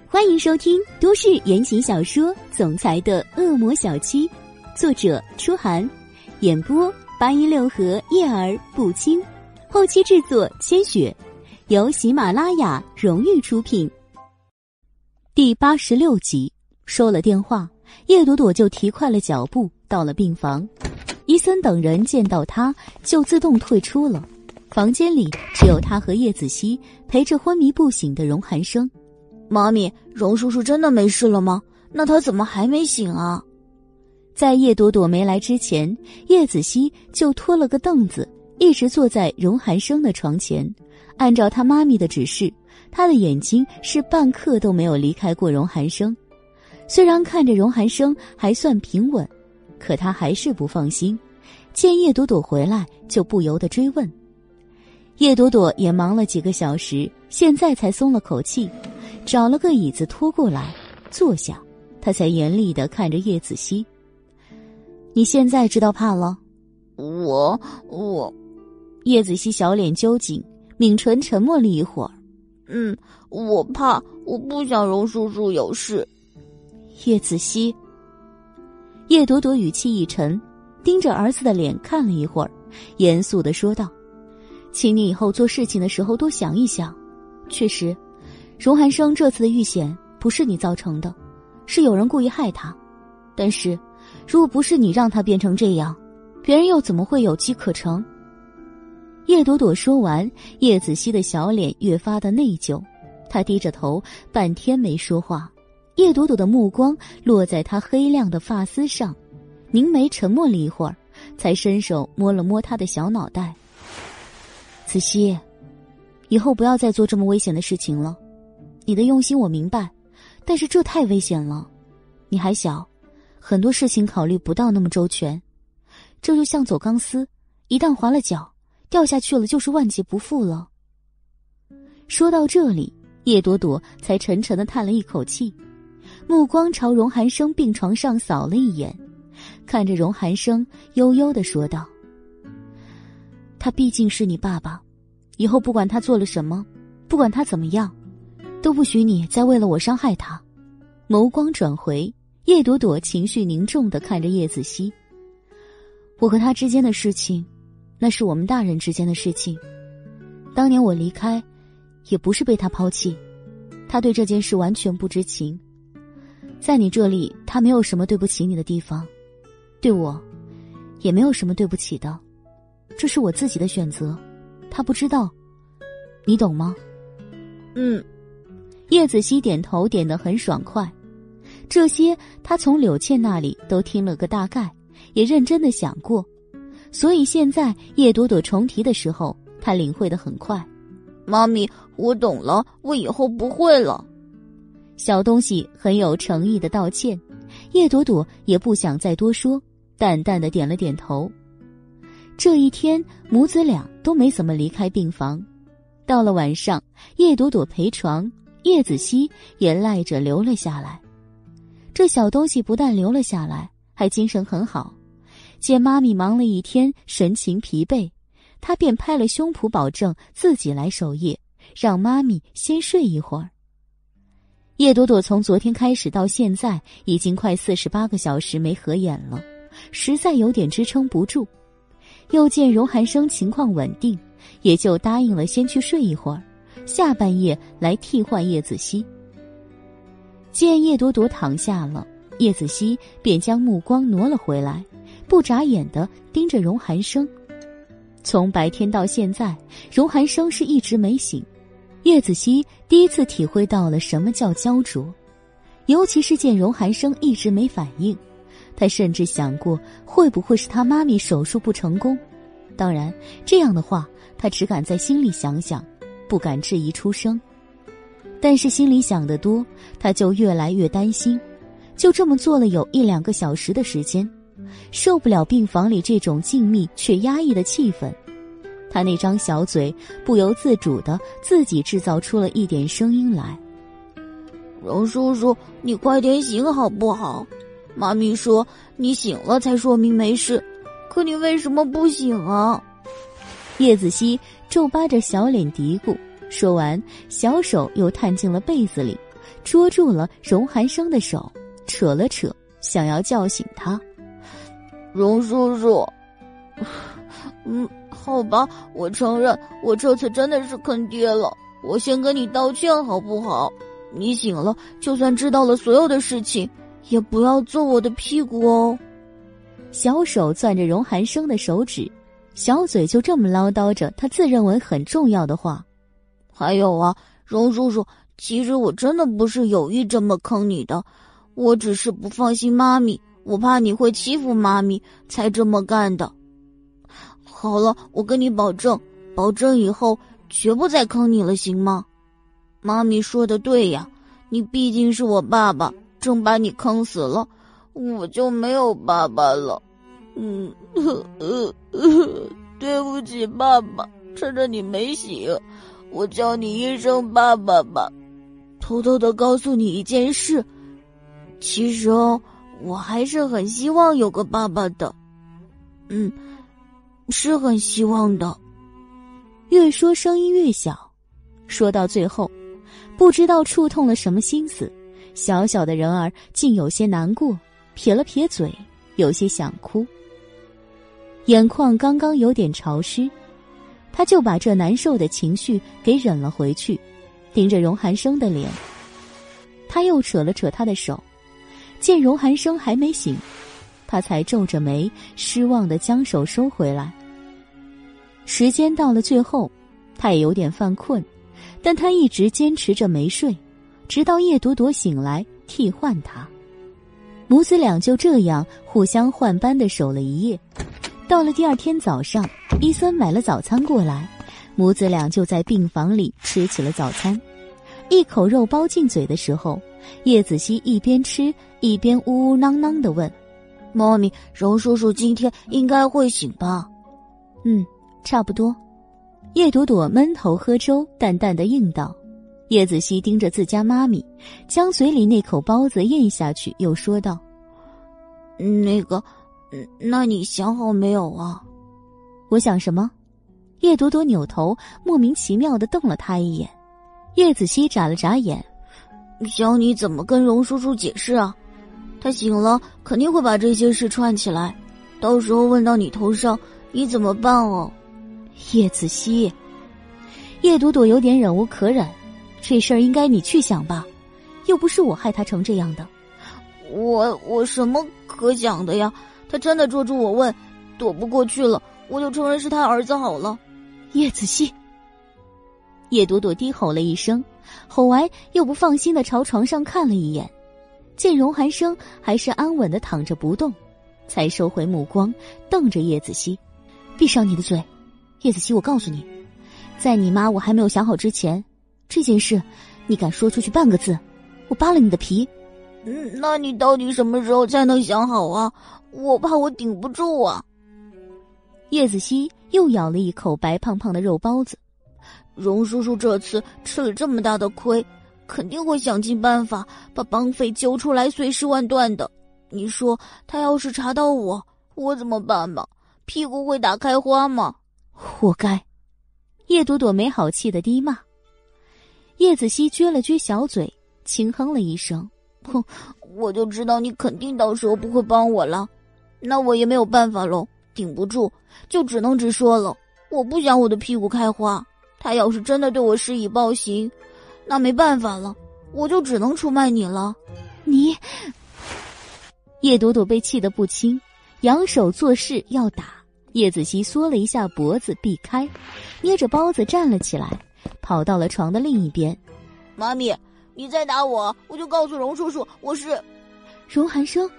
欢迎收听都市言情小说《总裁的恶魔小七》，作者：初寒，演播：八一六合叶儿不轻。后期制作：千雪，由喜马拉雅荣誉出品。第八十六集，收了电话，叶朵朵就提快了脚步到了病房。伊森等人见到他就自动退出了，房间里只有他和叶子熙陪着昏迷不醒的荣寒生。妈咪，荣叔叔真的没事了吗？那他怎么还没醒啊？在叶朵朵没来之前，叶子熙就拖了个凳子。一直坐在荣寒生的床前，按照他妈咪的指示，他的眼睛是半刻都没有离开过荣寒生。虽然看着荣寒生还算平稳，可他还是不放心。见叶朵朵回来，就不由得追问。叶朵朵也忙了几个小时，现在才松了口气，找了个椅子拖过来坐下，他才严厉的看着叶子熙：“你现在知道怕了？我我。”叶子熙小脸揪紧，抿唇沉默了一会儿。嗯，我怕，我不想荣叔叔有事。叶子熙，叶朵朵语气一沉，盯着儿子的脸看了一会儿，严肃的说道：“请你以后做事情的时候多想一想。确实，荣寒生这次的遇险不是你造成的，是有人故意害他。但是，若不是你让他变成这样，别人又怎么会有机可乘？”叶朵朵说完，叶子熙的小脸越发的内疚。他低着头，半天没说话。叶朵朵的目光落在他黑亮的发丝上，凝眉沉默了一会儿，才伸手摸了摸他的小脑袋。子熙，以后不要再做这么危险的事情了。你的用心我明白，但是这太危险了。你还小，很多事情考虑不到那么周全。这就像走钢丝，一旦滑了脚，掉下去了就是万劫不复了。说到这里，叶朵朵才沉沉的叹了一口气，目光朝荣寒生病床上扫了一眼，看着荣寒生，悠悠的说道：“他毕竟是你爸爸，以后不管他做了什么，不管他怎么样，都不许你再为了我伤害他。”眸光转回，叶朵朵情绪凝重的看着叶子熙。我和他之间的事情，那是我们大人之间的事情。当年我离开，也不是被他抛弃，他对这件事完全不知情。在你这里，他没有什么对不起你的地方，对我，也没有什么对不起的。这是我自己的选择，他不知道，你懂吗？嗯，叶子熙点头点得很爽快，这些他从柳倩那里都听了个大概。也认真的想过，所以现在叶朵朵重提的时候，他领会的很快。妈咪，我懂了，我以后不会了。小东西很有诚意的道歉，叶朵朵也不想再多说，淡淡的点了点头。这一天，母子俩都没怎么离开病房。到了晚上，叶朵朵陪床，叶子熙也赖着留了下来。这小东西不但留了下来，还精神很好。见妈咪忙了一天，神情疲惫，他便拍了胸脯保证自己来守夜，让妈咪先睡一会儿。叶朵朵从昨天开始到现在，已经快四十八个小时没合眼了，实在有点支撑不住。又见荣寒生情况稳定，也就答应了先去睡一会儿，下半夜来替换叶子熙。见叶朵朵躺下了，叶子熙便将目光挪了回来。不眨眼的盯着荣寒生，从白天到现在，荣寒生是一直没醒。叶子熙第一次体会到了什么叫焦灼，尤其是见荣寒生一直没反应，他甚至想过会不会是他妈咪手术不成功。当然，这样的话他只敢在心里想想，不敢质疑出声。但是心里想的多，他就越来越担心。就这么坐了有一两个小时的时间。受不了病房里这种静谧却压抑的气氛，他那张小嘴不由自主的自己制造出了一点声音来：“荣叔叔，你快点醒好不好？妈咪说你醒了才说明没事，可你为什么不醒啊？”叶子熙皱巴着小脸嘀咕，说完，小手又探进了被子里，捉住了荣寒生的手，扯了扯，想要叫醒他。荣叔叔，嗯，好吧，我承认，我这次真的是坑爹了。我先跟你道歉，好不好？你醒了，就算知道了所有的事情，也不要揍我的屁股哦。小手攥着荣寒生的手指，小嘴就这么唠叨着他自认为很重要的话。还有啊，荣叔叔，其实我真的不是有意这么坑你的，我只是不放心妈咪。我怕你会欺负妈咪，才这么干的。好了，我跟你保证，保证以后绝不再坑你了，行吗？妈咪说的对呀，你毕竟是我爸爸，真把你坑死了，我就没有爸爸了。嗯，对不起，爸爸，趁着你没醒，我叫你一声爸爸吧。偷偷的告诉你一件事，其实哦。我还是很希望有个爸爸的，嗯，是很希望的。越说声音越小，说到最后，不知道触痛了什么心思，小小的人儿竟有些难过，撇了撇嘴，有些想哭。眼眶刚刚有点潮湿，他就把这难受的情绪给忍了回去，盯着荣寒生的脸，他又扯了扯他的手。见荣寒生还没醒，他才皱着眉，失望的将手收回来。时间到了最后，他也有点犯困，但他一直坚持着没睡，直到叶朵朵醒来替换他。母子俩就这样互相换班的守了一夜。到了第二天早上，伊森买了早餐过来，母子俩就在病房里吃起了早餐。一口肉包进嘴的时候，叶子熙一边吃一边呜呜囔囔的问：“妈咪，荣叔叔今天应该会醒吧？”“嗯，差不多。”叶朵朵闷头喝粥，淡淡的应道。叶子熙盯着自家妈咪，将嘴里那口包子咽下去，又说道：“那个。”那你想好没有啊？我想什么？叶朵朵扭头，莫名其妙的瞪了他一眼。叶子熙眨了眨眼，想你怎么跟荣叔叔解释啊？他醒了肯定会把这些事串起来，到时候问到你头上，你怎么办哦？叶子熙，叶朵朵有点忍无可忍，这事儿应该你去想吧，又不是我害他成这样的。我我什么可想的呀？他真的捉住我问，躲不过去了，我就承认是他儿子好了。叶子熙，叶朵朵低吼了一声，吼完又不放心的朝床上看了一眼，见荣寒生还是安稳的躺着不动，才收回目光，瞪着叶子熙：“闭上你的嘴，叶子熙，我告诉你，在你妈我还没有想好之前，这件事你敢说出去半个字，我扒了你的皮。”嗯，那你到底什么时候才能想好啊？我怕我顶不住啊！叶子熙又咬了一口白胖胖的肉包子。荣叔叔这次吃了这么大的亏，肯定会想尽办法把绑匪揪出来，碎尸万段的。你说他要是查到我，我怎么办嘛？屁股会打开花吗？活该！叶朵朵没好气的低骂。叶子熙撅了撅小嘴，轻哼了一声。哼，我就知道你肯定到时候不会帮我了，那我也没有办法喽，顶不住就只能直说了。我不想我的屁股开花，他要是真的对我施以暴行，那没办法了，我就只能出卖你了。你，叶朵朵被气得不轻，扬手做事要打叶子熙，缩了一下脖子避开，捏着包子站了起来，跑到了床的另一边。妈咪。你再打我，我就告诉荣叔叔我是荣寒生。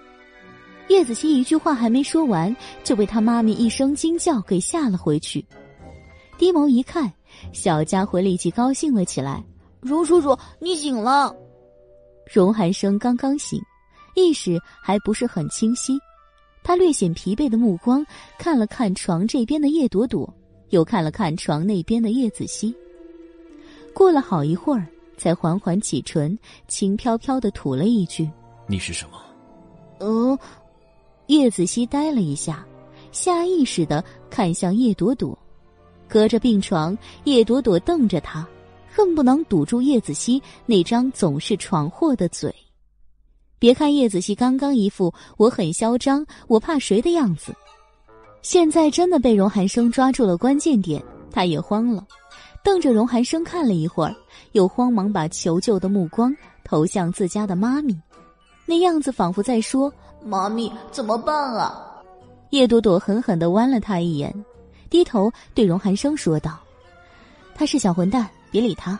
叶子熙一句话还没说完，就被他妈咪一声惊叫给吓了回去。低眸一看，小家伙立即高兴了起来：“荣叔叔，你醒了！”荣寒生刚刚醒，意识还不是很清晰，他略显疲惫的目光看了看床这边的叶朵朵，又看了看床那边的叶子熙。过了好一会儿。才缓缓起唇，轻飘飘的吐了一句：“你是什么？”呃，叶子熙呆了一下，下意识的看向叶朵朵。隔着病床，叶朵朵瞪着他，恨不能堵住叶子熙那张总是闯祸的嘴。别看叶子熙刚刚一副我很嚣张，我怕谁的样子，现在真的被荣寒生抓住了关键点，他也慌了。瞪着荣寒生看了一会儿，又慌忙把求救的目光投向自家的妈咪，那样子仿佛在说：“妈咪怎么办啊？”叶朵朵狠狠的剜了他一眼，低头对荣寒生说道：“他是小混蛋，别理他。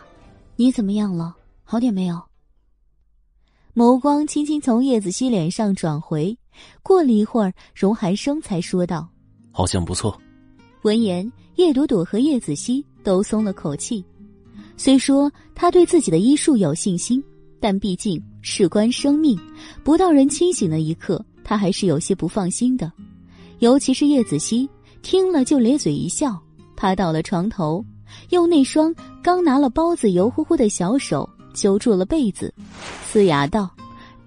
你怎么样了？好点没有？”眸光轻轻从叶子熙脸上转回，过了一会儿，荣寒生才说道：“好像不错。”闻言，叶朵朵和叶子熙。都松了口气，虽说他对自己的医术有信心，但毕竟事关生命，不到人清醒的一刻，他还是有些不放心的。尤其是叶子熙听了就咧嘴一笑，趴到了床头，用那双刚拿了包子油乎乎的小手揪住了被子，呲牙道：“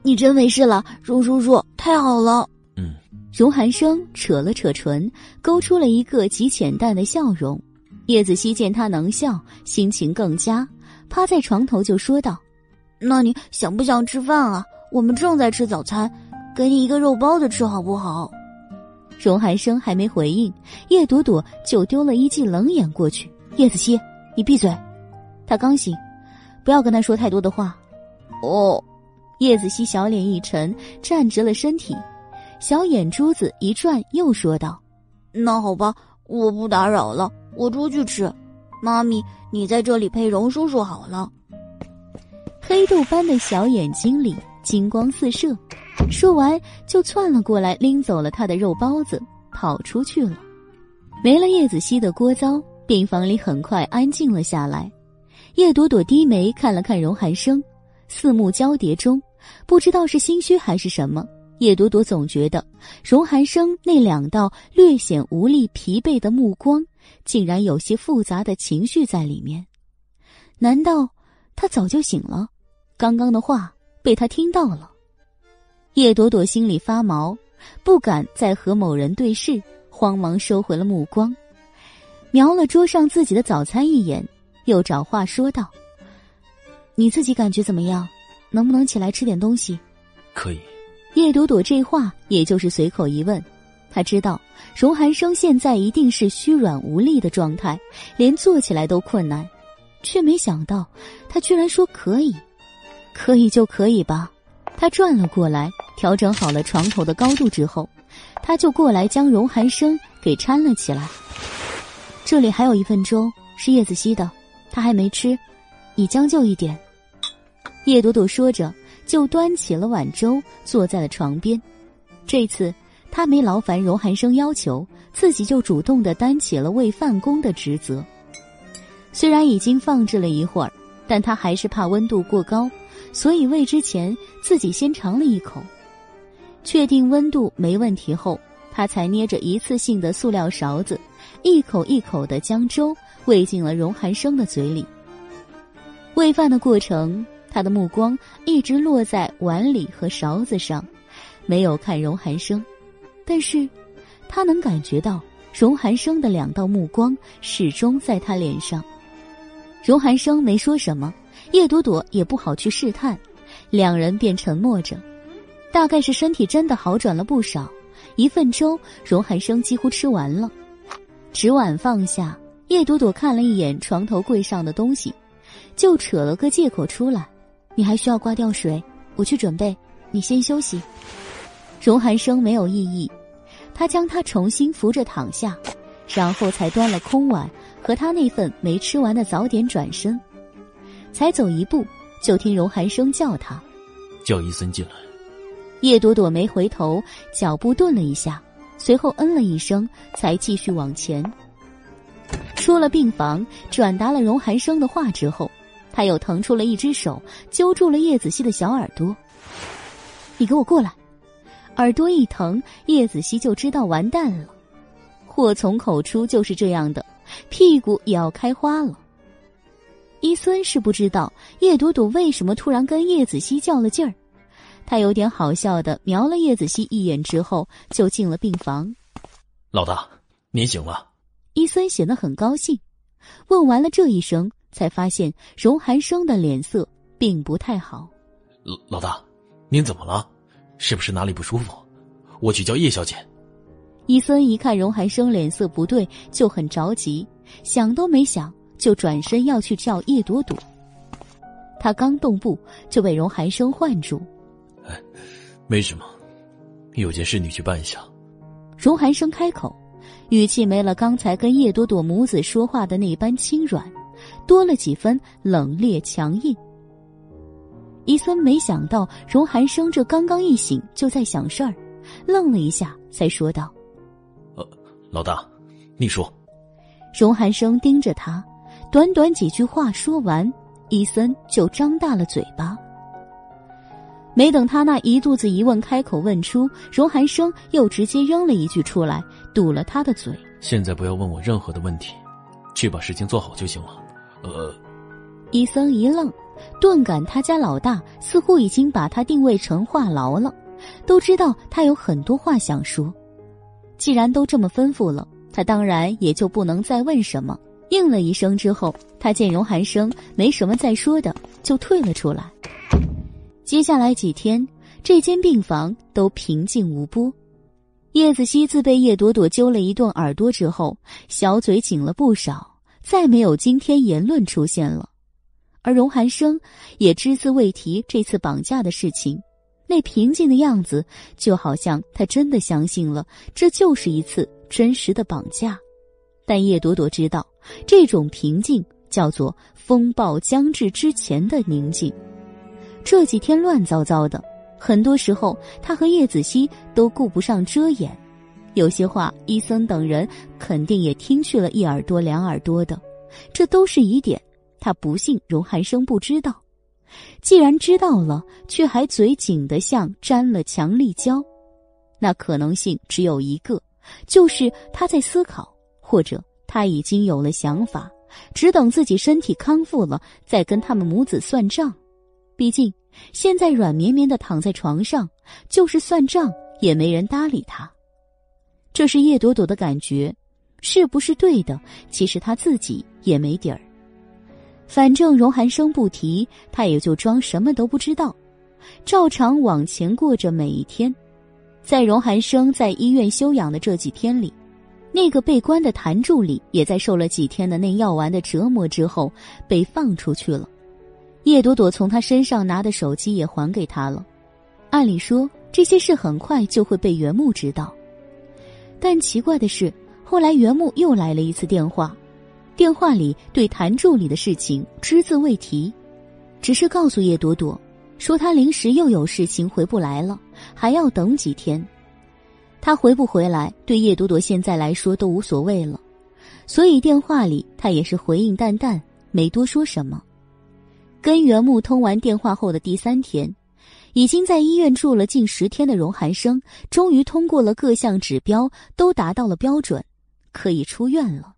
你真没事了，荣叔叔，太好了。”嗯，荣寒生扯了扯唇，勾出了一个极浅淡的笑容。叶子熙见他能笑，心情更佳，趴在床头就说道：“那你想不想吃饭啊？我们正在吃早餐，给你一个肉包子吃好不好？”荣寒生还没回应，叶朵朵就丢了一记冷眼过去：“叶子熙，你闭嘴！他刚醒，不要跟他说太多的话。”哦，叶子熙小脸一沉，站直了身体，小眼珠子一转，又说道：“那好吧，我不打扰了。”我出去吃。妈咪，你在这里陪荣叔叔好了。黑豆般的小眼睛里金光四射，说完就窜了过来，拎走了他的肉包子，跑出去了。没了叶子熙的聒噪，病房里很快安静了下来。叶朵朵低眉看了看荣寒生，四目交叠中，不知道是心虚还是什么。叶朵朵总觉得荣寒生那两道略显无力、疲惫的目光，竟然有些复杂的情绪在里面。难道他早就醒了？刚刚的话被他听到了。叶朵朵心里发毛，不敢再和某人对视，慌忙收回了目光，瞄了桌上自己的早餐一眼，又找话说道：“你自己感觉怎么样？能不能起来吃点东西？”“可以。”叶朵朵这话也就是随口一问，她知道荣寒生现在一定是虚软无力的状态，连坐起来都困难，却没想到他居然说可以，可以就可以吧。他转了过来，调整好了床头的高度之后，他就过来将荣寒生给搀了起来。这里还有一份粥，是叶子熙的，他还没吃，你将就一点。叶朵朵说着。就端起了碗粥，坐在了床边。这次他没劳烦荣寒生要求，自己就主动的担起了喂饭工的职责。虽然已经放置了一会儿，但他还是怕温度过高，所以喂之前自己先尝了一口，确定温度没问题后，他才捏着一次性的塑料勺子，一口一口的将粥喂进了荣寒生的嘴里。喂饭的过程。他的目光一直落在碗里和勺子上，没有看荣寒生，但是，他能感觉到荣寒生的两道目光始终在他脸上。荣寒生没说什么，叶朵朵也不好去试探，两人便沉默着。大概是身体真的好转了不少，一份粥，荣寒生几乎吃完了。纸碗放下，叶朵朵看了一眼床头柜上的东西，就扯了个借口出来。你还需要挂吊水，我去准备。你先休息。荣寒生没有异议，他将他重新扶着躺下，然后才端了空碗和他那份没吃完的早点转身。才走一步，就听荣寒生叫他：“叫医生进来。”叶朵朵没回头，脚步顿了一下，随后嗯了一声，才继续往前。出了病房，转达了荣寒生的话之后。他又腾出了一只手，揪住了叶子熙的小耳朵。“你给我过来！”耳朵一疼，叶子熙就知道完蛋了。祸从口出就是这样的，屁股也要开花了。伊孙是不知道叶朵朵为什么突然跟叶子熙较了劲儿，他有点好笑的瞄了叶子熙一眼之后，就进了病房。老大，您醒了。伊孙显得很高兴，问完了这一声。才发现荣寒生的脸色并不太好。老老大，您怎么了？是不是哪里不舒服？我去叫叶小姐。伊森一看荣寒生脸色不对，就很着急，想都没想就转身要去叫叶朵朵。他刚动步就被荣寒生唤住。哎，没什么，有件事你去办一下。荣寒生开口，语气没了刚才跟叶朵朵母子说话的那般轻软。多了几分冷冽强硬。伊森没想到荣寒生这刚刚一醒就在想事儿，愣了一下，才说道：“呃，老大，你说。”荣寒生盯着他，短短几句话说完，伊森就张大了嘴巴。没等他那一肚子疑问开口问出，荣寒生又直接扔了一句出来，堵了他的嘴：“现在不要问我任何的问题，去把事情做好就行了。”呃，伊森一愣，顿感他家老大似乎已经把他定位成话痨了，都知道他有很多话想说。既然都这么吩咐了，他当然也就不能再问什么。应了一声之后，他见荣寒生没什么再说的，就退了出来。接下来几天，这间病房都平静无波。叶子熙自被叶朵朵揪了一顿耳朵之后，小嘴紧了不少。再没有今天言论出现了，而荣寒生也只字未提这次绑架的事情，那平静的样子就好像他真的相信了这就是一次真实的绑架。但叶朵朵知道这种平静叫做风暴将至之前的宁静。这几天乱糟糟的，很多时候他和叶子熙都顾不上遮掩，有些话伊森等人肯定也听去了一耳朵两耳朵的，这都是疑点。他不信荣寒生不知道，既然知道了，却还嘴紧的像粘了强力胶，那可能性只有一个，就是他在思考，或者他已经有了想法，只等自己身体康复了再跟他们母子算账。毕竟现在软绵绵的躺在床上，就是算账也没人搭理他。这是叶朵朵的感觉，是不是对的？其实他自己也没底儿。反正荣寒生不提，他也就装什么都不知道，照常往前过着每一天。在荣寒生在医院休养的这几天里，那个被关的谭助理也在受了几天的那药丸的折磨之后被放出去了。叶朵朵从他身上拿的手机也还给他了。按理说这些事很快就会被袁木知道，但奇怪的是，后来袁木又来了一次电话。电话里对谭助理的事情只字未提，只是告诉叶朵朵，说他临时又有事情回不来了，还要等几天。他回不回来，对叶朵朵现在来说都无所谓了，所以电话里他也是回应淡淡，没多说什么。跟袁木通完电话后的第三天，已经在医院住了近十天的荣寒生，终于通过了各项指标，都达到了标准，可以出院了。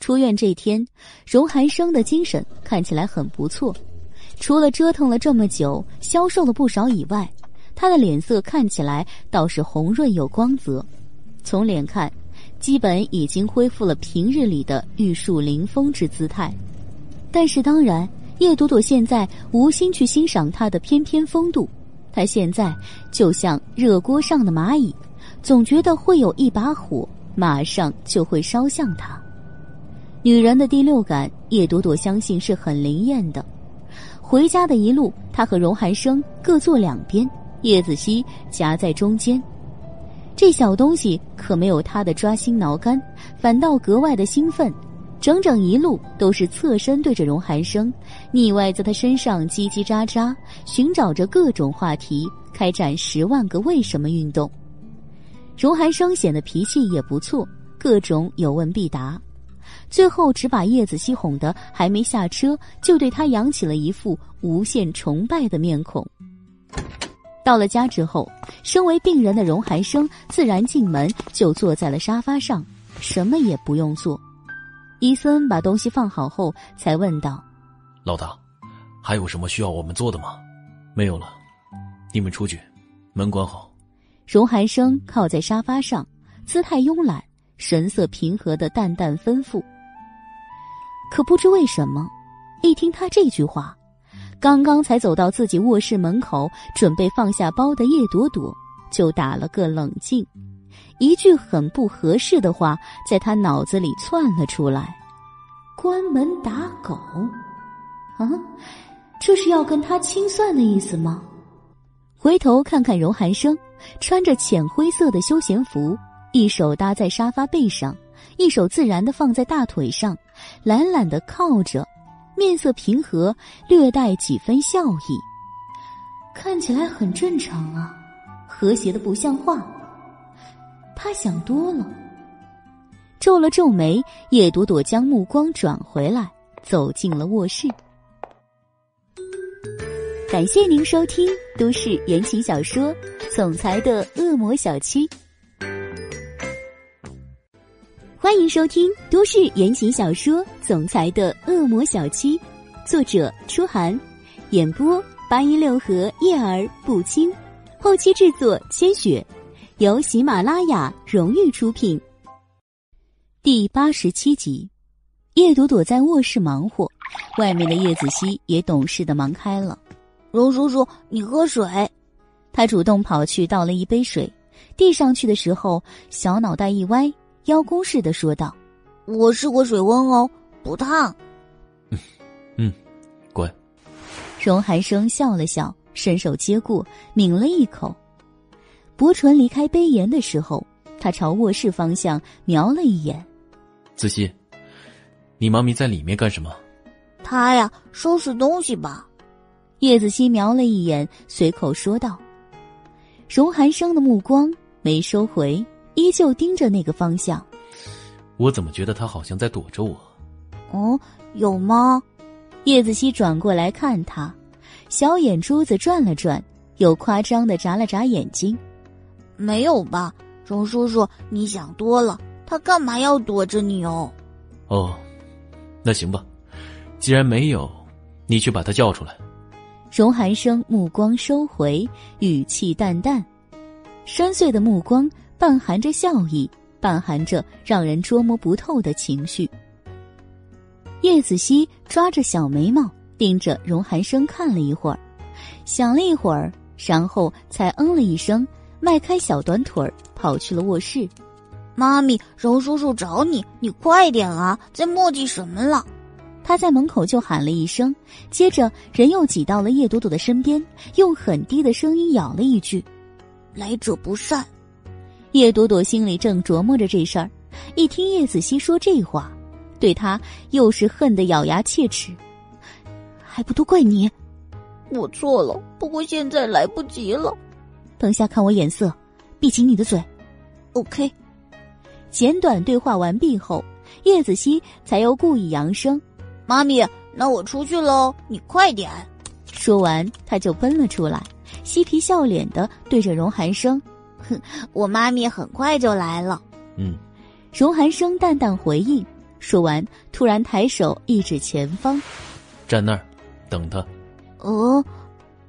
出院这天，荣寒生的精神看起来很不错，除了折腾了这么久，消瘦了不少以外，他的脸色看起来倒是红润有光泽。从脸看，基本已经恢复了平日里的玉树临风之姿态。但是当然，叶朵朵现在无心去欣赏他的翩翩风度，他现在就像热锅上的蚂蚁，总觉得会有一把火马上就会烧向他。女人的第六感，叶朵朵相信是很灵验的。回家的一路，她和荣寒生各坐两边，叶子熙夹在中间。这小东西可没有他的抓心挠肝，反倒格外的兴奋。整整一路都是侧身对着荣寒生，腻歪在他身上叽叽喳喳，寻找着各种话题，开展十万个为什么运动。荣寒生显得脾气也不错，各种有问必答。最后只把叶子熙哄得还没下车，就对他扬起了一副无限崇拜的面孔。到了家之后，身为病人的荣寒生自然进门就坐在了沙发上，什么也不用做。伊森把东西放好后，才问道：“老大，还有什么需要我们做的吗？”“没有了，你们出去，门关好。”荣寒生靠在沙发上，姿态慵懒，神色平和的淡淡吩咐。可不知为什么，一听他这句话，刚刚才走到自己卧室门口准备放下包的叶朵朵就打了个冷静，一句很不合适的话在他脑子里窜了出来：“关门打狗。”啊，这是要跟他清算的意思吗？回头看看荣寒生，穿着浅灰色的休闲服，一手搭在沙发背上，一手自然的放在大腿上。懒懒的靠着，面色平和，略带几分笑意，看起来很正常啊，和谐的不像话。他想多了，皱了皱眉，叶朵朵将目光转回来，走进了卧室。感谢您收听都市言情小说《总裁的恶魔小七》。欢迎收听都市言情小说《总裁的恶魔小七》，作者：初寒，演播：八一六合叶儿不轻，后期制作：千雪，由喜马拉雅荣誉出品。第八十七集，叶朵朵在卧室忙活，外面的叶子熙也懂事的忙开了。荣叔叔，你喝水。他主动跑去倒了一杯水，递上去的时候，小脑袋一歪。邀功似的说道：“我试过水温哦，不烫。”“嗯，嗯，乖。”荣寒生笑了笑，伸手接过，抿了一口。薄唇离开杯沿的时候，他朝卧室方向瞄了一眼。“子熙，你妈咪在里面干什么？她呀，收拾东西吧。叶子熙瞄了一眼，随口说道。荣寒生的目光没收回，依旧盯着那个方向。我怎么觉得他好像在躲着我？哦，有吗？叶子熙转过来看他，小眼珠子转了转，又夸张的眨了眨眼睛。没有吧，荣叔叔，你想多了。他干嘛要躲着你哦？哦，那行吧，既然没有，你去把他叫出来。荣寒生目光收回，语气淡淡，深邃的目光半含着笑意，半含着让人捉摸不透的情绪。叶子熙抓着小眉毛，盯着荣寒生看了一会儿，想了一会儿，然后才嗯了一声，迈开小短腿儿跑去了卧室。妈咪，荣叔叔找你，你快点啊！在磨叽什么了？他在门口就喊了一声，接着人又挤到了叶朵朵的身边，用很低的声音咬了一句：“来者不善。”叶朵朵心里正琢磨着这事儿，一听叶子熙说这话。对他又是恨得咬牙切齿，还不都怪你！我错了，不过现在来不及了。等下看我眼色，闭紧你的嘴。OK。简短对话完毕后，叶子熙才又故意扬声：“妈咪，那我出去喽，你快点。”说完，他就奔了出来，嬉皮笑脸的对着荣寒生：“哼，我妈咪很快就来了。”嗯，荣寒生淡淡回应。说完，突然抬手一指前方，站那儿，等他。哦，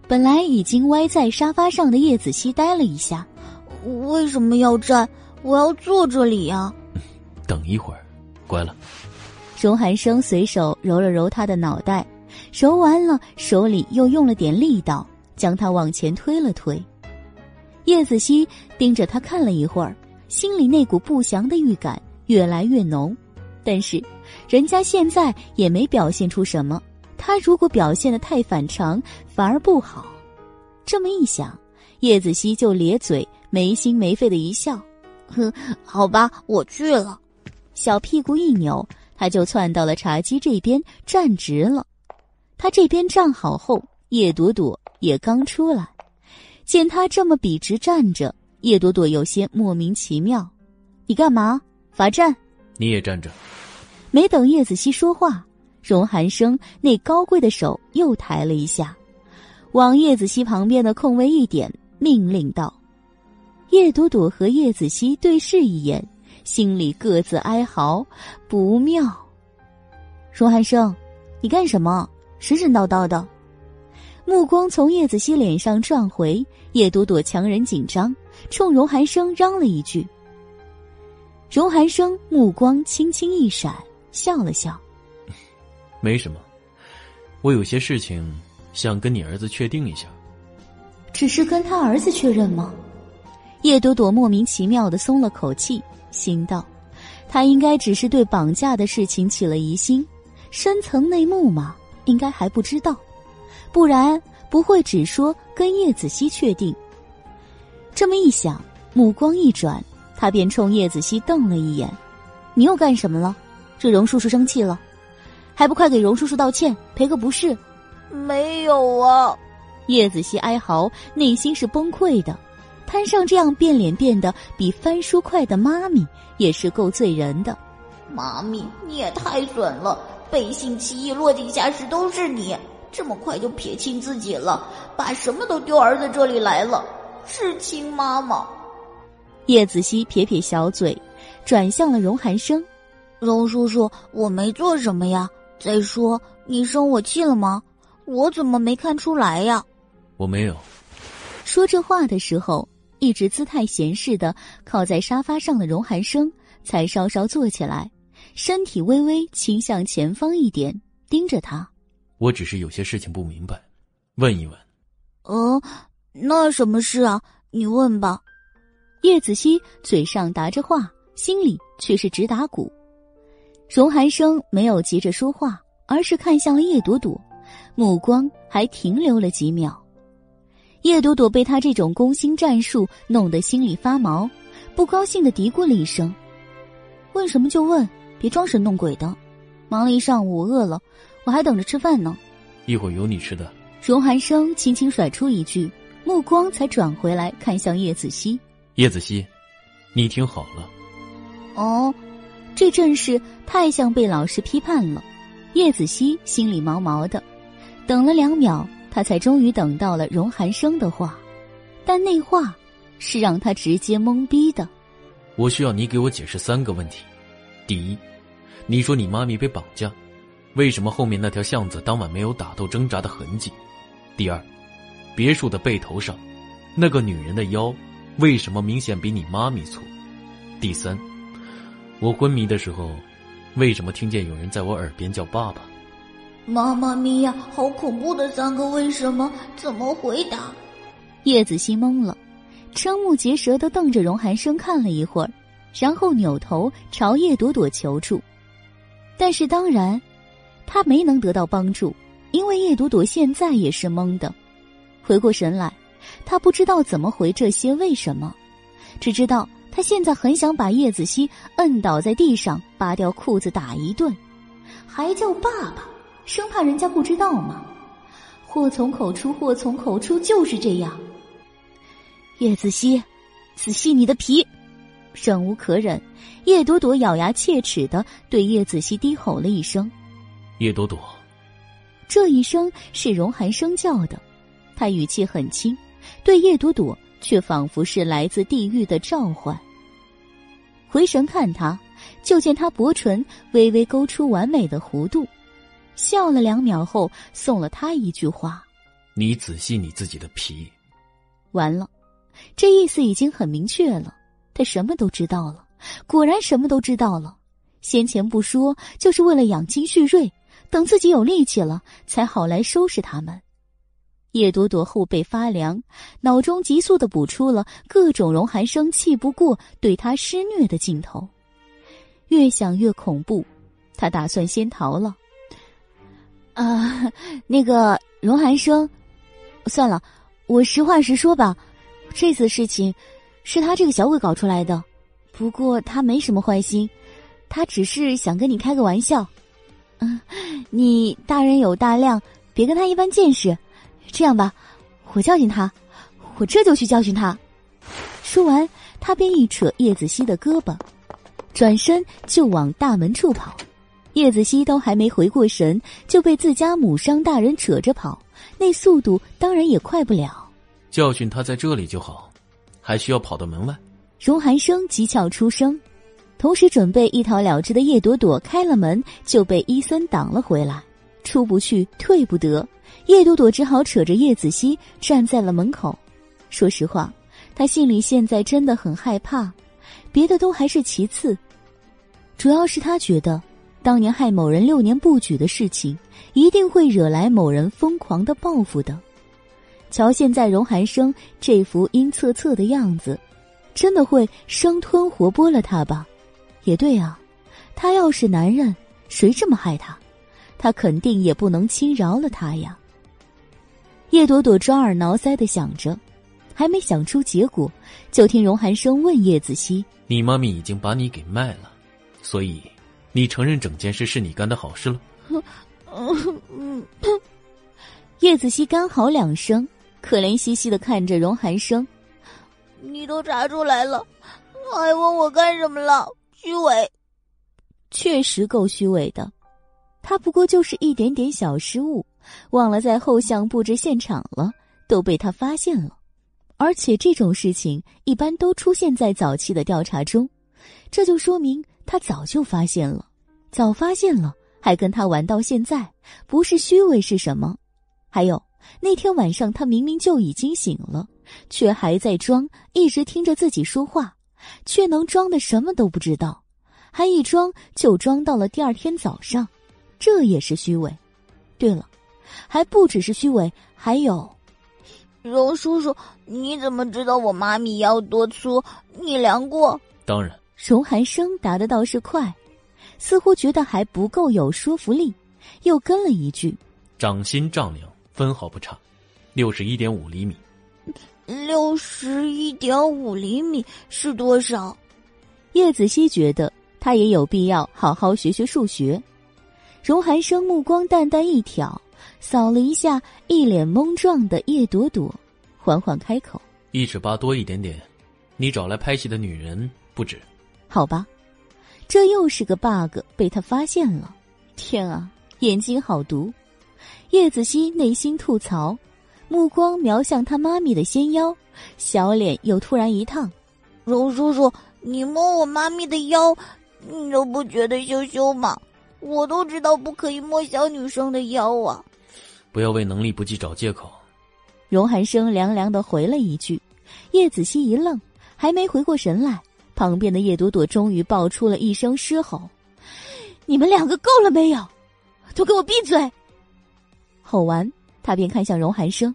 本来已经歪在沙发上的叶子熙呆了一下，为什么要站？我要坐这里呀。等一会儿，乖了。荣寒生随手揉了揉他的脑袋，揉完了，手里又用了点力道，将他往前推了推。叶子熙盯着他看了一会儿，心里那股不祥的预感越来越浓。但是，人家现在也没表现出什么。他如果表现的太反常，反而不好。这么一想，叶子熙就咧嘴，没心没肺的一笑：“哼，好吧，我去了。”小屁股一扭，他就窜到了茶几这边站直了。他这边站好后，叶朵朵也刚出来，见他这么笔直站着，叶朵朵有些莫名其妙：“你干嘛？罚站？”你也站着。没等叶子熙说话，荣寒生那高贵的手又抬了一下，往叶子熙旁边的空位一点，命令道：“叶朵朵和叶子熙对视一眼，心里各自哀嚎，不妙。”荣寒生，你干什么？神神叨叨的，目光从叶子熙脸上转回，叶朵朵强忍紧张，冲荣寒生嚷了一句。荣寒生目光轻轻一闪，笑了笑：“没什么，我有些事情想跟你儿子确定一下。”只是跟他儿子确认吗？叶朵朵莫名其妙的松了口气，心道：“他应该只是对绑架的事情起了疑心，深层内幕嘛，应该还不知道，不然不会只说跟叶子熙确定。”这么一想，目光一转。他便冲叶子熙瞪了一眼：“你又干什么了？这荣叔叔生气了，还不快给荣叔叔道歉，赔个不是？”“没有啊！”叶子熙哀嚎，内心是崩溃的。摊上这样变脸变得比翻书快的妈咪，也是够醉人的。妈咪，你也太损了！背信弃义，落井下石都是你，这么快就撇清自己了，把什么都丢儿子这里来了，是亲妈吗。叶子熙撇撇小嘴，转向了荣寒生：“荣叔叔，我没做什么呀。再说，你生我气了吗？我怎么没看出来呀？”“我没有。”说这话的时候，一直姿态闲适的靠在沙发上的荣寒生才稍稍坐起来，身体微微倾向前方一点，盯着他。“我只是有些事情不明白，问一问。”“哦，那什么事啊？你问吧。”叶子熙嘴上答着话，心里却是直打鼓。荣寒生没有急着说话，而是看向了叶朵朵，目光还停留了几秒。叶朵朵被他这种攻心战术弄得心里发毛，不高兴的嘀咕了一声：“问什么就问，别装神弄鬼的。”忙了一上午，饿了，我还等着吃饭呢。一会儿有你吃的。荣寒生轻轻甩出一句，目光才转回来，看向叶子熙。叶子熙，你听好了。哦，这阵势太像被老师批判了。叶子熙心里毛毛的，等了两秒，他才终于等到了荣寒生的话，但那话是让他直接懵逼的。我需要你给我解释三个问题：第一，你说你妈咪被绑架，为什么后面那条巷子当晚没有打斗挣扎的痕迹？第二，别墅的背头上，那个女人的腰为什么明显比你妈咪粗？第三，我昏迷的时候，为什么听见有人在我耳边叫爸爸？妈妈咪呀，好恐怖的三个为什么？怎么回答？叶子熙懵了。瞠目结舌的瞪着荣寒生看了一会儿，然后扭头朝叶朵朵求助。但是当然，他没能得到帮助，因为叶朵朵现在也是懵的。回过神来，他不知道怎么回这些为什么，只知道他现在很想把叶子熙摁倒在地上，扒掉裤子打一顿，还叫爸爸，生怕人家不知道吗？祸从口出，祸从口出，就是这样。叶子熙，仔细你的皮！忍无可忍，叶朵朵咬牙切齿的对叶子熙低吼了一声：“叶朵朵。”这一声是荣寒生叫的，他语气很轻，对叶朵朵却仿佛是来自地狱的召唤。回神看他，就见他薄唇微微勾出完美的弧度，笑了两秒后，送了他一句话：“你仔细你自己的皮。”完了。这意思已经很明确了，他什么都知道了，果然什么都知道了。先前不说，就是为了养精蓄锐，等自己有力气了，才好来收拾他们。叶朵朵后背发凉，脑中急速的补出了各种荣寒生气不过对他施虐的镜头，越想越恐怖，他打算先逃了。啊，那个荣寒生，算了，我实话实说吧。这次事情是他这个小鬼搞出来的，不过他没什么坏心，他只是想跟你开个玩笑。嗯，你大人有大量，别跟他一般见识。这样吧，我教训他，我这就去教训他。说完，他便一扯叶子熙的胳膊，转身就往大门处跑。叶子熙都还没回过神，就被自家母商大人扯着跑，那速度当然也快不了。教训他在这里就好，还需要跑到门外？荣寒生急俏出声，同时准备一逃了之的叶朵朵开了门，就被伊森挡了回来。出不去，退不得，叶朵朵只好扯着叶子熙站在了门口。说实话，他心里现在真的很害怕，别的都还是其次，主要是他觉得当年害某人六年不举的事情，一定会惹来某人疯狂的报复的。瞧，现在荣寒生这副阴恻恻的样子，真的会生吞活剥了他吧？也对啊，他要是男人，谁这么害他，他肯定也不能轻饶了他呀。叶朵朵抓耳挠腮的想着，还没想出结果，就听荣寒生问叶子熙：“你妈咪已经把你给卖了，所以你承认整件事是你干的好事了？” 叶子熙干嚎两声。可怜兮兮的看着荣寒生，你都查出来了，还问我干什么了？虚伪，确实够虚伪的。他不过就是一点点小失误，忘了在后巷布置现场了，都被他发现了。而且这种事情一般都出现在早期的调查中，这就说明他早就发现了，早发现了还跟他玩到现在，不是虚伪是什么？还有。那天晚上，他明明就已经醒了，却还在装，一直听着自己说话，却能装的什么都不知道，还一装就装到了第二天早上，这也是虚伪。对了，还不只是虚伪，还有，荣叔叔，你怎么知道我妈咪腰多粗？你量过？当然。荣寒生答的倒是快，似乎觉得还不够有说服力，又跟了一句：“掌心丈量。”分毫不差，六十一点五厘米。六十一点五厘米是多少？叶子熙觉得他也有必要好好学学数学。荣寒生目光淡淡一挑，扫了一下一脸懵撞的叶朵朵，缓缓开口：“一尺八多一点点，你找来拍戏的女人不止。好吧，这又是个 bug，被他发现了。天啊，眼睛好毒！”叶子熙内心吐槽，目光瞄向他妈咪的纤腰，小脸又突然一烫：“荣叔叔，你摸我妈咪的腰，你都不觉得羞羞吗？”我都知道不可以摸小女生的腰啊！不要为能力不济找借口。荣寒生凉凉的回了一句。叶子熙一愣，还没回过神来，旁边的叶朵朵终于爆出了一声狮吼：“你们两个够了没有？都给我闭嘴！”吼完，他便看向荣寒生：“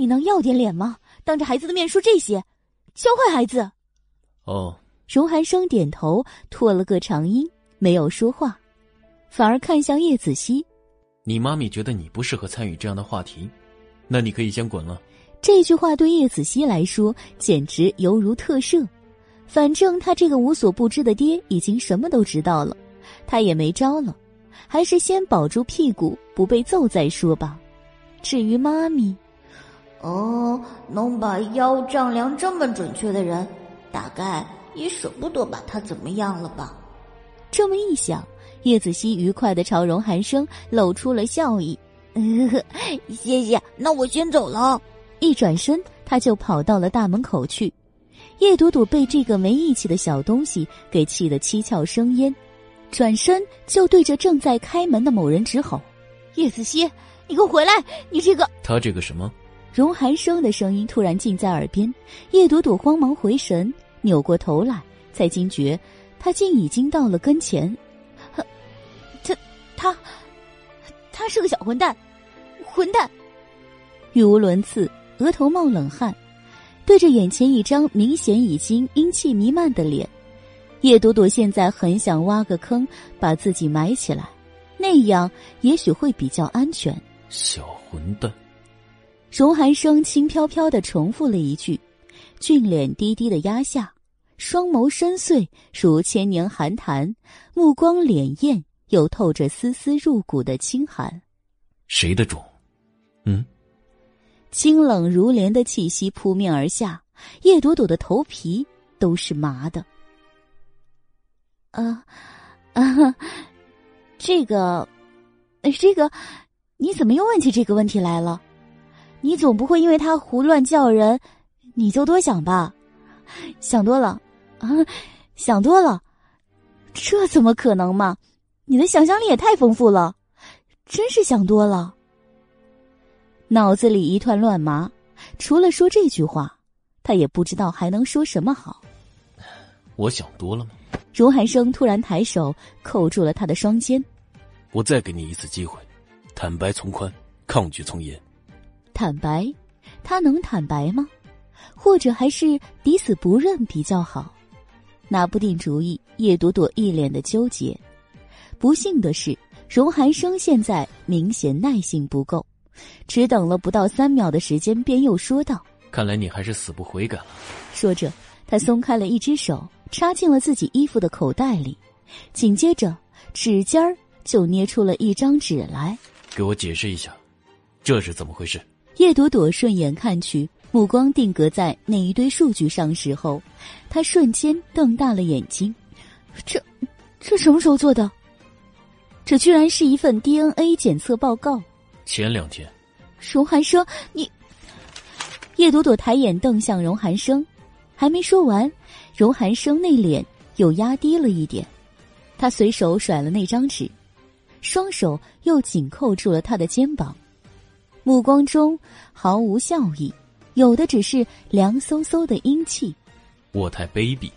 你能要点脸吗？当着孩子的面说这些，教坏孩子。”哦。荣寒生点头，拖了个长音，没有说话。反而看向叶子熙，你妈咪觉得你不适合参与这样的话题，那你可以先滚了。这句话对叶子熙来说简直犹如特赦，反正他这个无所不知的爹已经什么都知道了，他也没招了，还是先保住屁股不被揍再说吧。至于妈咪，哦，能把腰丈量这么准确的人，大概也舍不得把他怎么样了吧。这么一想。叶子熙愉快的朝荣寒生露出了笑意，谢谢。那我先走了。一转身，他就跑到了大门口去。叶朵朵被这个没义气的小东西给气得七窍生烟，转身就对着正在开门的某人直吼：“叶子熙，你给我回来！你这个……他这个什么？”荣寒生的声音突然近在耳边，叶朵朵慌忙回神，扭过头来，才惊觉他竟已经到了跟前。他，他他是个小混蛋，混蛋！语无伦次，额头冒冷汗，对着眼前一张明显已经阴气弥漫的脸，叶朵朵现在很想挖个坑把自己埋起来，那样也许会比较安全。小混蛋！荣寒生轻飘飘的重复了一句，俊脸低低的压下，双眸深邃如千年寒潭，目光潋滟。又透着丝丝入骨的清寒，谁的种？嗯，清冷如莲的气息扑面而下，叶朵朵的头皮都是麻的。啊啊，这个，这个，你怎么又问起这个问题来了？你总不会因为他胡乱叫人，你就多想吧？想多了啊，想多了，这怎么可能嘛？你的想象力也太丰富了，真是想多了。脑子里一团乱麻，除了说这句话，他也不知道还能说什么好。我想多了吗？荣寒生突然抬手扣住了他的双肩。我再给你一次机会，坦白从宽，抗拒从严。坦白，他能坦白吗？或者还是抵死不认比较好？拿不定主意。叶朵朵一脸的纠结。不幸的是，荣寒生现在明显耐性不够，只等了不到三秒的时间，便又说道：“看来你还是死不悔改了。”说着，他松开了一只手，插进了自己衣服的口袋里，紧接着指尖儿就捏出了一张纸来。给我解释一下，这是怎么回事？叶朵朵顺眼看去，目光定格在那一堆数据上时候，她瞬间瞪大了眼睛：“这，这什么时候做的？”这居然是一份 DNA 检测报告。前两天，荣寒生，你……叶朵朵抬眼瞪向荣寒生，还没说完，荣寒生那脸又压低了一点。他随手甩了那张纸，双手又紧扣住了他的肩膀，目光中毫无笑意，有的只是凉飕飕的阴气。我太卑鄙，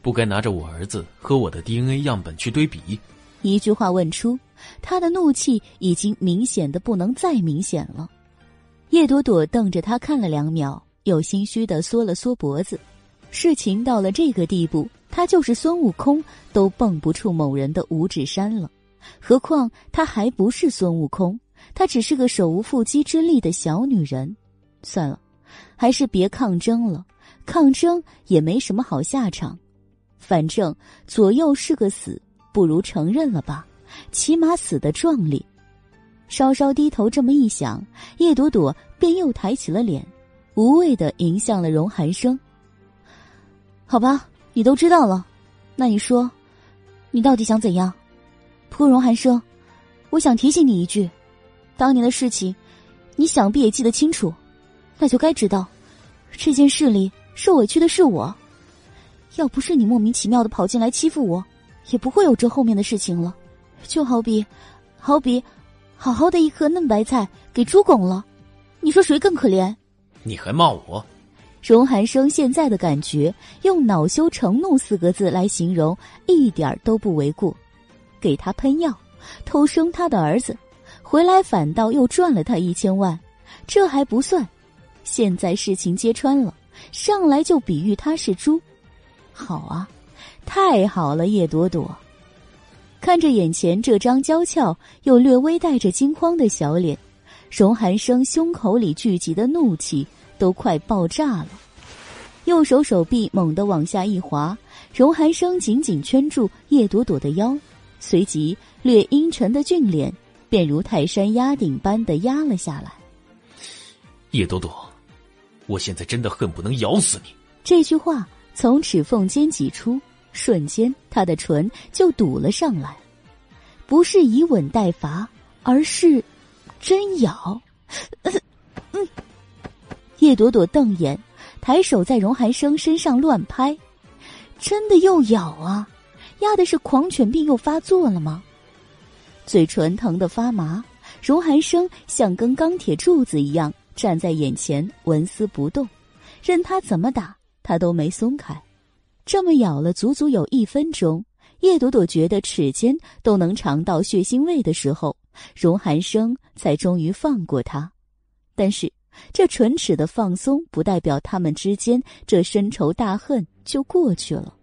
不该拿着我儿子和我的 DNA 样本去对比。一句话问出，他的怒气已经明显的不能再明显了。叶朵朵瞪着他看了两秒，又心虚的缩了缩脖子。事情到了这个地步，他就是孙悟空都蹦不出某人的五指山了，何况他还不是孙悟空，她只是个手无缚鸡之力的小女人。算了，还是别抗争了，抗争也没什么好下场，反正左右是个死。不如承认了吧，起码死的壮烈。稍稍低头这么一想，叶朵朵便又抬起了脸，无畏的迎向了荣寒生。好吧，你都知道了，那你说，你到底想怎样？不过荣寒生，我想提醒你一句，当年的事情，你想必也记得清楚，那就该知道，这件事里受委屈的是我。要不是你莫名其妙的跑进来欺负我，也不会有这后面的事情了。就好比，好比，好好的一颗嫩白菜给猪拱了，你说谁更可怜？你还骂我？荣寒生现在的感觉，用“恼羞成怒”四个字来形容，一点都不为过。给他喷药，偷生他的儿子，回来反倒又赚了他一千万，这还不算。现在事情揭穿了，上来就比喻他是猪。好啊，太好了，叶朵朵。看着眼前这张娇俏又略微带着惊慌的小脸，荣寒生胸口里聚集的怒气都快爆炸了。右手手臂猛地往下一滑，荣寒生紧紧圈住叶朵朵的腰，随即略阴沉的俊脸便如泰山压顶般的压了下来。叶朵朵，我现在真的恨不能咬死你！这句话。从齿缝间挤出，瞬间，他的唇就堵了上来，不是以吻代罚，而是真咬。嗯，叶朵朵瞪眼，抬手在荣寒生身上乱拍，真的又咬啊！压的是狂犬病又发作了吗？嘴唇疼得发麻，荣寒生像根钢铁柱子一样站在眼前，纹丝不动，任他怎么打。他都没松开，这么咬了足足有一分钟。叶朵朵觉得齿间都能尝到血腥味的时候，荣寒生才终于放过他。但是，这唇齿的放松不代表他们之间这深仇大恨就过去了。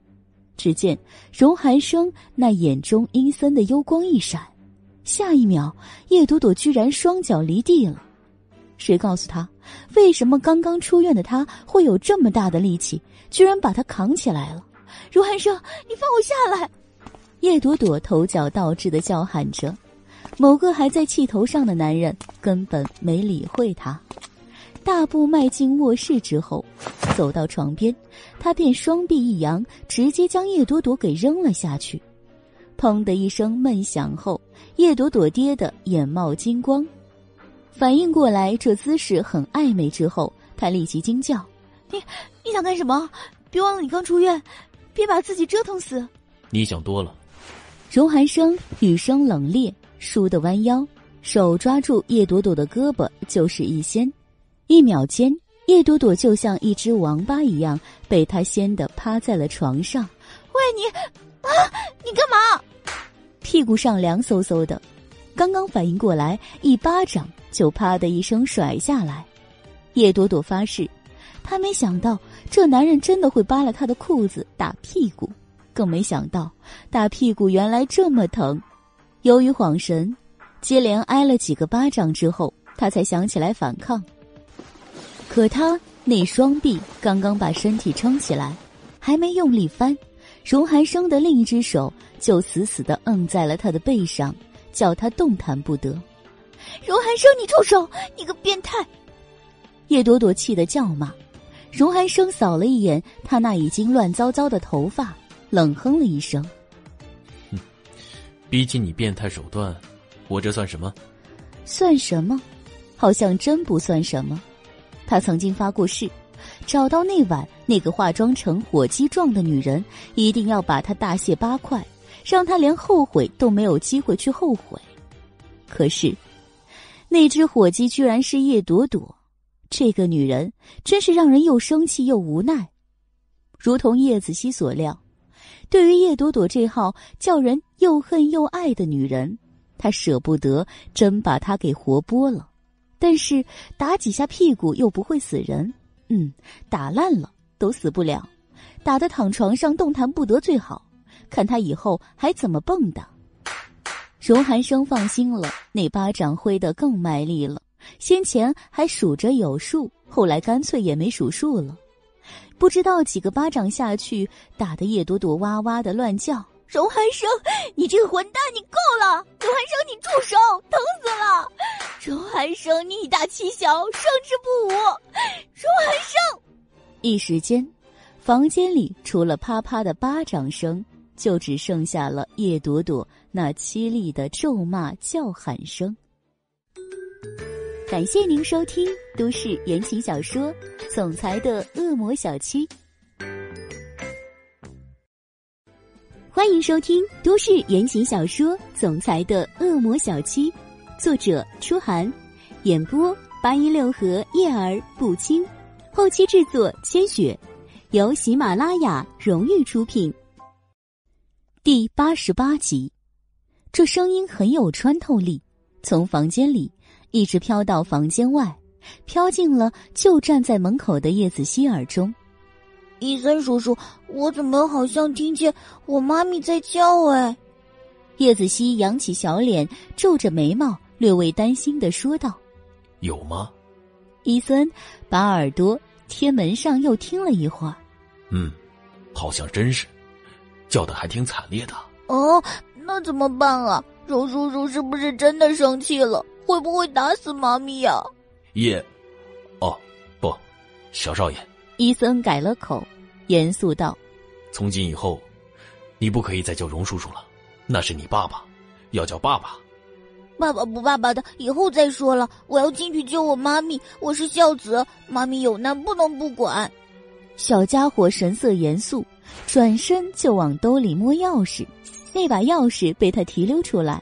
只见荣寒生那眼中阴森的幽光一闪，下一秒，叶朵朵居然双脚离地了。谁告诉他，为什么刚刚出院的他会有这么大的力气，居然把他扛起来了？如寒生，你放我下来！叶朵朵头脚倒置的叫喊着。某个还在气头上的男人根本没理会他，大步迈进卧室之后，走到床边，他便双臂一扬，直接将叶朵朵给扔了下去。砰的一声闷响后，叶朵朵跌得眼冒金光。反应过来，这姿势很暧昧之后，她立即惊叫：“你你想干什么？别忘了你刚出院，别把自己折腾死。”你想多了。荣寒生语声冷冽，倏地弯腰，手抓住叶朵朵的胳膊，就是一掀。一秒间，叶朵朵就像一只王八一样，被他掀得趴在了床上。喂你，啊！你干嘛？屁股上凉飕飕的，刚刚反应过来，一巴掌。就啪的一声甩下来，叶朵朵发誓，她没想到这男人真的会扒了她的裤子打屁股，更没想到打屁股原来这么疼。由于恍神，接连挨了几个巴掌之后，她才想起来反抗。可她那双臂刚刚把身体撑起来，还没用力翻，荣寒生的另一只手就死死的摁在了他的背上，叫他动弹不得。荣寒生，你住手！你个变态！叶朵朵气得叫骂。荣寒生扫了一眼他那已经乱糟糟的头发，冷哼了一声：“哼，比起你变态手段，我这算什么？算什么？好像真不算什么。他曾经发过誓，找到那晚那个化妆成火鸡状的女人，一定要把她大卸八块，让她连后悔都没有机会去后悔。可是……”那只火鸡居然是叶朵朵，这个女人真是让人又生气又无奈。如同叶子熙所料，对于叶朵朵这号叫人又恨又爱的女人，他舍不得真把她给活剥了。但是打几下屁股又不会死人，嗯，打烂了都死不了，打得躺床上动弹不得最好，看他以后还怎么蹦跶。荣寒生放心了，那巴掌挥得更卖力了。先前还数着有数，后来干脆也没数数了。不知道几个巴掌下去，打得叶朵朵哇哇的乱叫。荣寒生，你这个混蛋，你够了！荣寒生，你住手！疼死了！荣寒生，你以大欺小，胜之不武！荣寒生，一时间，房间里除了啪啪的巴掌声，就只剩下了叶朵朵那凄厉的咒骂叫喊声。感谢您收听都市言情小说《总裁的恶魔小七》。欢迎收听都市言情小说《总裁的恶魔小七》，作者：初寒，演播：八一六和叶儿不轻，后期制作：千雪，由喜马拉雅荣誉出品。第八十八集，这声音很有穿透力，从房间里一直飘到房间外，飘进了就站在门口的叶子希耳中。伊森叔叔，我怎么好像听见我妈咪在叫？哎，叶子熙扬起小脸，皱着眉毛，略微担心的说道：“有吗？”伊森把耳朵贴门上，又听了一会儿。嗯，好像真是，叫的还挺惨烈的。哦，那怎么办啊？荣叔叔是不是真的生气了？会不会打死妈咪呀？叶，哦，不，小少爷。伊森改了口，严肃道：“从今以后，你不可以再叫荣叔叔了，那是你爸爸，要叫爸爸。爸爸不爸爸的，以后再说了。我要进去救我妈咪，我是孝子，妈咪有难不能不管。”小家伙神色严肃，转身就往兜里摸钥匙，那把钥匙被他提溜出来，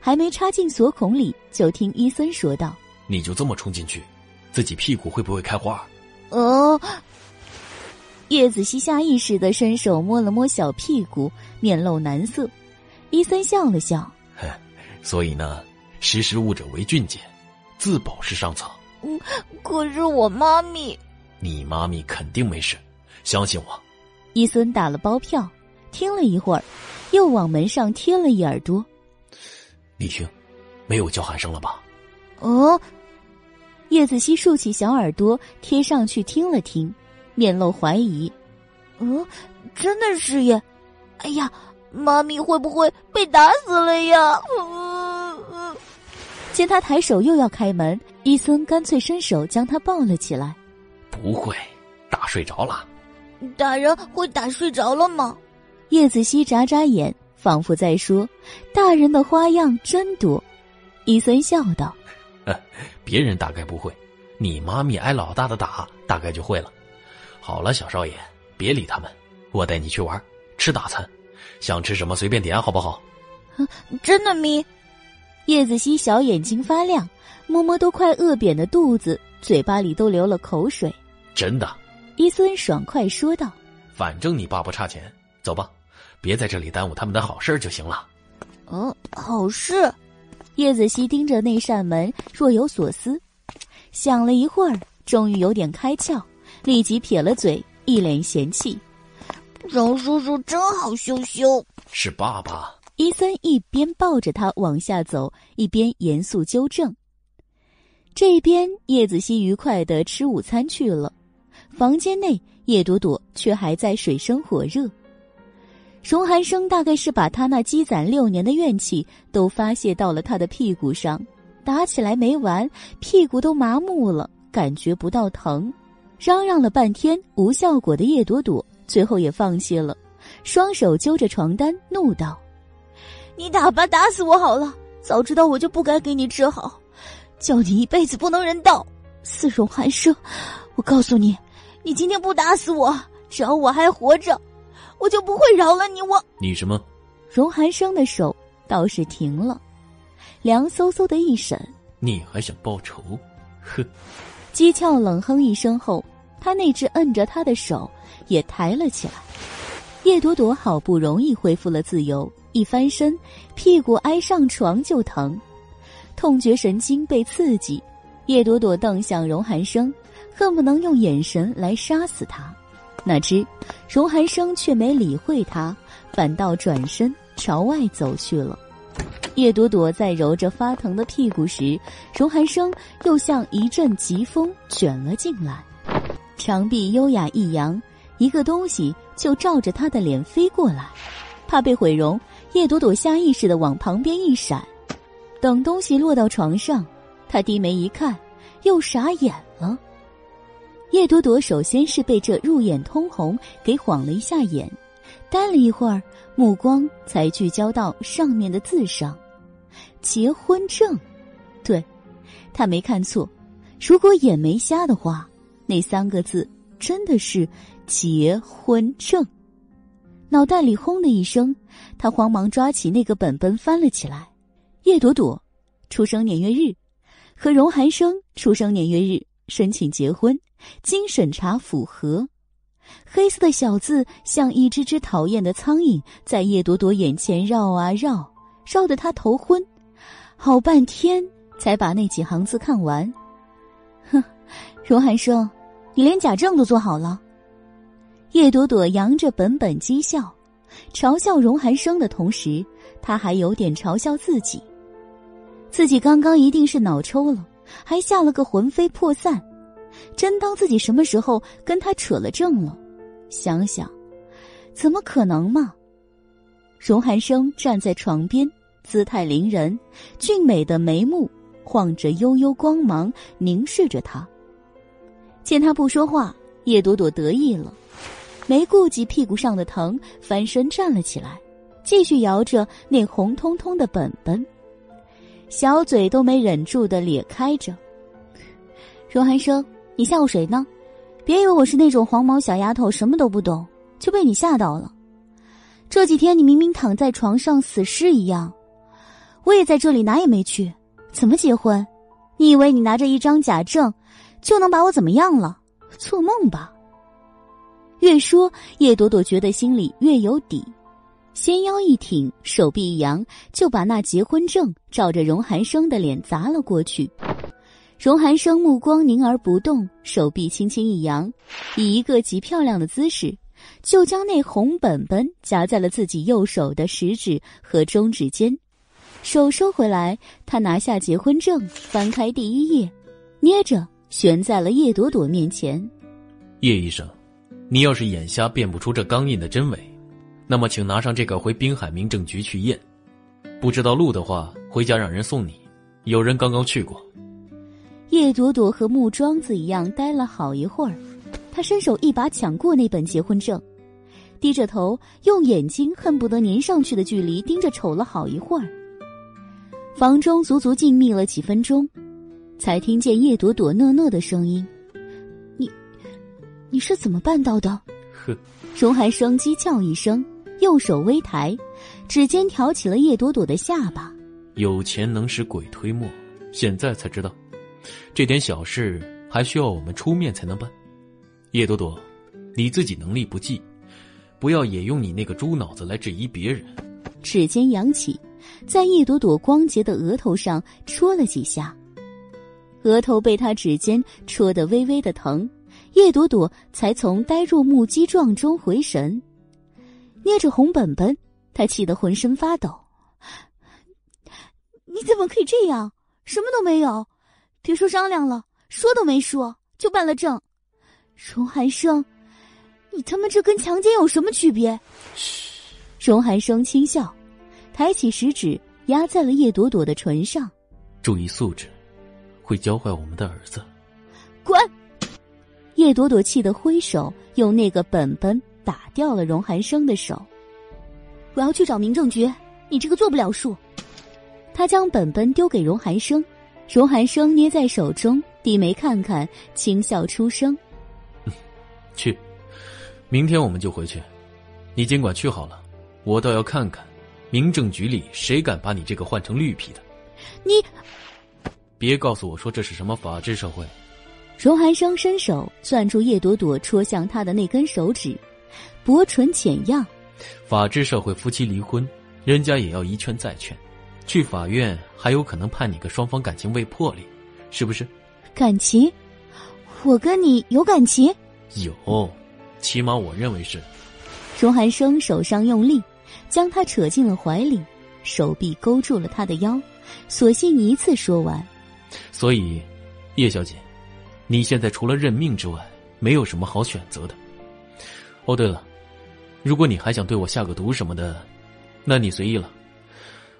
还没插进锁孔里，就听伊森说道：“你就这么冲进去，自己屁股会不会开花？”哦。叶子熙下意识的伸手摸了摸小屁股，面露难色。伊森笑了笑：“所以呢，识时务者为俊杰，自保是上策。”“嗯，可是我妈咪……你妈咪肯定没事，相信我。”伊森打了包票，听了一会儿，又往门上贴了一耳朵。你听，没有叫喊声了吧？哦。叶子熙竖起小耳朵贴上去听了听。面露怀疑，嗯，真的是耶！哎呀，妈咪会不会被打死了呀？见他抬手又要开门，伊森干脆伸手将他抱了起来。不会，打睡着了。打人会打睡着了吗？叶子熙眨眨眼，仿佛在说：“大人的花样真多。”伊森笑道：“ 别人大概不会，你妈咪挨老大的打，大概就会了。”好了，小少爷，别理他们，我带你去玩，吃大餐，想吃什么随便点，好不好？真的咪？叶子熙小眼睛发亮，摸摸都快饿扁的肚子，嘴巴里都流了口水。真的？伊森爽快说道。反正你爸不差钱，走吧，别在这里耽误他们的好事就行了。嗯，好事。叶子熙盯着那扇门，若有所思，想了一会儿，终于有点开窍。立即撇了嘴，一脸嫌弃：“荣叔叔真好羞羞。”是爸爸。伊森一边抱着他往下走，一边严肃纠正。这边叶子熙愉快的吃午餐去了，房间内叶朵朵却还在水深火热。荣寒生大概是把他那积攒六年的怨气都发泄到了他的屁股上，打起来没完，屁股都麻木了，感觉不到疼。嚷嚷了半天无效果的叶朵朵，最后也放弃了，双手揪着床单，怒道：“你打吧，打死我好了！早知道我就不该给你治好，叫你一辈子不能人道，死荣寒生！我告诉你，你今天不打死我，只要我还活着，我就不会饶了你！我你什么？荣寒生的手倒是停了，凉飕飕的一闪，你还想报仇？哼！讥诮冷哼一声后，他那只摁着他的手也抬了起来。叶朵朵好不容易恢复了自由，一翻身，屁股挨上床就疼，痛觉神经被刺激。叶朵朵瞪向荣寒生，恨不能用眼神来杀死他。哪知荣寒生却没理会他，反倒转身朝外走去了。叶朵朵在揉着发疼的屁股时，荣寒生又像一阵疾风卷了进来，长臂优雅一扬，一个东西就照着他的脸飞过来。怕被毁容，叶朵朵下意识的往旁边一闪。等东西落到床上，她低眉一看，又傻眼了。叶朵朵首先是被这入眼通红给晃了一下眼，呆了一会儿，目光才聚焦到上面的字上：“结婚证。”对，他没看错。如果眼没瞎的话，那三个字真的是结婚证。脑袋里轰的一声，他慌忙抓起那个本本翻了起来。叶朵朵，出生年月日，和荣寒生出生年月日申请结婚，经审查符合。黑色的小字像一只只讨厌的苍蝇，在叶朵朵眼前绕啊绕，绕得她头昏。好半天才把那几行字看完。哼，荣寒生，你连假证都做好了。叶朵朵扬着本本讥笑，嘲笑荣寒生的同时，他还有点嘲笑自己。自己刚刚一定是脑抽了，还吓了个魂飞魄散。真当自己什么时候跟他扯了证了？想想，怎么可能嘛？荣寒生站在床边，姿态凌人，俊美的眉目。晃着悠悠光芒，凝视着他。见他不说话，叶朵朵得意了，没顾及屁股上的疼，翻身站了起来，继续摇着那红彤彤的本本，小嘴都没忍住的咧开着。荣寒生，你吓唬谁呢？别以为我是那种黄毛小丫头，什么都不懂，就被你吓到了。这几天你明明躺在床上死尸一样，我也在这里，哪也没去。怎么结婚？你以为你拿着一张假证就能把我怎么样了？做梦吧！越说，叶朵朵觉得心里越有底，纤腰一挺，手臂一扬，就把那结婚证照着荣寒生的脸砸了过去。荣寒生目光凝而不动，手臂轻轻一扬，以一个极漂亮的姿势，就将那红本本夹在了自己右手的食指和中指间。手收回来，他拿下结婚证，翻开第一页，捏着悬在了叶朵朵面前。叶医生，你要是眼瞎辨不出这钢印的真伪，那么请拿上这个回滨海民政局去验。不知道路的话，回家让人送你。有人刚刚去过。叶朵朵和木桩子一样呆了好一会儿，他伸手一把抢过那本结婚证，低着头，用眼睛恨不得粘上去的距离盯着瞅了好一会儿。房中足足静谧了几分钟，才听见叶朵朵讷讷的声音：“你，你是怎么办到的？”呵，荣寒生讥诮一声，右手微抬，指尖挑起了叶朵朵的下巴。有钱能使鬼推磨，现在才知道，这点小事还需要我们出面才能办。叶朵朵，你自己能力不济，不要也用你那个猪脑子来质疑别人。指尖扬起。在叶朵朵光洁的额头上戳了几下，额头被他指尖戳得微微的疼，叶朵朵才从呆若木鸡状中回神，捏着红本本，他气得浑身发抖。你怎么可以这样？什么都没有，别说商量了，说都没说就办了证。荣寒生，你他妈这跟强奸有什么区别？嘘，荣寒生轻笑。抬起食指压在了叶朵朵的唇上，注意素质，会教坏我们的儿子。滚！叶朵朵气得挥手，用那个本本打掉了荣寒生的手。我要去找民政局，你这个做不了数。他将本本丢给荣寒生，荣寒生捏在手中，低眉看看，轻笑出声：“ 去，明天我们就回去。你尽管去好了，我倒要看看。”民政局里谁敢把你这个换成绿皮的？你别告诉我说这是什么法治社会！荣寒生伸手攥住叶朵朵戳向他的那根手指，薄唇浅漾。法治社会，夫妻离婚，人家也要一劝再劝，去法院还有可能判你个双方感情未破裂，是不是？感情？我跟你有感情？有，起码我认为是。荣寒生手上用力。将他扯进了怀里，手臂勾住了他的腰，索性一次说完。所以，叶小姐，你现在除了认命之外，没有什么好选择的。哦，对了，如果你还想对我下个毒什么的，那你随意了。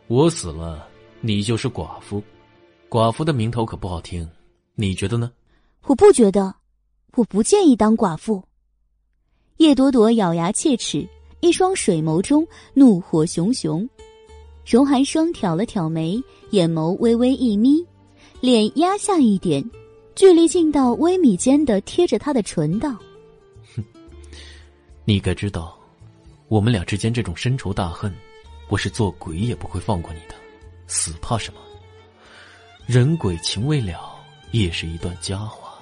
我死了，你就是寡妇。寡妇的名头可不好听，你觉得呢？我不觉得，我不建议当寡妇。叶朵朵咬牙切齿，一双水眸中怒火熊熊。荣寒生挑了挑眉，眼眸微微一眯，脸压下一点，距离近到微米间的贴着他的唇道：“哼，你该知道，我们俩之间这种深仇大恨，我是做鬼也不会放过你的。死怕什么？人鬼情未了，也是一段佳话。”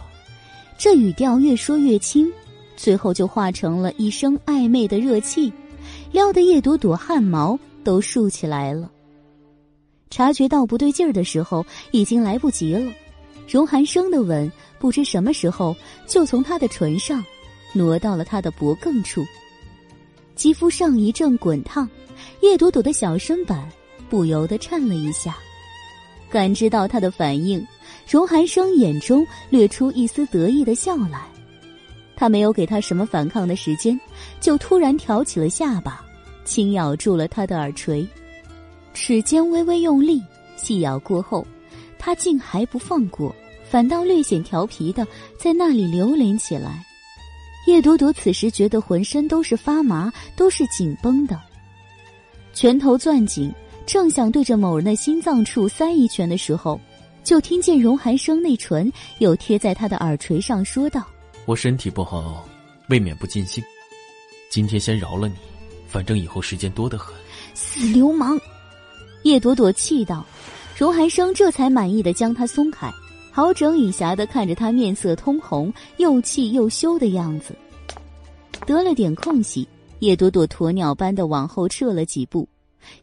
这语调越说越轻，最后就化成了一声暧昧的热气，撩得叶朵朵汗毛。都竖起来了。察觉到不对劲儿的时候，已经来不及了。荣寒生的吻不知什么时候就从他的唇上挪到了他的脖颈处，肌肤上一阵滚烫，叶朵朵的小身板不由得颤了一下。感知到他的反应，荣寒生眼中掠出一丝得意的笑来。他没有给他什么反抗的时间，就突然挑起了下巴。轻咬住了他的耳垂，齿尖微微用力，细咬过后，他竟还不放过，反倒略显调皮的在那里流连起来。叶朵朵此时觉得浑身都是发麻，都是紧绷的，拳头攥紧，正想对着某人的心脏处塞一拳的时候，就听见荣寒生那唇又贴在他的耳垂上说道：“我身体不好，未免不尽兴，今天先饶了你。”反正以后时间多得很，死流氓！叶朵朵气道。荣寒生这才满意的将他松开，好整以暇的看着他面色通红，又气又羞的样子。得了点空隙，叶朵朵鸵鸟般的往后撤了几步，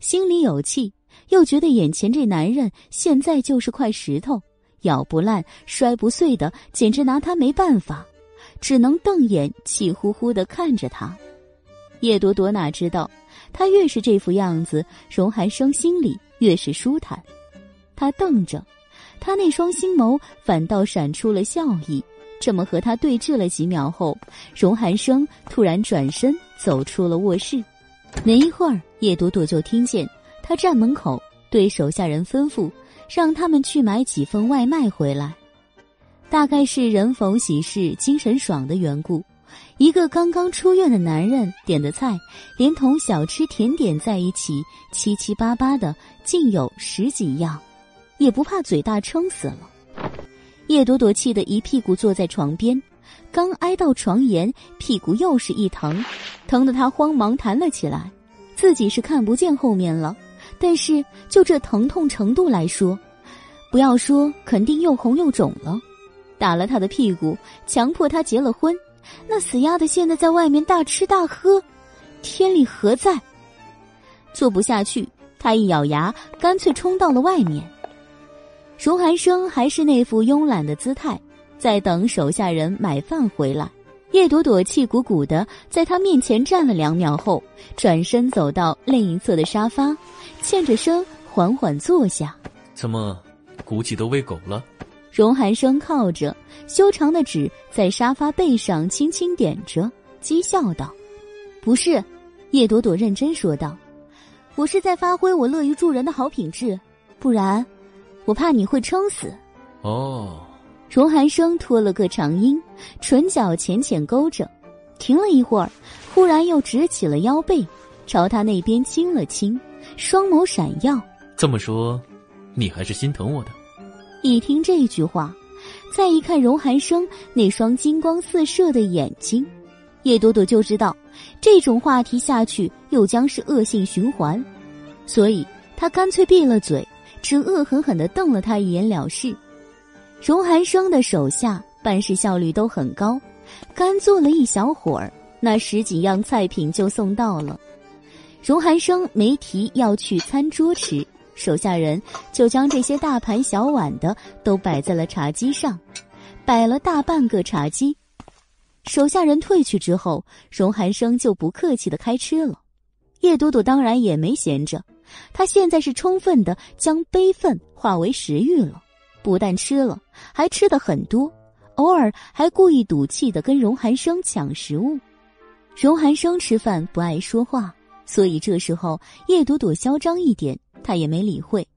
心里有气，又觉得眼前这男人现在就是块石头，咬不烂、摔不碎的，简直拿他没办法，只能瞪眼，气呼呼的看着他。叶朵朵哪知道，他越是这副样子，荣寒生心里越是舒坦。他瞪着，他那双星眸反倒闪出了笑意。这么和他对峙了几秒后，荣寒生突然转身走出了卧室。没一会儿，叶朵朵就听见他站门口对手下人吩咐，让他们去买几份外卖回来。大概是人逢喜事精神爽的缘故。一个刚刚出院的男人点的菜，连同小吃甜点在一起，七七八八的，竟有十几样，也不怕嘴大撑死了。叶朵朵气得一屁股坐在床边，刚挨到床沿，屁股又是一疼，疼得他慌忙弹了起来。自己是看不见后面了，但是就这疼痛程度来说，不要说肯定又红又肿了。打了他的屁股，强迫他结了婚。那死丫头现在在外面大吃大喝，天理何在？做不下去，他一咬牙，干脆冲到了外面。荣寒生还是那副慵懒的姿态，在等手下人买饭回来。叶朵朵气鼓鼓的在他面前站了两秒后，转身走到另一侧的沙发，欠着身缓缓坐下。怎么，骨气都喂狗了？荣寒生靠着修长的指在沙发背上轻轻点着，讥笑道：“不是。”叶朵朵认真说道：“我是在发挥我乐于助人的好品质，不然我怕你会撑死。”哦。荣寒生拖了个长音，唇角浅浅勾着，停了一会儿，忽然又直起了腰背，朝他那边亲了亲，双眸闪耀。这么说，你还是心疼我的。一听这句话，再一看荣寒生那双金光四射的眼睛，叶朵朵就知道，这种话题下去又将是恶性循环，所以她干脆闭了嘴，只恶狠狠地瞪了他一眼了事。荣寒生的手下办事效率都很高，干坐了一小会儿，那十几样菜品就送到了。荣寒生没提要去餐桌吃。手下人就将这些大盘小碗的都摆在了茶几上，摆了大半个茶几。手下人退去之后，荣寒生就不客气的开吃了。叶朵朵当然也没闲着，他现在是充分的将悲愤化为食欲了，不但吃了，还吃的很多，偶尔还故意赌气的跟荣寒生抢食物。荣寒生吃饭不爱说话。所以这时候叶朵朵嚣张一点，他也没理会。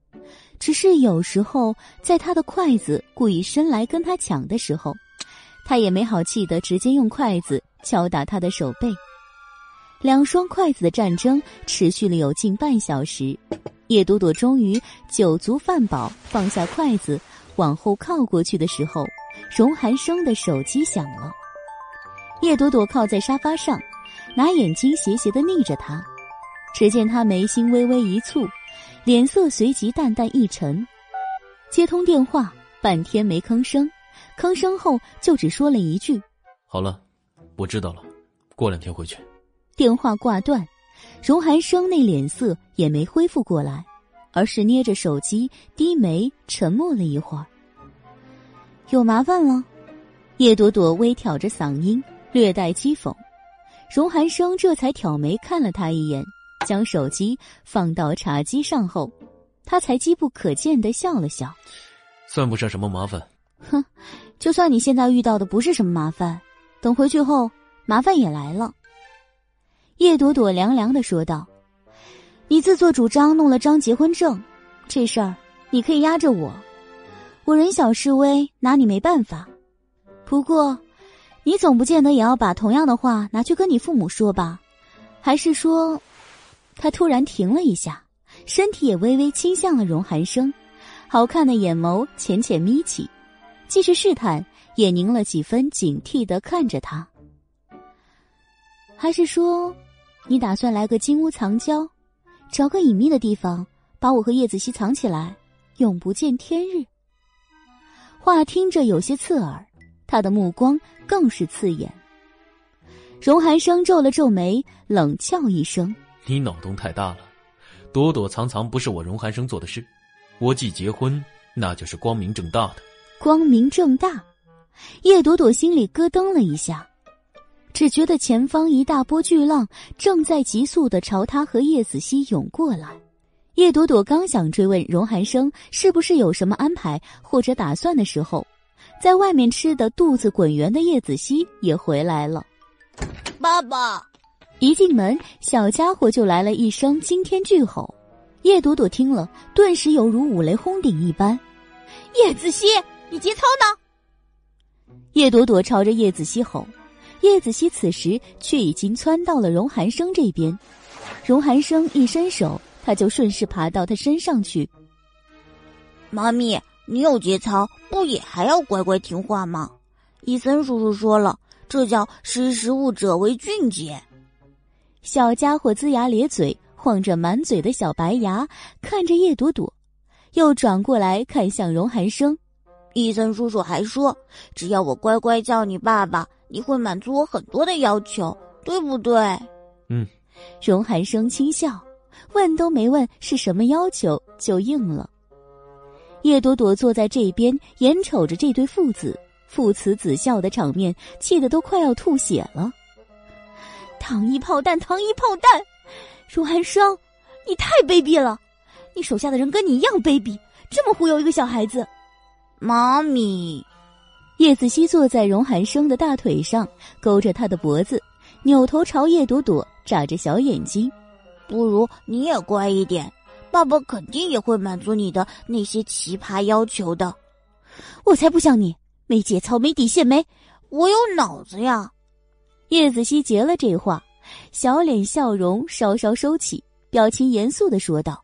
只是有时候，在他的筷子故意伸来跟他抢的时候，他也没好气的直接用筷子敲打他的手背。两双筷子的战争持续了有近半小时，叶朵朵终于酒足饭饱，放下筷子往后靠过去的时候，荣寒生的手机响了。叶朵朵靠在沙发上，拿眼睛斜斜的睨着他，只见他眉心微微一蹙。脸色随即淡淡一沉，接通电话，半天没吭声，吭声后就只说了一句：“好了，我知道了，过两天回去。”电话挂断，荣寒生那脸色也没恢复过来，而是捏着手机低眉沉默了一会儿。有麻烦了，叶朵朵微挑着嗓音，略带讥讽。荣寒生这才挑眉看了他一眼。将手机放到茶几上后，他才机不可见的笑了笑，算不上什么麻烦。哼，就算你现在遇到的不是什么麻烦，等回去后麻烦也来了。叶朵朵凉凉的说道：“你自作主张弄了张结婚证，这事儿你可以压着我，我人小势微，拿你没办法。不过，你总不见得也要把同样的话拿去跟你父母说吧？还是说？”他突然停了一下，身体也微微倾向了荣寒生，好看的眼眸浅浅眯起，既是试探，也凝了几分警惕的看着他。还是说，你打算来个金屋藏娇，找个隐秘的地方，把我和叶子熙藏起来，永不见天日？话听着有些刺耳，他的目光更是刺眼。荣寒生皱了皱眉，冷笑一声。你脑洞太大了，躲躲藏藏不是我荣寒生做的事，我既结婚，那就是光明正大的。光明正大，叶朵朵心里咯噔了一下，只觉得前方一大波巨浪正在急速的朝他和叶子熙涌过来。叶朵朵刚想追问荣寒生是不是有什么安排或者打算的时候，在外面吃的肚子滚圆的叶子熙也回来了。爸爸。一进门，小家伙就来了一声惊天巨吼，叶朵朵听了，顿时犹如五雷轰顶一般。叶子熙，你节操呢？叶朵朵朝着叶子熙吼，叶子熙此时却已经窜到了荣寒生这边。荣寒生一伸手，他就顺势爬到他身上去。妈咪，你有节操，不也还要乖乖听话吗？伊森叔叔说了，这叫识时务者为俊杰。小家伙龇牙咧嘴，晃着满嘴的小白牙，看着叶朵朵，又转过来看向荣寒生。伊森叔叔还说，只要我乖乖叫你爸爸，你会满足我很多的要求，对不对？嗯。荣寒生轻笑，问都没问是什么要求就应了。叶朵朵坐在这边，眼瞅着这对父子父慈子孝的场面，气得都快要吐血了。糖衣炮弹，糖衣炮弹！荣寒生，你太卑鄙了！你手下的人跟你一样卑鄙，这么忽悠一个小孩子。妈咪，叶子熙坐在荣寒生的大腿上，勾着他的脖子，扭头朝叶朵朵眨着小眼睛。不如你也乖一点，爸爸肯定也会满足你的那些奇葩要求的。我才不像你，没节操，没底线，没我有脑子呀！叶子熙接了这话，小脸笑容稍稍收起，表情严肃的说道：“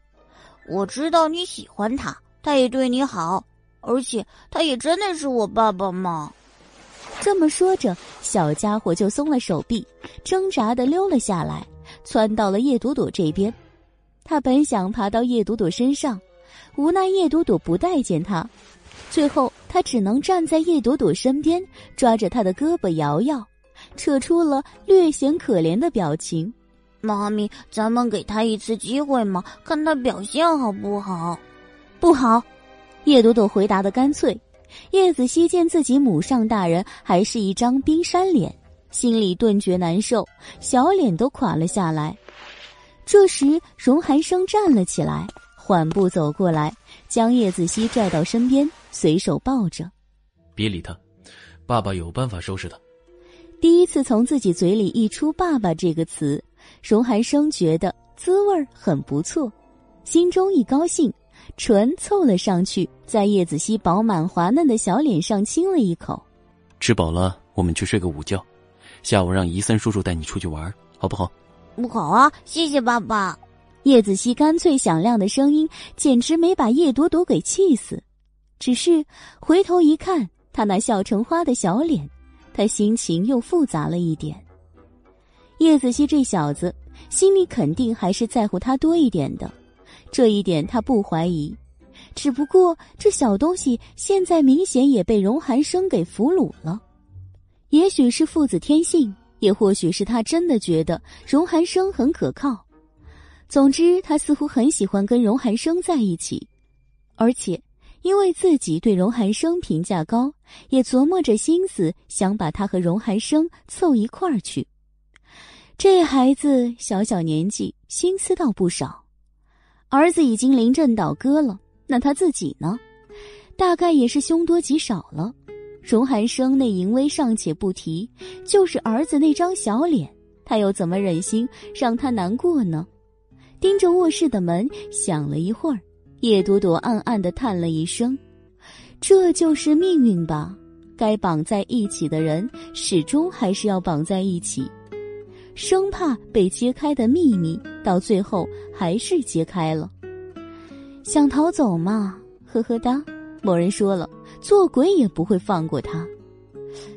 我知道你喜欢他，他也对你好，而且他也真的是我爸爸吗。”这么说着，小家伙就松了手臂，挣扎的溜了下来，窜到了叶朵朵这边。他本想爬到叶朵朵身上，无奈叶朵朵不待见他，最后他只能站在叶朵朵身边，抓着她的胳膊摇摇。扯出了略显可怜的表情，妈咪，咱们给他一次机会嘛，看他表现好不好？不好，叶朵朵回答的干脆。叶子熙见自己母上大人还是一张冰山脸，心里顿觉难受，小脸都垮了下来。这时，荣寒生站了起来，缓步走过来，将叶子熙拽到身边，随手抱着。别理他，爸爸有办法收拾他。第一次从自己嘴里溢出“爸爸”这个词，荣寒生觉得滋味很不错，心中一高兴，唇凑了上去，在叶子熙饱满滑嫩的小脸上亲了一口。吃饱了，我们去睡个午觉，下午让伊森叔叔带你出去玩，好不好？不好啊，谢谢爸爸。叶子熙干脆响亮的声音，简直没把叶朵朵给气死。只是回头一看，他那笑成花的小脸，他心情又复杂了一点。叶子熙这小子心里肯定还是在乎他多一点的，这一点他不怀疑。只不过这小东西现在明显也被荣寒生给俘虏了，也许是父子天性，也或许是他真的觉得荣寒生很可靠。总之，他似乎很喜欢跟荣寒生在一起，而且因为自己对荣寒生评价高，也琢磨着心思想把他和荣寒生凑一块儿去。这孩子小小年纪，心思倒不少。儿子已经临阵倒戈了，那他自己呢？大概也是凶多吉少了。荣寒生那淫威尚且不提，就是儿子那张小脸，他又怎么忍心让他难过呢？盯着卧室的门想了一会儿，叶朵朵暗暗的叹了一声：“这就是命运吧，该绑在一起的人始终还是要绑在一起。”生怕被揭开的秘密到最后还是揭开了。想逃走嘛，呵呵哒。某人说了，做鬼也不会放过他。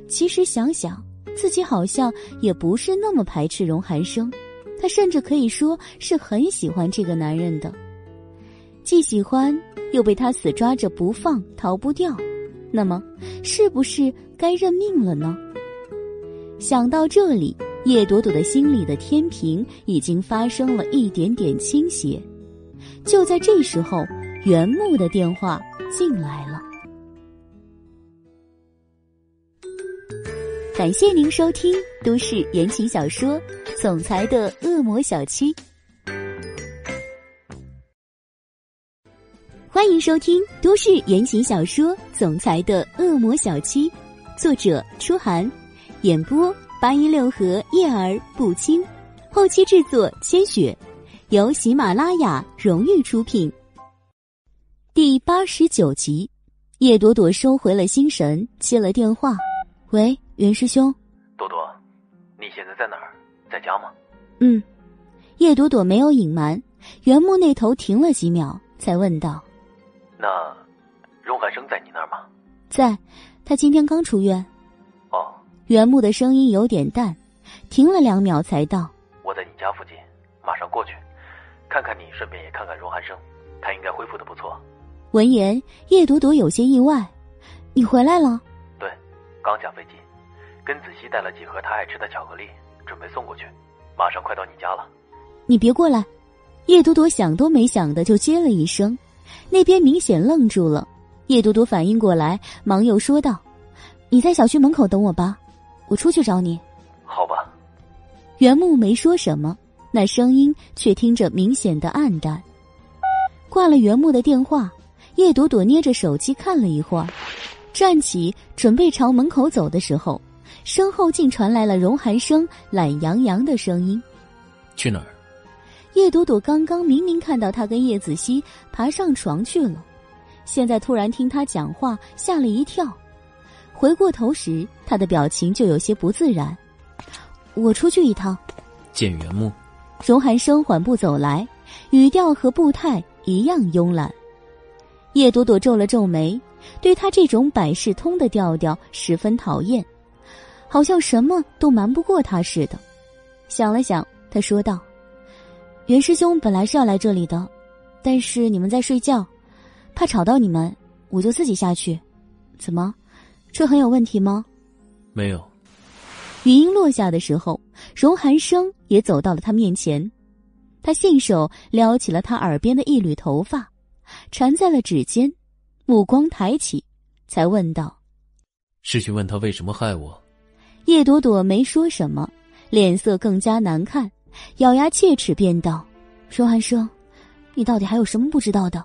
其实想想，自己好像也不是那么排斥荣寒生。他甚至可以说是很喜欢这个男人的，既喜欢又被他死抓着不放，逃不掉。那么，是不是该认命了呢？想到这里，叶朵朵的心里的天平已经发生了一点点倾斜。就在这时候，原木的电话进来了。感谢您收听都市言情小说。总裁的恶魔小七，欢迎收听都市言情小说《总裁的恶魔小七》，作者：初寒，演播：八音六合叶儿不轻，后期制作：千雪，由喜马拉雅荣誉出品。第八十九集，叶朵朵收回了心神，接了电话：“喂，袁师兄。”朵朵，你现在在哪儿？在家吗？嗯，叶朵朵没有隐瞒。袁木那头停了几秒，才问道：“那荣寒生在你那儿吗？”在，他今天刚出院。哦。袁木的声音有点淡，停了两秒才道：“我在你家附近，马上过去，看看你，顺便也看看荣寒生，他应该恢复的不错。”闻言，叶朵朵有些意外：“你回来了？”“对，刚下飞机，跟子熙带了几盒他爱吃的巧克力。”准备送过去，马上快到你家了。你别过来！叶朵朵想都没想的就接了一声，那边明显愣住了。叶朵朵反应过来，忙又说道：“你在小区门口等我吧，我出去找你。”好吧。袁木没说什么，那声音却听着明显的暗淡。挂了袁木的电话，叶朵朵捏着手机看了一会儿，站起准备朝门口走的时候。身后竟传来了荣寒生懒洋洋的声音：“去哪儿？”叶朵朵刚刚明明看到他跟叶子熙爬上床去了，现在突然听他讲话，吓了一跳。回过头时，他的表情就有些不自然。“我出去一趟。”见原木。荣寒生缓步走来，语调和步态一样慵懒。叶朵朵皱了皱眉，对他这种百事通的调调十分讨厌。好像什么都瞒不过他似的，想了想，他说道：“袁师兄本来是要来这里的，但是你们在睡觉，怕吵到你们，我就自己下去。怎么，这很有问题吗？”“没有。”语音落下的时候，荣寒生也走到了他面前，他信手撩起了他耳边的一缕头发，缠在了指尖，目光抬起，才问道：“是去问他为什么害我？”叶朵朵没说什么，脸色更加难看，咬牙切齿便道：“荣寒生，你到底还有什么不知道的？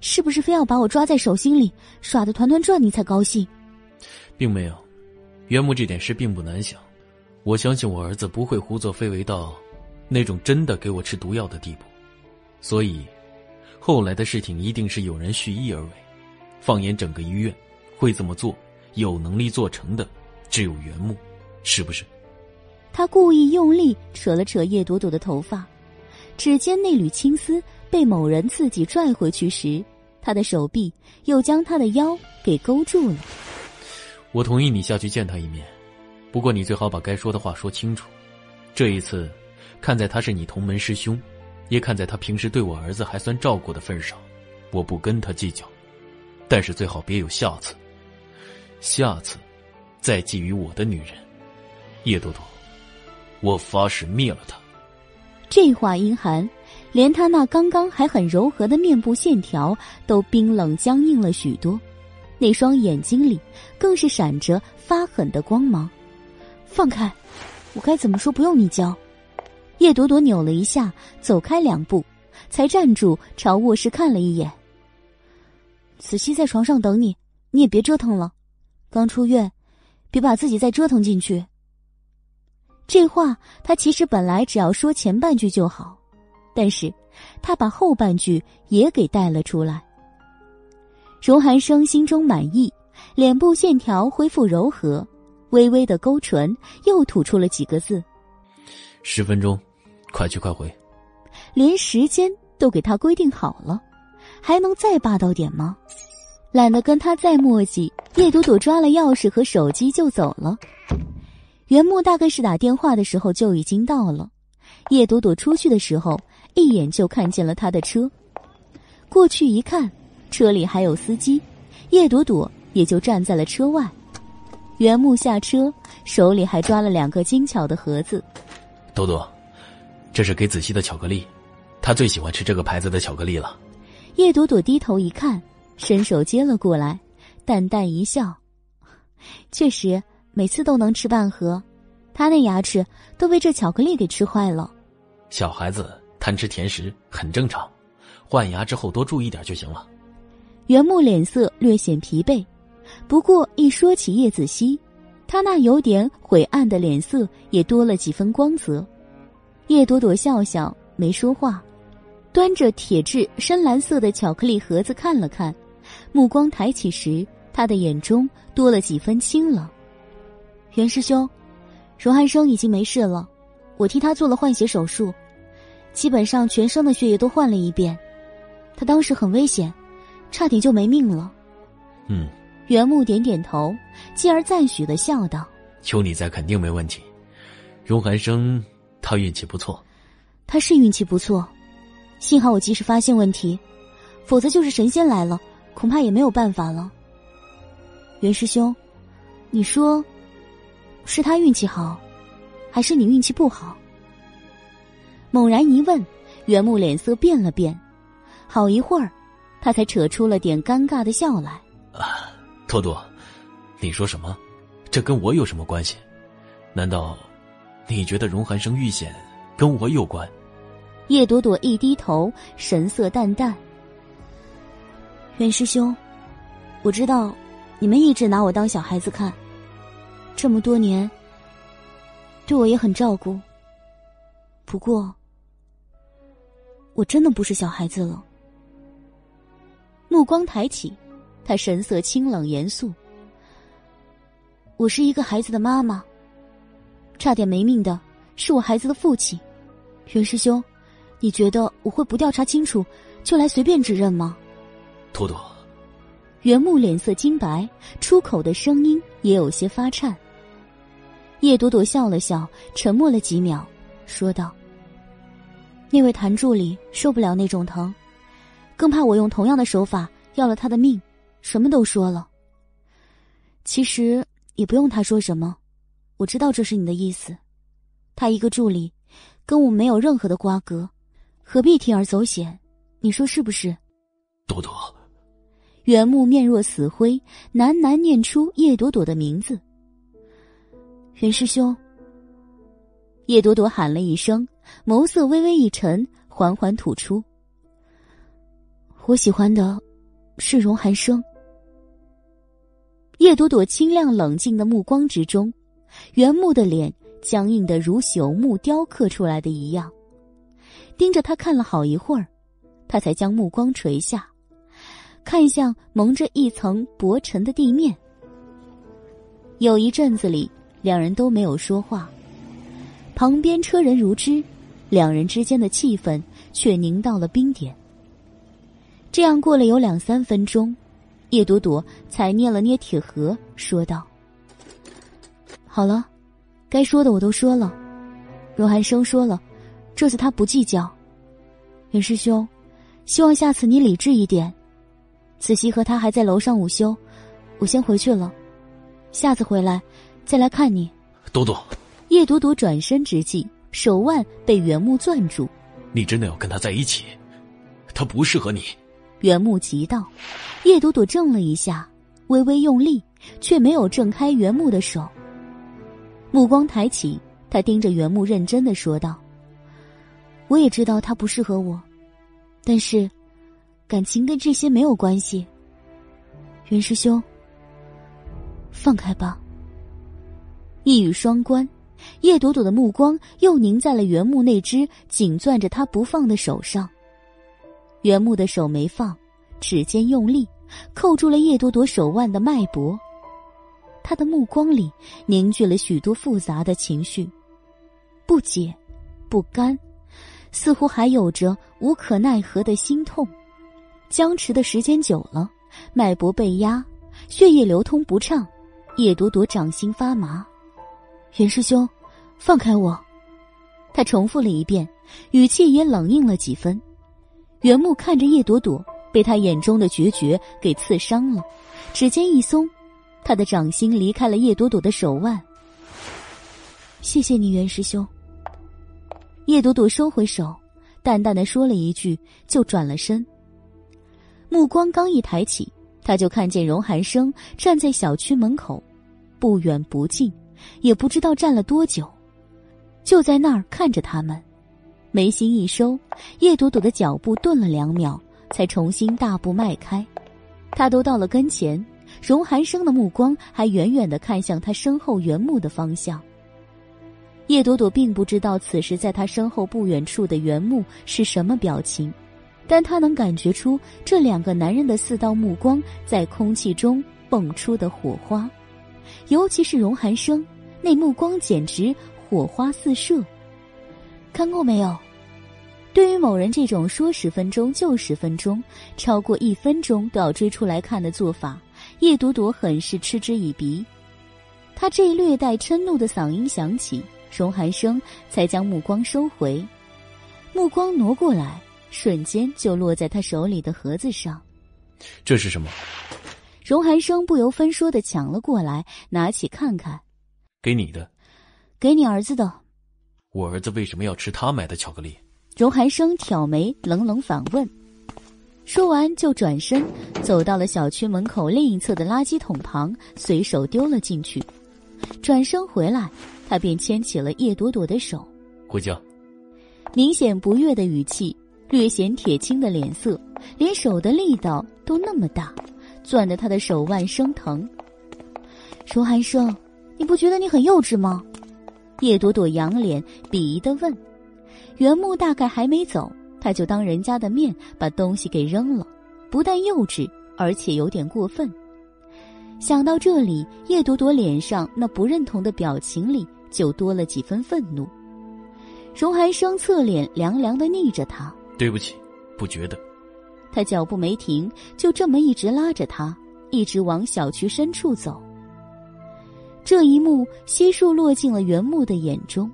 是不是非要把我抓在手心里耍的团团转，你才高兴？”并没有，袁木这点事并不难想，我相信我儿子不会胡作非为到那种真的给我吃毒药的地步。所以，后来的事情一定是有人蓄意而为。放眼整个医院，会这么做、有能力做成的，只有袁木，是不是？他故意用力扯了扯叶朵朵的头发，指尖那缕青丝被某人自己拽回去时，他的手臂又将他的腰给勾住了。我同意你下去见他一面，不过你最好把该说的话说清楚。这一次，看在他是你同门师兄，也看在他平时对我儿子还算照顾的份上，我不跟他计较。但是最好别有下次。下次，再觊觎我的女人，叶朵朵，我发誓灭了她。这话阴寒，连他那刚刚还很柔和的面部线条都冰冷僵硬了许多，那双眼睛里更是闪着发狠的光芒。放开！我该怎么说？不用你教。叶朵朵扭了一下，走开两步，才站住，朝卧室看了一眼。子熙在床上等你，你也别折腾了。刚出院，别把自己再折腾进去。这话他其实本来只要说前半句就好，但是他把后半句也给带了出来。荣寒生心中满意，脸部线条恢复柔和，微微的勾唇，又吐出了几个字：“十分钟，快去快回。”连时间都给他规定好了，还能再霸道点吗？懒得跟他再墨迹，叶朵朵抓了钥匙和手机就走了。袁木大概是打电话的时候就已经到了，叶朵朵出去的时候一眼就看见了他的车，过去一看，车里还有司机，叶朵朵也就站在了车外。袁木下车，手里还抓了两个精巧的盒子。朵朵，这是给子熙的巧克力，他最喜欢吃这个牌子的巧克力了。叶朵朵低头一看，伸手接了过来，淡淡一笑，确实。每次都能吃半盒，他那牙齿都被这巧克力给吃坏了。小孩子贪吃甜食很正常，换牙之后多注意点就行了。袁木脸色略显疲惫，不过一说起叶子熙，他那有点晦暗的脸色也多了几分光泽。叶朵朵笑笑没说话，端着铁质深蓝色的巧克力盒子看了看，目光抬起时，他的眼中多了几分清冷。袁师兄，荣汉生已经没事了，我替他做了换血手术，基本上全身的血液都换了一遍。他当时很危险，差点就没命了。嗯，袁木点点头，继而赞许的笑道：“有你在，肯定没问题。荣寒生他运气不错，他是运气不错，幸好我及时发现问题，否则就是神仙来了，恐怕也没有办法了。袁师兄，你说。”是他运气好，还是你运气不好？猛然一问，袁木脸色变了变，好一会儿，他才扯出了点尴尬的笑来。啊，多多，你说什么？这跟我有什么关系？难道你觉得荣寒生遇险跟我有关？叶朵朵一低头，神色淡淡。袁师兄，我知道你们一直拿我当小孩子看。这么多年，对我也很照顾。不过，我真的不是小孩子了。目光抬起，他神色清冷严肃。我是一个孩子的妈妈。差点没命的是我孩子的父亲，袁师兄，你觉得我会不调查清楚就来随便指认吗？多多，袁木脸色金白，出口的声音也有些发颤。叶朵朵笑了笑，沉默了几秒，说道：“那位谭助理受不了那种疼，更怕我用同样的手法要了他的命，什么都说了。其实也不用他说什么，我知道这是你的意思。他一个助理，跟我没有任何的瓜葛，何必铤而走险？你说是不是？”朵朵，袁木面若死灰，喃喃念出叶朵朵的名字。袁师兄，叶朵朵喊了一声，眸色微微一沉，缓缓吐出：“我喜欢的是荣寒生。”叶朵朵清亮冷静的目光之中，原木的脸僵硬的如朽木雕刻出来的一样。盯着他看了好一会儿，他才将目光垂下，看向蒙着一层薄尘的地面。有一阵子里，两人都没有说话。旁边车人如织，两人之间的气氛却凝到了冰点。这样过了有两三分钟，叶朵朵才捏了捏铁盒，说道：“好了，该说的我都说了。荣寒生说了，这次他不计较。袁师兄，希望下次你理智一点。子熙和他还在楼上午休，我先回去了。下次回来，再来看你。”朵朵。叶朵朵转身之际，手腕被袁木攥住。你真的要跟他在一起？他不适合你。袁木急道。叶朵朵怔了一下，微微用力，却没有挣开袁木的手。目光抬起，他盯着袁木，认真的说道：“我也知道他不适合我，但是，感情跟这些没有关系。袁师兄，放开吧。”一语双关。叶朵朵的目光又凝在了原木那只紧攥着他不放的手上。袁木的手没放，指尖用力扣住了叶朵朵手腕的脉搏。他的目光里凝聚了许多复杂的情绪：不解、不甘，似乎还有着无可奈何的心痛。僵持的时间久了，脉搏被压，血液流通不畅，叶朵朵掌心发麻。袁师兄，放开我！他重复了一遍，语气也冷硬了几分。袁木看着叶朵朵，被他眼中的决绝给刺伤了，指尖一松，他的掌心离开了叶朵朵的手腕。谢谢你，袁师兄。叶朵朵收回手，淡淡的说了一句，就转了身。目光刚一抬起，他就看见荣寒生站在小区门口，不远不近。也不知道站了多久，就在那儿看着他们，眉心一收，叶朵朵的脚步顿了两秒，才重新大步迈开。他都到了跟前，荣寒生的目光还远远的看向他身后原木的方向。叶朵朵并不知道此时在他身后不远处的原木是什么表情，但他能感觉出这两个男人的四道目光在空气中蹦出的火花。尤其是荣寒生，那目光简直火花四射。看过没有？对于某人这种说十分钟就十分钟，超过一分钟都要追出来看的做法，叶朵朵很是嗤之以鼻。他这略带嗔怒的嗓音响起，荣寒生才将目光收回，目光挪过来，瞬间就落在他手里的盒子上。这是什么？荣寒生不由分说的抢了过来，拿起看看，给你的，给你儿子的。我儿子为什么要吃他买的巧克力？荣寒生挑眉，冷冷反问。说完就转身走到了小区门口另一侧的垃圾桶旁，随手丢了进去。转身回来，他便牵起了叶朵朵的手，回家。明显不悦的语气，略显铁青的脸色，连手的力道都那么大。攥得他的手腕生疼。荣寒生，你不觉得你很幼稚吗？叶朵朵仰脸鄙夷的问。袁木大概还没走，他就当人家的面把东西给扔了，不但幼稚，而且有点过分。想到这里，叶朵朵脸上那不认同的表情里就多了几分愤怒。荣寒生侧脸凉凉的睨着他：“对不起，不觉得。”他脚步没停，就这么一直拉着他，一直往小区深处走。这一幕悉数落进了袁木的眼中，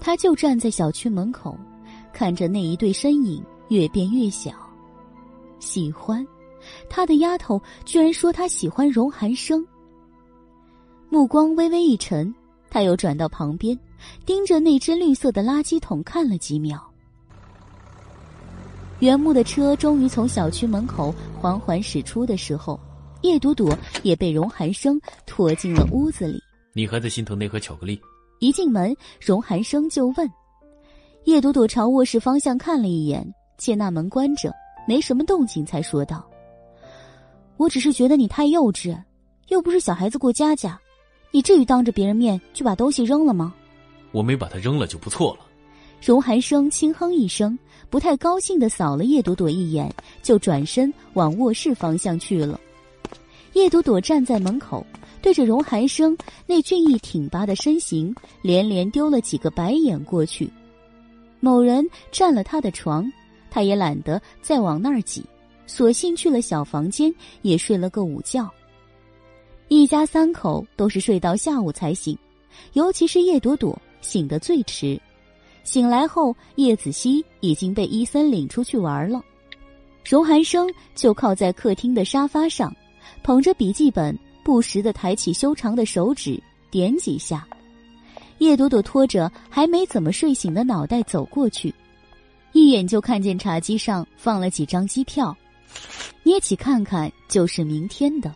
他就站在小区门口，看着那一对身影越变越小。喜欢，他的丫头居然说他喜欢荣寒生。目光微微一沉，他又转到旁边，盯着那只绿色的垃圾桶看了几秒。原木的车终于从小区门口缓缓驶出的时候，叶朵朵也被荣寒生拖进了屋子里。你还在心疼那盒巧克力？一进门，荣寒生就问。叶朵朵朝卧室方向看了一眼，见那门关着，没什么动静，才说道：“我只是觉得你太幼稚，又不是小孩子过家家，你至于当着别人面就把东西扔了吗？”我没把它扔了就不错了。荣寒生轻哼一声，不太高兴的扫了叶朵朵一眼，就转身往卧室方向去了。叶朵朵站在门口，对着荣寒生那俊逸挺拔的身形，连连丢了几个白眼过去。某人占了他的床，他也懒得再往那儿挤，索性去了小房间，也睡了个午觉。一家三口都是睡到下午才醒，尤其是叶朵朵醒得最迟。醒来后，叶子熙已经被伊森领出去玩了，荣寒生就靠在客厅的沙发上。捧着笔记本，不时的抬起修长的手指点几下。叶朵朵拖着还没怎么睡醒的脑袋走过去，一眼就看见茶几上放了几张机票，捏起看看就是明天的。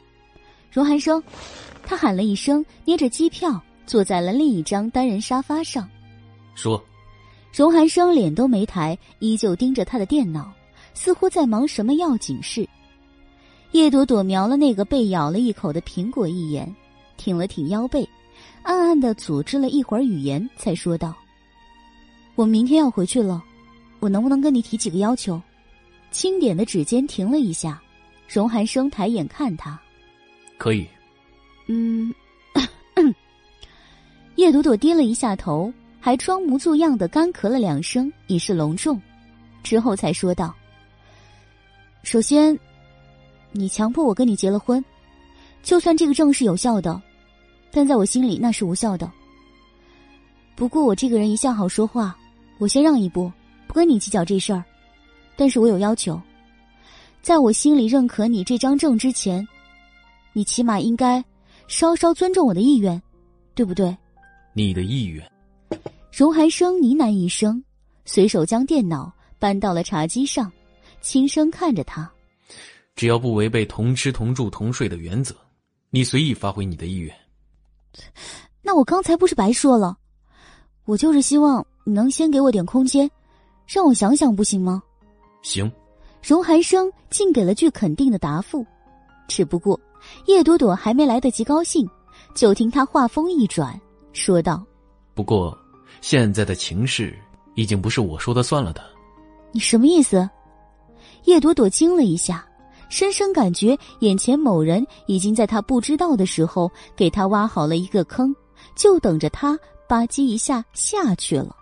荣寒生，他喊了一声，捏着机票坐在了另一张单人沙发上。说，荣寒生脸都没抬，依旧盯着他的电脑，似乎在忙什么要紧事。叶朵朵瞄了那个被咬了一口的苹果一眼，挺了挺腰背，暗暗的组织了一会儿语言，才说道：“我明天要回去了，我能不能跟你提几个要求？”轻点的指尖停了一下，荣寒生抬眼看他：“可以。”嗯，叶朵朵低了一下头，还装模作样的干咳了两声，以示隆重，之后才说道：“首先。”你强迫我跟你结了婚，就算这个证是有效的，但在我心里那是无效的。不过我这个人一向好说话，我先让一步，不跟你计较这事儿。但是我有要求，在我心里认可你这张证之前，你起码应该稍稍尊重我的意愿，对不对？你的意愿。荣寒生呢喃一声，随手将电脑搬到了茶几上，轻声看着他。只要不违背同吃同住同睡的原则，你随意发挥你的意愿。那我刚才不是白说了？我就是希望你能先给我点空间，让我想想，不行吗？行。荣寒生竟给了句肯定的答复。只不过叶朵朵还没来得及高兴，就听他话锋一转，说道：“不过现在的情势已经不是我说的算了的。”你什么意思？叶朵朵惊了一下。深深感觉眼前某人已经在他不知道的时候给他挖好了一个坑，就等着他吧唧一下下去了。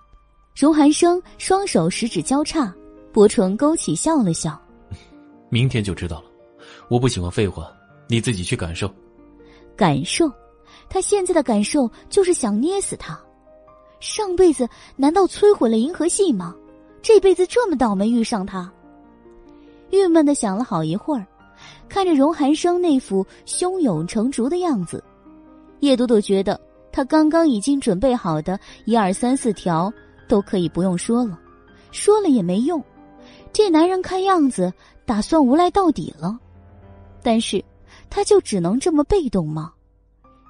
荣寒生双手十指交叉，薄唇勾起笑了笑：“明天就知道了。我不喜欢废话，你自己去感受。”感受？他现在的感受就是想捏死他。上辈子难道摧毁了银河系吗？这辈子这么倒霉遇上他？郁闷的想了好一会儿，看着荣寒生那副胸有成竹的样子，叶朵朵觉得他刚刚已经准备好的一二三四条都可以不用说了，说了也没用。这男人看样子打算无赖到底了，但是他就只能这么被动吗？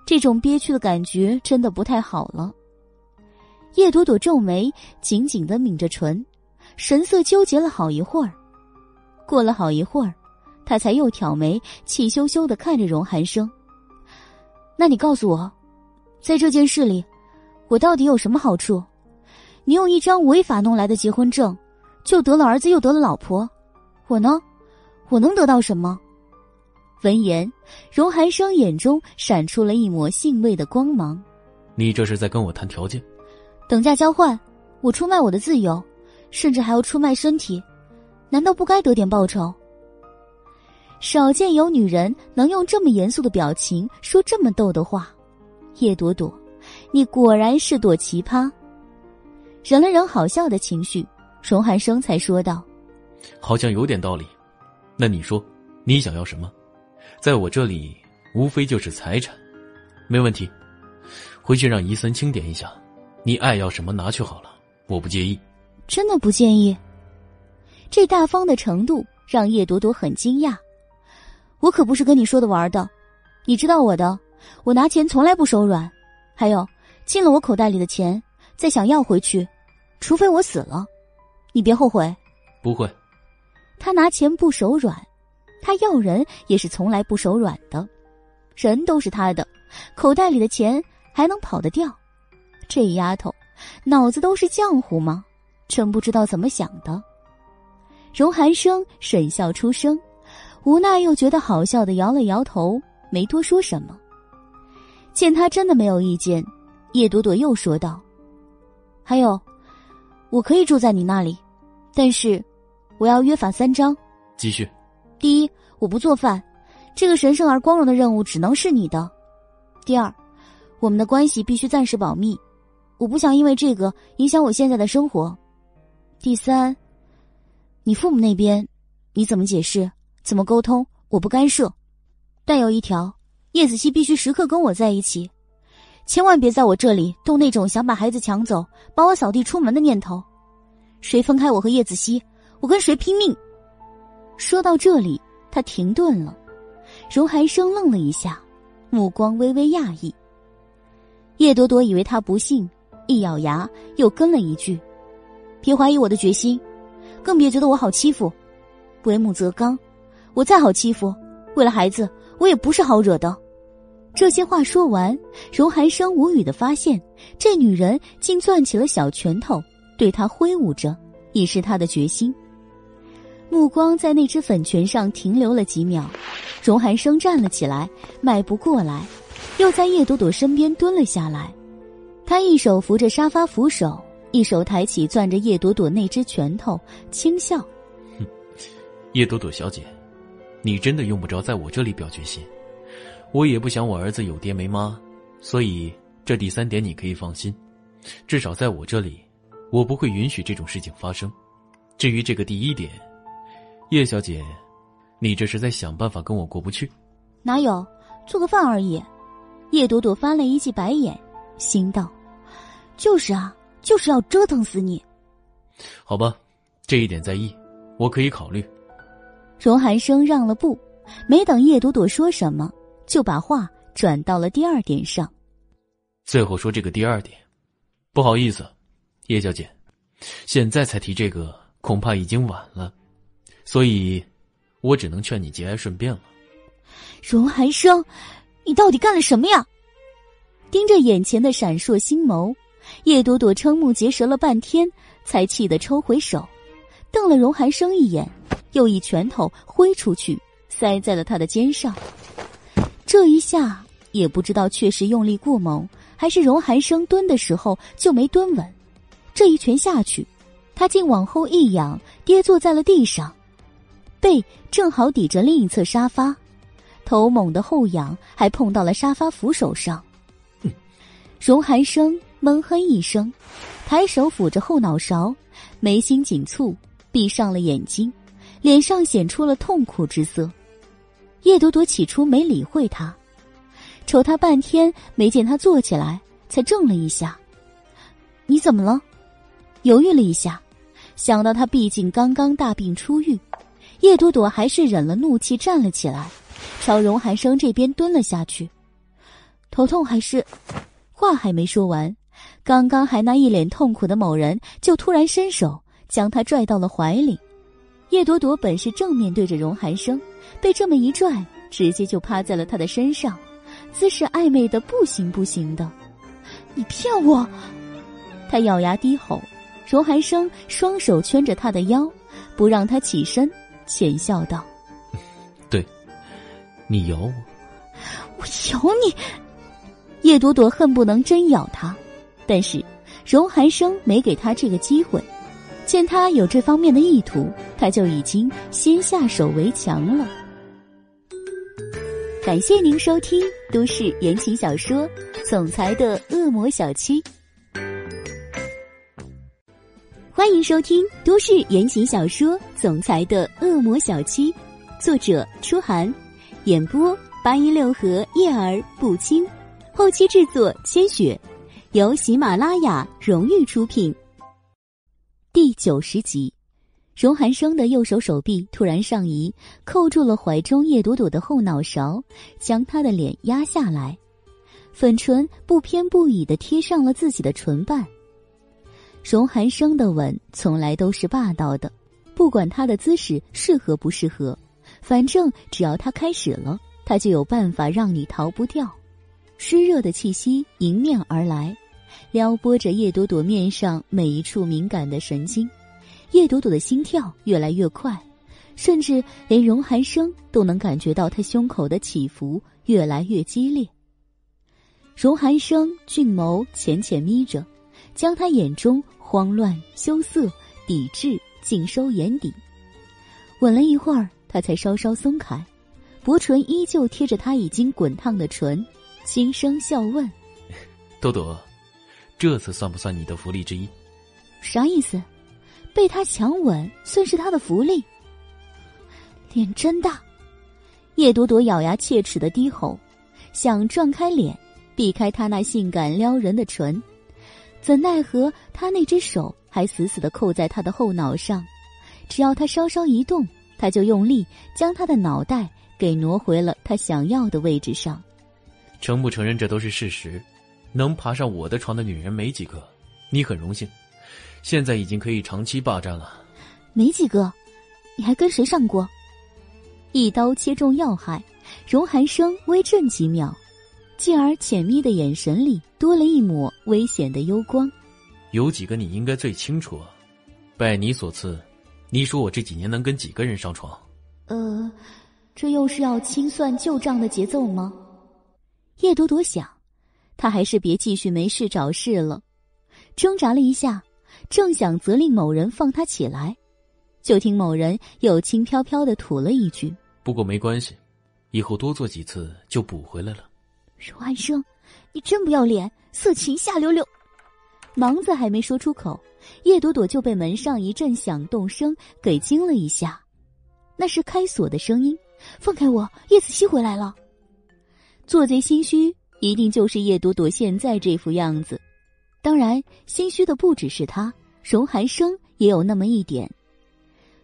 这种憋屈的感觉真的不太好了。叶朵朵皱眉，紧紧的抿着唇，神色纠结了好一会儿。过了好一会儿，他才又挑眉，气羞羞的看着荣寒生。那你告诉我，在这件事里，我到底有什么好处？你用一张违法弄来的结婚证，就得了儿子又得了老婆，我呢，我能得到什么？闻言，荣寒生眼中闪出了一抹欣慰的光芒。你这是在跟我谈条件？等价交换，我出卖我的自由，甚至还要出卖身体。难道不该得点报酬？少见有女人能用这么严肃的表情说这么逗的话。叶朵朵，你果然是朵奇葩。忍了忍好笑的情绪，荣寒生才说道：“好像有点道理。那你说，你想要什么？在我这里，无非就是财产。没问题，回去让伊森清点一下，你爱要什么拿去好了，我不介意。真的不介意。”这大方的程度让叶朵朵很惊讶，我可不是跟你说的玩的，你知道我的，我拿钱从来不手软，还有进了我口袋里的钱，再想要回去，除非我死了，你别后悔。不会，他拿钱不手软，他要人也是从来不手软的，人都是他的，口袋里的钱还能跑得掉？这丫头，脑子都是浆糊吗？真不知道怎么想的。荣寒生沈笑出声，无奈又觉得好笑的摇了摇头，没多说什么。见他真的没有意见，叶朵朵又说道：“还有，我可以住在你那里，但是我要约法三章。继续。第一，我不做饭，这个神圣而光荣的任务只能是你的。第二，我们的关系必须暂时保密，我不想因为这个影响我现在的生活。第三。”你父母那边，你怎么解释？怎么沟通？我不干涉，但有一条，叶子熙必须时刻跟我在一起，千万别在我这里动那种想把孩子抢走、把我扫地出门的念头。谁分开我和叶子熙，我跟谁拼命。说到这里，他停顿了。荣寒生愣了一下，目光微微讶异。叶朵朵以为他不信，一咬牙又跟了一句：“别怀疑我的决心。”更别觉得我好欺负，为母则刚。我再好欺负，为了孩子，我也不是好惹的。这些话说完，荣寒生无语的发现，这女人竟攥起了小拳头，对他挥舞着，以示他的决心。目光在那只粉拳上停留了几秒，荣寒生站了起来，迈步过来，又在叶朵朵身边蹲了下来。他一手扶着沙发扶手。一手抬起攥着叶朵朵那只拳头，轻笑：“哼，叶朵朵小姐，你真的用不着在我这里表决心。我也不想我儿子有爹没妈，所以这第三点你可以放心，至少在我这里，我不会允许这种事情发生。至于这个第一点，叶小姐，你这是在想办法跟我过不去？哪有，做个饭而已。”叶朵朵翻了一记白眼，心道：“就是啊。”就是要折腾死你，好吧，这一点在意，我可以考虑。荣寒生让了步，没等叶朵朵说什么，就把话转到了第二点上。最后说这个第二点，不好意思，叶小姐，现在才提这个，恐怕已经晚了，所以，我只能劝你节哀顺变了。荣寒生，你到底干了什么呀？盯着眼前的闪烁星眸。叶朵朵瞠目结舌了半天，才气得抽回手，瞪了荣寒生一眼，又一拳头挥出去，塞在了他的肩上。这一下也不知道确实用力过猛，还是荣寒生蹲的时候就没蹲稳。这一拳下去，他竟往后一仰，跌坐在了地上，背正好抵着另一侧沙发，头猛地后仰，还碰到了沙发扶手上。荣寒生。闷哼一声，抬手抚着后脑勺，眉心紧蹙，闭上了眼睛，脸上显出了痛苦之色。叶朵朵起初没理会他，瞅他半天没见他坐起来，才怔了一下。你怎么了？犹豫了一下，想到他毕竟刚刚大病初愈，叶朵朵还是忍了怒气站了起来，朝荣寒生这边蹲了下去。头痛还是？话还没说完。刚刚还那一脸痛苦的某人，就突然伸手将他拽到了怀里。叶朵朵本是正面对着荣寒生，被这么一拽，直接就趴在了他的身上，姿势暧昧的不行不行的。你骗我！他咬牙低吼。荣寒生双手圈着他的腰，不让他起身，浅笑道：“对，你咬我，我咬你。”叶朵朵恨不能真咬他。但是，荣寒生没给他这个机会。见他有这方面的意图，他就已经先下手为强了。感谢您收听都市言情小说《总裁的恶魔小七》。欢迎收听都市言情小说《总裁的恶魔小七》，作者：初寒，演播：八一六和叶儿不轻，后期制作：千雪。由喜马拉雅荣誉出品。第九十集，荣寒生的右手手臂突然上移，扣住了怀中叶朵朵的后脑勺，将她的脸压下来，粉唇不偏不倚的贴上了自己的唇瓣。荣寒生的吻从来都是霸道的，不管他的姿势适合不适合，反正只要他开始了，他就有办法让你逃不掉。湿热的气息迎面而来。撩拨着叶朵朵面上每一处敏感的神经。叶朵朵的心跳越来越快，甚至连荣寒生都能感觉到她胸口的起伏越来越激烈。荣寒生俊眸浅浅眯着，将他眼中慌乱、羞涩、抵制尽收眼底。吻了一会儿，他才稍稍松开，薄唇依旧贴着他已经滚烫的唇，轻声笑问：“朵朵，这次算不算你的福利之一？”啥意思？被他强吻算是他的福利？脸真大！叶朵朵咬牙切齿的低吼，想撞开脸。避开他那性感撩人的唇，怎奈何他那只手还死死的扣在他的后脑上，只要他稍稍一动，他就用力将他的脑袋给挪回了他想要的位置上。承不承认这都是事实，能爬上我的床的女人没几个，你很荣幸，现在已经可以长期霸占了。没几个，你还跟谁上过？一刀切中要害，荣寒生微震几秒。继而浅眯的眼神里多了一抹危险的幽光。有几个你应该最清楚啊！拜你所赐，你说我这几年能跟几个人上床？呃，这又是要清算旧账的节奏吗？叶朵朵想，他还是别继续没事找事了。挣扎了一下，正想责令某人放他起来，就听某人又轻飘飘的吐了一句：“不过没关系，以后多做几次就补回来了。”荣安生，你真不要脸，色情下流流！忙子还没说出口，叶朵朵就被门上一阵响动声给惊了一下，那是开锁的声音。放开我，叶子熙回来了。做贼心虚，一定就是叶朵朵现在这副样子。当然，心虚的不只是他，荣寒生也有那么一点。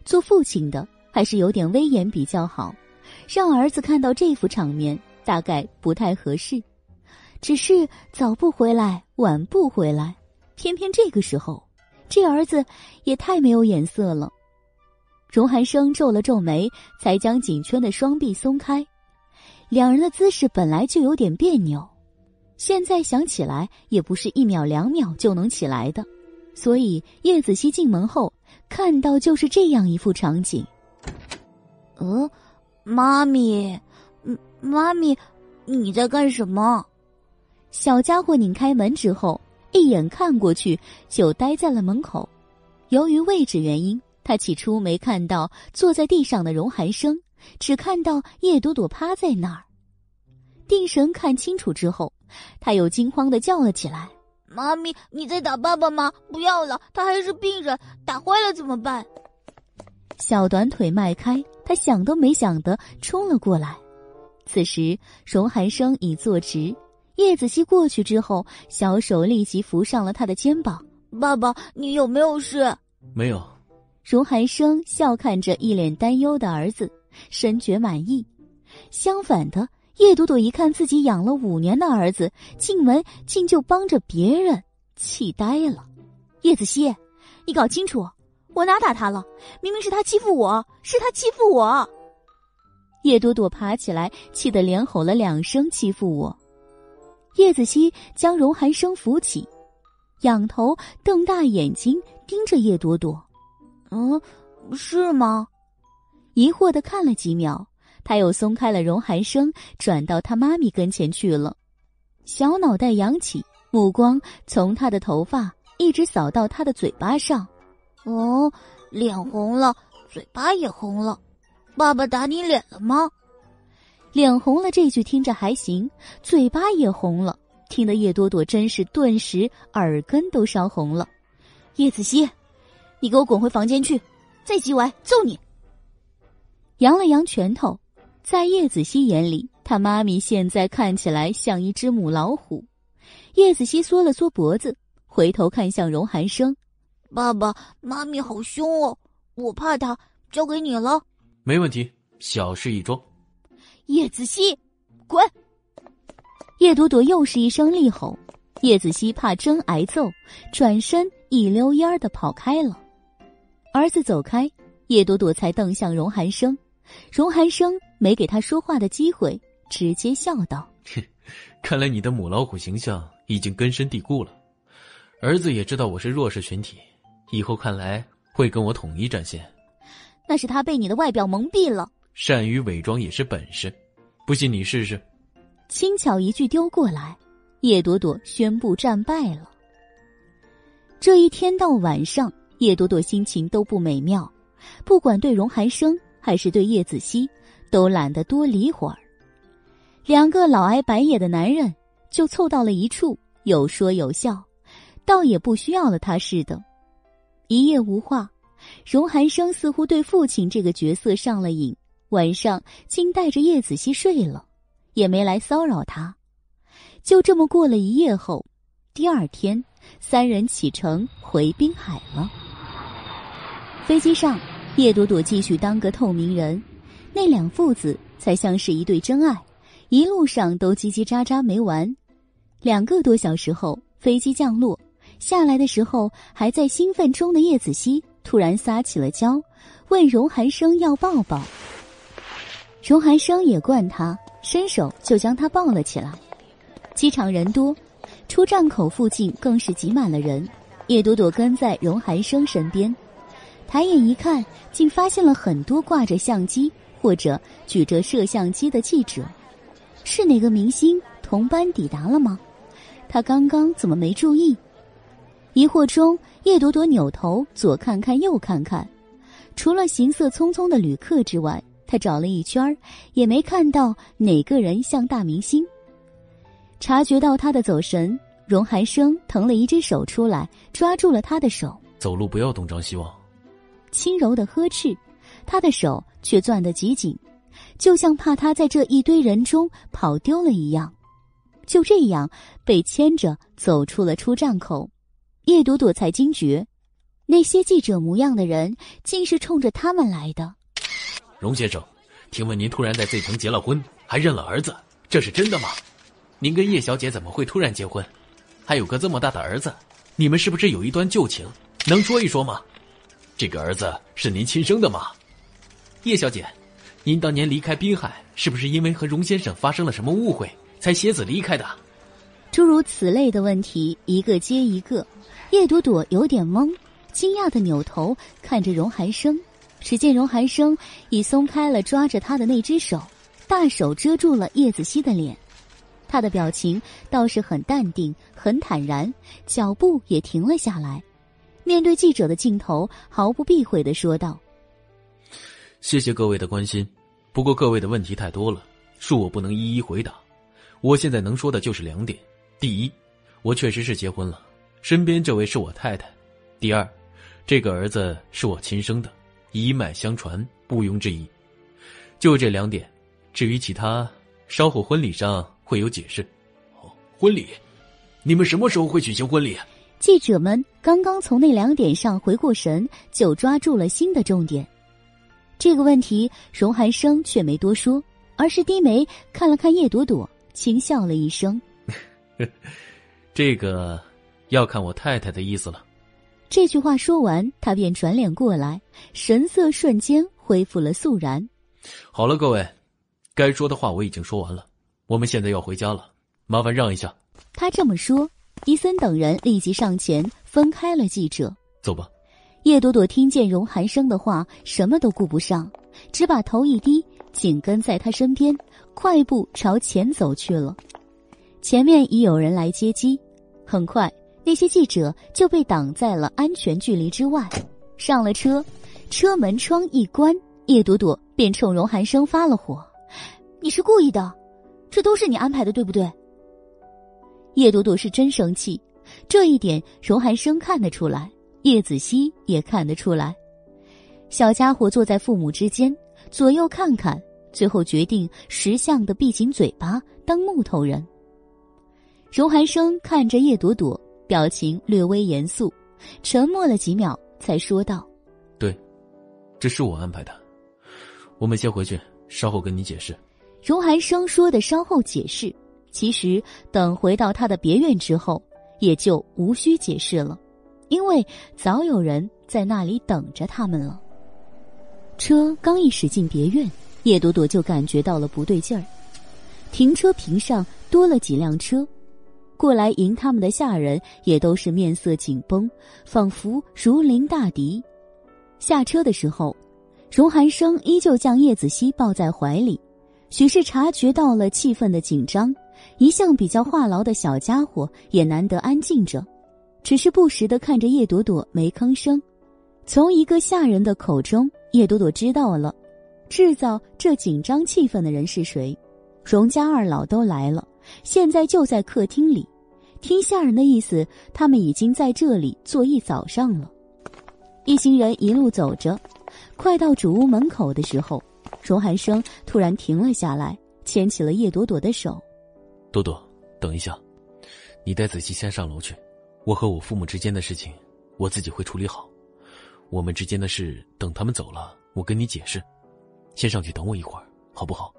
做父亲的还是有点威严比较好，让儿子看到这副场面。大概不太合适，只是早不回来，晚不回来，偏偏这个时候，这儿子也太没有眼色了。荣寒生皱了皱眉，才将紧圈的双臂松开。两人的姿势本来就有点别扭，现在想起来也不是一秒两秒就能起来的，所以叶子熙进门后看到就是这样一副场景。呃，妈咪。妈咪，你在干什么？小家伙拧开门之后，一眼看过去就呆在了门口。由于位置原因，他起初没看到坐在地上的荣寒生，只看到叶朵朵趴在那儿。定神看清楚之后，他又惊慌的叫了起来：“妈咪，你在打爸爸吗？不要了，他还是病人，打坏了怎么办？”小短腿迈开，他想都没想的冲了过来。此时，荣寒生已坐直，叶子熙过去之后，小手立即扶上了他的肩膀。爸爸，你有没有事？没有。荣寒生笑看着一脸担忧的儿子，深觉满意。相反的，叶朵朵一看自己养了五年的儿子进门竟就帮着别人，气呆了。叶子熙，你搞清楚，我哪打他了？明明是他欺负我，是他欺负我。叶朵朵爬起来，气得连吼了两声：“欺负我！”叶子熙将荣寒生扶起，仰头瞪大眼睛盯着叶朵朵：“嗯，是吗？”疑惑的看了几秒，他又松开了荣寒生，转到他妈咪跟前去了。小脑袋扬起，目光从他的头发一直扫到他的嘴巴上。哦，脸红了，嘴巴也红了。爸爸打你脸了吗？脸红了这句听着还行，嘴巴也红了，听得叶朵朵真是顿时耳根都烧红了。叶子熙，你给我滚回房间去！再叽歪揍你！扬了扬拳头，在叶子熙眼里，他妈咪现在看起来像一只母老虎。叶子熙缩了缩脖子，回头看向荣寒生：“爸爸妈咪好凶哦，我怕他，交给你了。”没问题，小事一桩。叶子熙，滚！叶朵朵又是一声厉吼，叶子熙怕真挨揍，转身一溜烟儿的跑开了。儿子走开，叶朵朵才瞪向荣寒生，荣寒生没给他说话的机会，直接笑道：“ 看来你的母老虎形象已经根深蒂固了。儿子也知道我是弱势群体，以后看来会跟我统一战线。那是他被你的外表蒙蔽了。善于伪装也是本事，不信你试试。轻巧一句丢过来，叶朵朵宣布战败了。这一天到晚上，叶朵朵心情都不美妙，不管对荣寒生还是对叶子熙，都懒得多理会儿。两个老挨白眼的男人就凑到了一处，有说有笑，倒也不需要了他似的。一夜无话，荣寒生似乎对父亲这个角色上了瘾，晚上竟带着叶子熙睡了。也没来骚扰他，就这么过了一夜后，第二天，三人启程回滨海了。飞机上，叶朵朵继续当个透明人，那两父子才像是一对真爱，一路上都叽叽喳喳没完。两个多小时后，飞机降落，下来的时候还在兴奋中的叶子熙突然撒起了娇，问荣寒生要抱抱。荣寒生也惯他。伸手就将他抱了起来。机场人多，出站口附近更是挤满了人。叶朵朵跟在荣寒生身边，抬眼一看，竟发现了很多挂着相机或者举着摄像机的记者。是哪个明星同班抵达了吗？他刚刚怎么没注意？疑惑中，叶朵朵扭头左看看右看看，除了行色匆匆的旅客之外。他找了一圈也没看到哪个人像大明星。察觉到他的走神，荣寒生腾了一只手出来，抓住了他的手。走路不要东张西望。轻柔的呵斥，他的手却攥得极紧，就像怕他在这一堆人中跑丢了一样。就这样被牵着走出了出站口，叶朵朵才惊觉，那些记者模样的人竟是冲着他们来的。荣先生，听闻您突然在 Z 城结了婚，还认了儿子，这是真的吗？您跟叶小姐怎么会突然结婚？还有个这么大的儿子，你们是不是有一段旧情？能说一说吗？这个儿子是您亲生的吗？叶小姐，您当年离开滨海，是不是因为和荣先生发生了什么误会，才携子离开的？诸如此类的问题一个接一个，叶朵朵有点懵，惊讶的扭头看着荣寒生。只见荣寒生已松开了抓着他的那只手，大手遮住了叶子熙的脸，他的表情倒是很淡定、很坦然，脚步也停了下来，面对记者的镜头，毫不避讳的说道：“谢谢各位的关心，不过各位的问题太多了，恕我不能一一回答。我现在能说的就是两点：第一，我确实是结婚了，身边这位是我太太；第二，这个儿子是我亲生的。”一脉相传，毋庸置疑。就这两点，至于其他，稍后婚礼上会有解释。哦，婚礼，你们什么时候会举行婚礼？记者们刚刚从那两点上回过神，就抓住了新的重点。这个问题，荣寒生却没多说，而是低眉看了看叶朵朵，轻笑了一声：“ 这个，要看我太太的意思了。”这句话说完，他便转脸过来，神色瞬间恢复了肃然。好了，各位，该说的话我已经说完了，我们现在要回家了，麻烦让一下。他这么说，伊森等人立即上前分开了记者。走吧。叶朵朵听见荣寒生的话，什么都顾不上，只把头一低，紧跟在他身边，快步朝前走去了。前面已有人来接机，很快。那些记者就被挡在了安全距离之外。上了车，车门窗一关，叶朵朵便冲荣寒生发了火：“你是故意的，这都是你安排的，对不对？”叶朵朵是真生气，这一点荣寒生看得出来，叶子熙也看得出来。小家伙坐在父母之间，左右看看，最后决定识相的闭紧嘴巴，当木头人。荣寒生看着叶朵朵。表情略微严肃，沉默了几秒，才说道：“对，这是我安排的。我们先回去，稍后跟你解释。”荣寒生说的“稍后解释”，其实等回到他的别院之后，也就无需解释了，因为早有人在那里等着他们了。车刚一驶进别院，叶朵朵就感觉到了不对劲儿，停车坪上多了几辆车。过来迎他们的下人也都是面色紧绷，仿佛如临大敌。下车的时候，荣寒生依旧将叶子熙抱在怀里。许是察觉到了气氛的紧张，一向比较话痨的小家伙也难得安静着，只是不时的看着叶朵朵，没吭声。从一个下人的口中，叶朵朵知道了，制造这紧张气氛的人是谁。荣家二老都来了，现在就在客厅里。听下人的意思，他们已经在这里坐一早上了。一行人一路走着，快到主屋门口的时候。荣寒生突然停了下来，牵起了叶朵朵的手。朵朵，等一下，你带子熙先上楼去。我和我父母之间的事情，我自己会处理好。我们之间的事，等他们走了，我跟你解释。先上去等我一会儿，好不好？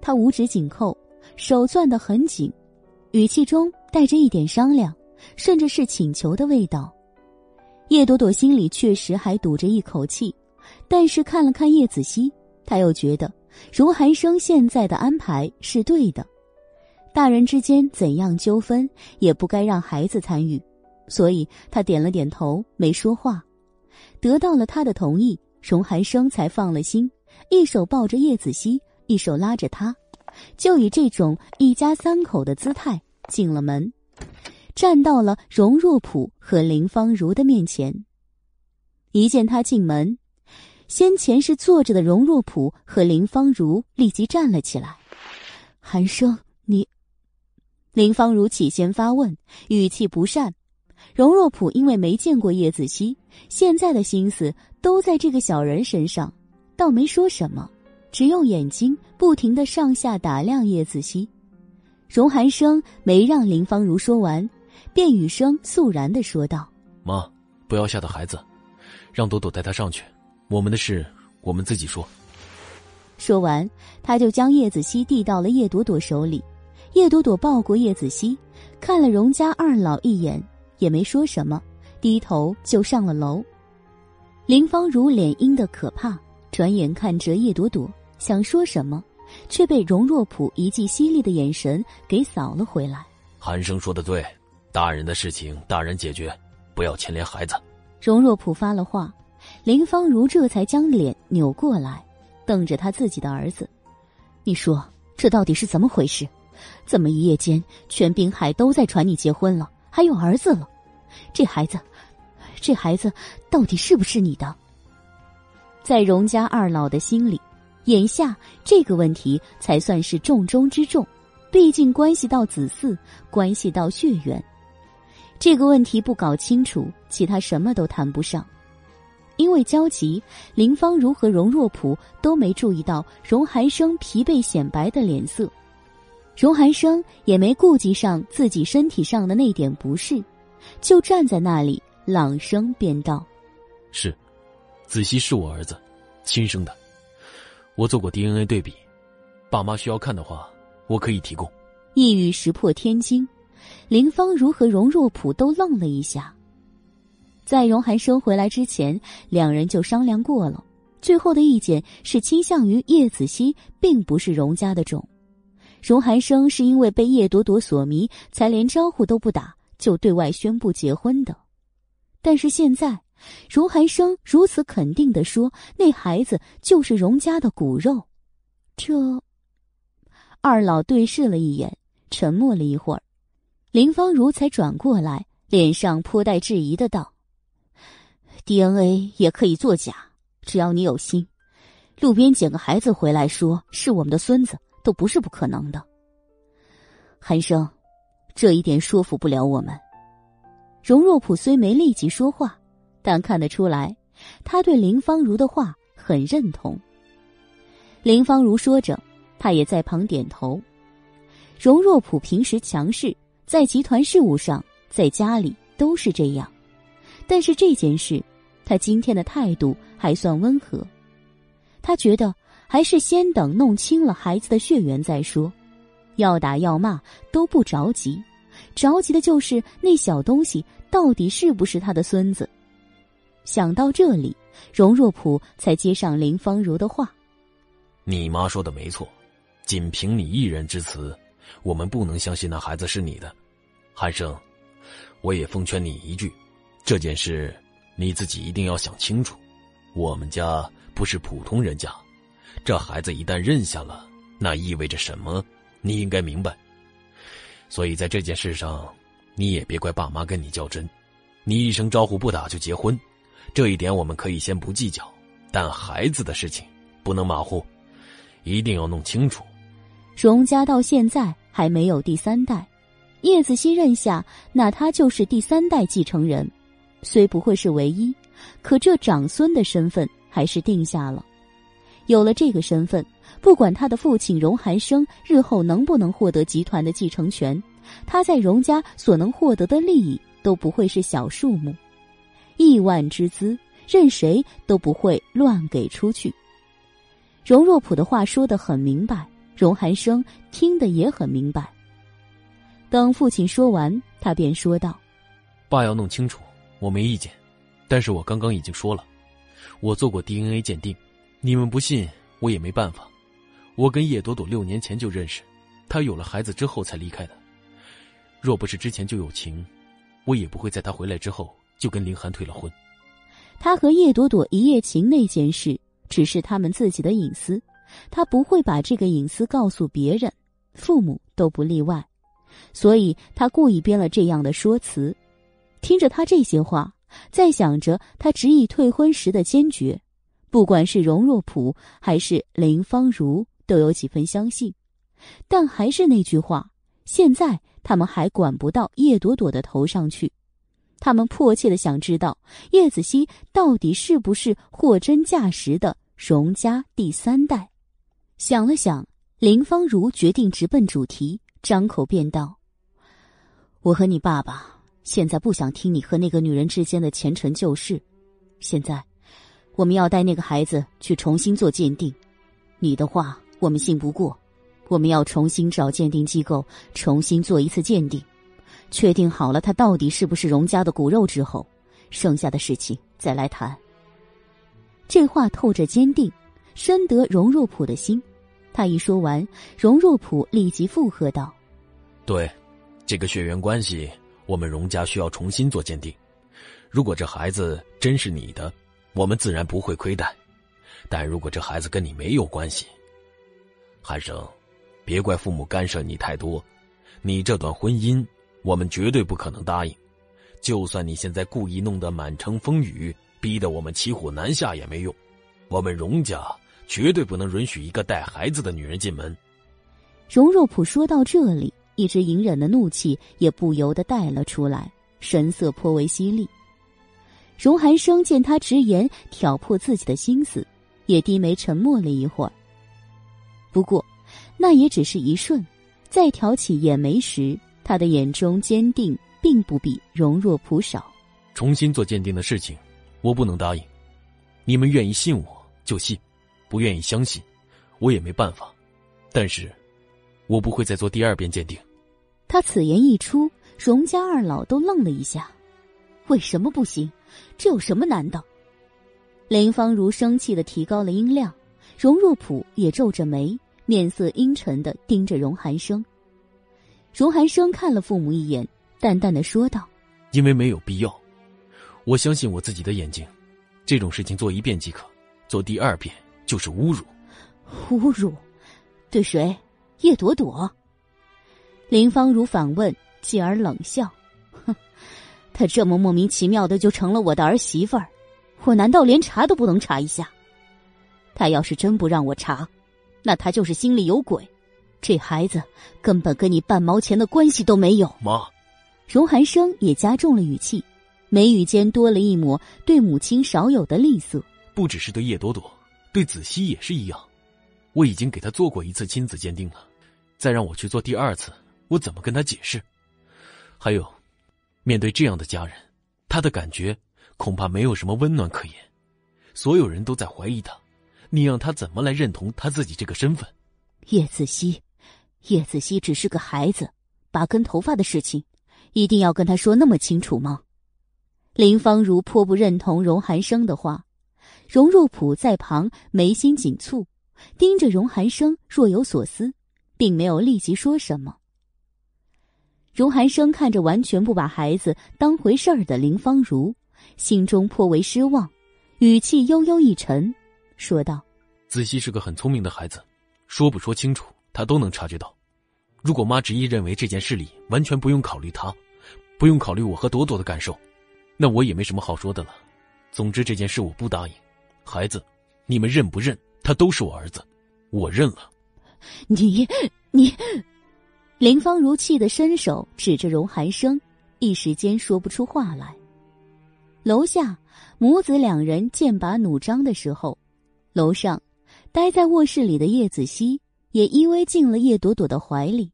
他五指紧扣，手攥得很紧，语气中带着一点商量，甚至是请求的味道。叶朵朵心里确实还堵着一口气，但是看了看叶子熙。他又觉得荣寒生现在的安排是对的，大人之间怎样纠纷也不该让孩子参与，所以他点了点头，没说话。得到了他的同意，荣寒生才放了心，一手抱着叶子熙，一手拉着他，就以这种一家三口的姿态进了门，站到了荣若普和林芳如的面前。一见他进门。先前是坐着的荣若普和林芳如立即站了起来。寒生，你。林芳如起先发问，语气不善。荣若普因为没见过叶子熙，现在的心思都在这个小人身上，倒没说什么，只用眼睛不停的上下打量叶子熙。荣寒生没让林芳如说完，便语声肃然的说道：“妈，不要吓到孩子，让朵朵带他上去。”我们的事，我们自己说。说完，他就将叶子熙递到了叶朵朵手里。叶朵朵抱过叶子熙，看了荣家二老一眼，也没说什么，低头就上了楼。林芳如脸阴的可怕，转眼看着叶朵朵，想说什么，却被荣若普一记犀利的眼神给扫了回来。寒生说的对，大人的事情大人解决，不要牵连孩子。荣若普发了话。林芳如这才将脸扭过来，瞪着他自己的儿子：“你说这到底是怎么回事？怎么一夜间全滨海都在传你结婚了，还有儿子了？这孩子，这孩子到底是不是你的？”在荣家二老的心里，眼下这个问题才算是重中之重，毕竟关系到子嗣，关系到血缘。这个问题不搞清楚，其他什么都谈不上。因为焦急，林芳如和荣若普都没注意到荣寒生疲惫显白的脸色，荣寒生也没顾及上自己身体上的那点不适，就站在那里朗声便道：“是，子熙是我儿子，亲生的。我做过 DNA 对比，爸妈需要看的话，我可以提供。”一语石破天惊，林芳如和荣若普都愣了一下。在荣寒生回来之前，两人就商量过了，最后的意见是倾向于叶子熙并不是荣家的种。荣寒生是因为被叶朵朵所迷，才连招呼都不打就对外宣布结婚的。但是现在，荣寒生如此肯定的说，那孩子就是荣家的骨肉，这……二老对视了一眼，沉默了一会儿，林芳如才转过来，脸上颇带质疑的道。DNA 也可以作假，只要你有心，路边捡个孩子回来说是我们的孙子，都不是不可能的。寒生，这一点说服不了我们。荣若普虽没立即说话，但看得出来，他对林芳如的话很认同。林芳如说着，他也在旁点头。荣若普平时强势，在集团事务上，在家里都是这样，但是这件事。他今天的态度还算温和，他觉得还是先等弄清了孩子的血缘再说，要打要骂都不着急，着急的就是那小东西到底是不是他的孙子。想到这里，荣若普才接上林芳如的话：“你妈说的没错，仅凭你一人之词，我们不能相信那孩子是你的。韩生，我也奉劝你一句，这件事你自己一定要想清楚。我们家不是普通人家，这孩子一旦认下了，那意味着什么？你应该明白。所以在这件事上，你也别怪爸妈跟你较真。你一声招呼不打就结婚，这一点我们可以先不计较，但孩子的事情不能马虎，一定要弄清楚。荣家到现在还没有第三代。叶子熙认下，那他就是第三代继承人，虽不会是唯一，可这长孙的身份还是定下了。有了这个身份，不管他的父亲荣寒生日后能不能获得集团的继承权，他在荣家所能获得的利益都不会是小数目，亿万之资，任谁都不会乱给出去。荣若普的话说得很明白，荣寒生听得也很明白。等父亲说完，他便说道：“爸要弄清楚，我没意见。但是我刚刚已经说了，我做过 DNA 鉴定，你们不信我也没办法。我跟叶朵朵六年前就认识，她有了孩子之后才离开的。若不是之前就有情，我也不会在她回来之后就跟林寒退了婚。他和叶朵朵一夜情那件事，只是他们自己的隐私，他不会把这个隐私告诉别人，父母都不例外。”所以他故意编了这样的说辞，听着他这些话，再想着他执意退婚时的坚决，不管是荣若普还是林芳如，都有几分相信。但还是那句话，现在他们还管不到叶朵朵的头上去，他们迫切的想知道叶子熙到底是不是货真价实的荣家第三代。想了想，林芳如决定直奔主题。张口便道：“我和你爸爸现在不想听你和那个女人之间的前尘旧事。现在，我们要带那个孩子去重新做鉴定。你的话我们信不过，我们要重新找鉴定机构重新做一次鉴定，确定好了他到底是不是荣家的骨肉之后，剩下的事情再来谈。”这话透着坚定，深得荣若普的心。他一说完，荣若普立即附和道：“对，这个血缘关系，我们荣家需要重新做鉴定。如果这孩子真是你的，我们自然不会亏待；但如果这孩子跟你没有关系，韩生，别怪父母干涉你太多。你这段婚姻，我们绝对不可能答应。就算你现在故意弄得满城风雨，逼得我们骑虎难下也没用。我们荣家。”绝对不能允许一个带孩子的女人进门。荣若普说到这里，一直隐忍的怒气也不由得带了出来，神色颇为犀利。荣寒生见他直言挑破自己的心思，也低眉沉默了一会儿。不过，那也只是一瞬，再挑起眼眉时，他的眼中坚定并不比荣若普少。重新做鉴定的事情，我不能答应。你们愿意信我就信。不愿意相信，我也没办法。但是，我不会再做第二遍鉴定。他此言一出，荣家二老都愣了一下。为什么不行？这有什么难的？林芳如生气的提高了音量，荣若普也皱着眉，面色阴沉的盯着荣寒生。荣寒生看了父母一眼，淡淡的说道：“因为没有必要，我相信我自己的眼睛。这种事情做一遍即可，做第二遍。”就是侮辱，侮辱，对谁？叶朵朵。林芳如反问，继而冷笑：“哼，她这么莫名其妙的就成了我的儿媳妇儿，我难道连查都不能查一下？她要是真不让我查，那她就是心里有鬼。这孩子根本跟你半毛钱的关系都没有。”妈，荣寒生也加重了语气，眉宇间多了一抹对母亲少有的吝啬。不只是对叶朵朵。对子熙也是一样，我已经给他做过一次亲子鉴定了，再让我去做第二次，我怎么跟他解释？还有，面对这样的家人，他的感觉恐怕没有什么温暖可言。所有人都在怀疑他，你让他怎么来认同他自己这个身份？叶子熙，叶子熙只是个孩子，拔根头发的事情，一定要跟他说那么清楚吗？林芳如颇不认同荣寒生的话。荣若普在旁眉心紧蹙，盯着荣寒生，若有所思，并没有立即说什么。荣寒生看着完全不把孩子当回事儿的林芳如，心中颇为失望，语气悠悠一沉，说道：“子熙是个很聪明的孩子，说不说清楚，他都能察觉到。如果妈执意认为这件事里完全不用考虑他，不用考虑我和朵朵的感受，那我也没什么好说的了。总之这件事我不答应。孩子，你们认不认？他都是我儿子，我认了。你，你。”林芳如气得伸手指着荣寒生，一时间说不出话来。楼下母子两人剑拔弩张的时候，楼上待在卧室里的叶子熙也依偎进了叶朵朵的怀里。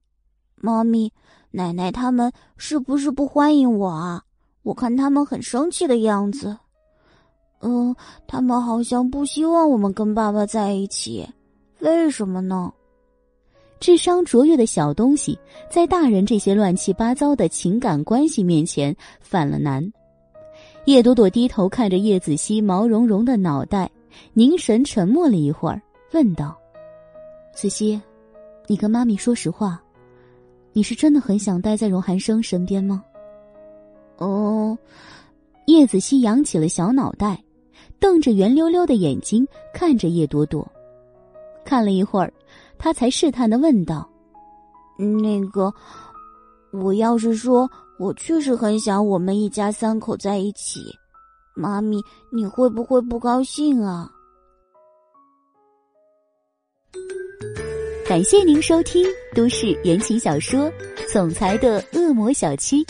妈咪，奶奶他们是不是不欢迎我啊？我看他们很生气的样子。嗯，他们好像不希望我们跟爸爸在一起，为什么呢？智商卓越的小东西，在大人这些乱七八糟的情感关系面前犯了难。叶朵朵低头看着叶子熙毛茸茸的脑袋，凝神沉默了一会儿，问道：“子熙，你跟妈咪说实话，你是真的很想待在荣寒生身边吗？”哦，叶子熙扬起了小脑袋，瞪着圆溜溜的眼睛看着叶朵朵，看了一会儿。他才试探的问道：“那个，我要是说我确实很想我们一家三口在一起，妈咪你会不会不高兴啊？”感谢您收听都市言情小说《总裁的恶魔小七》。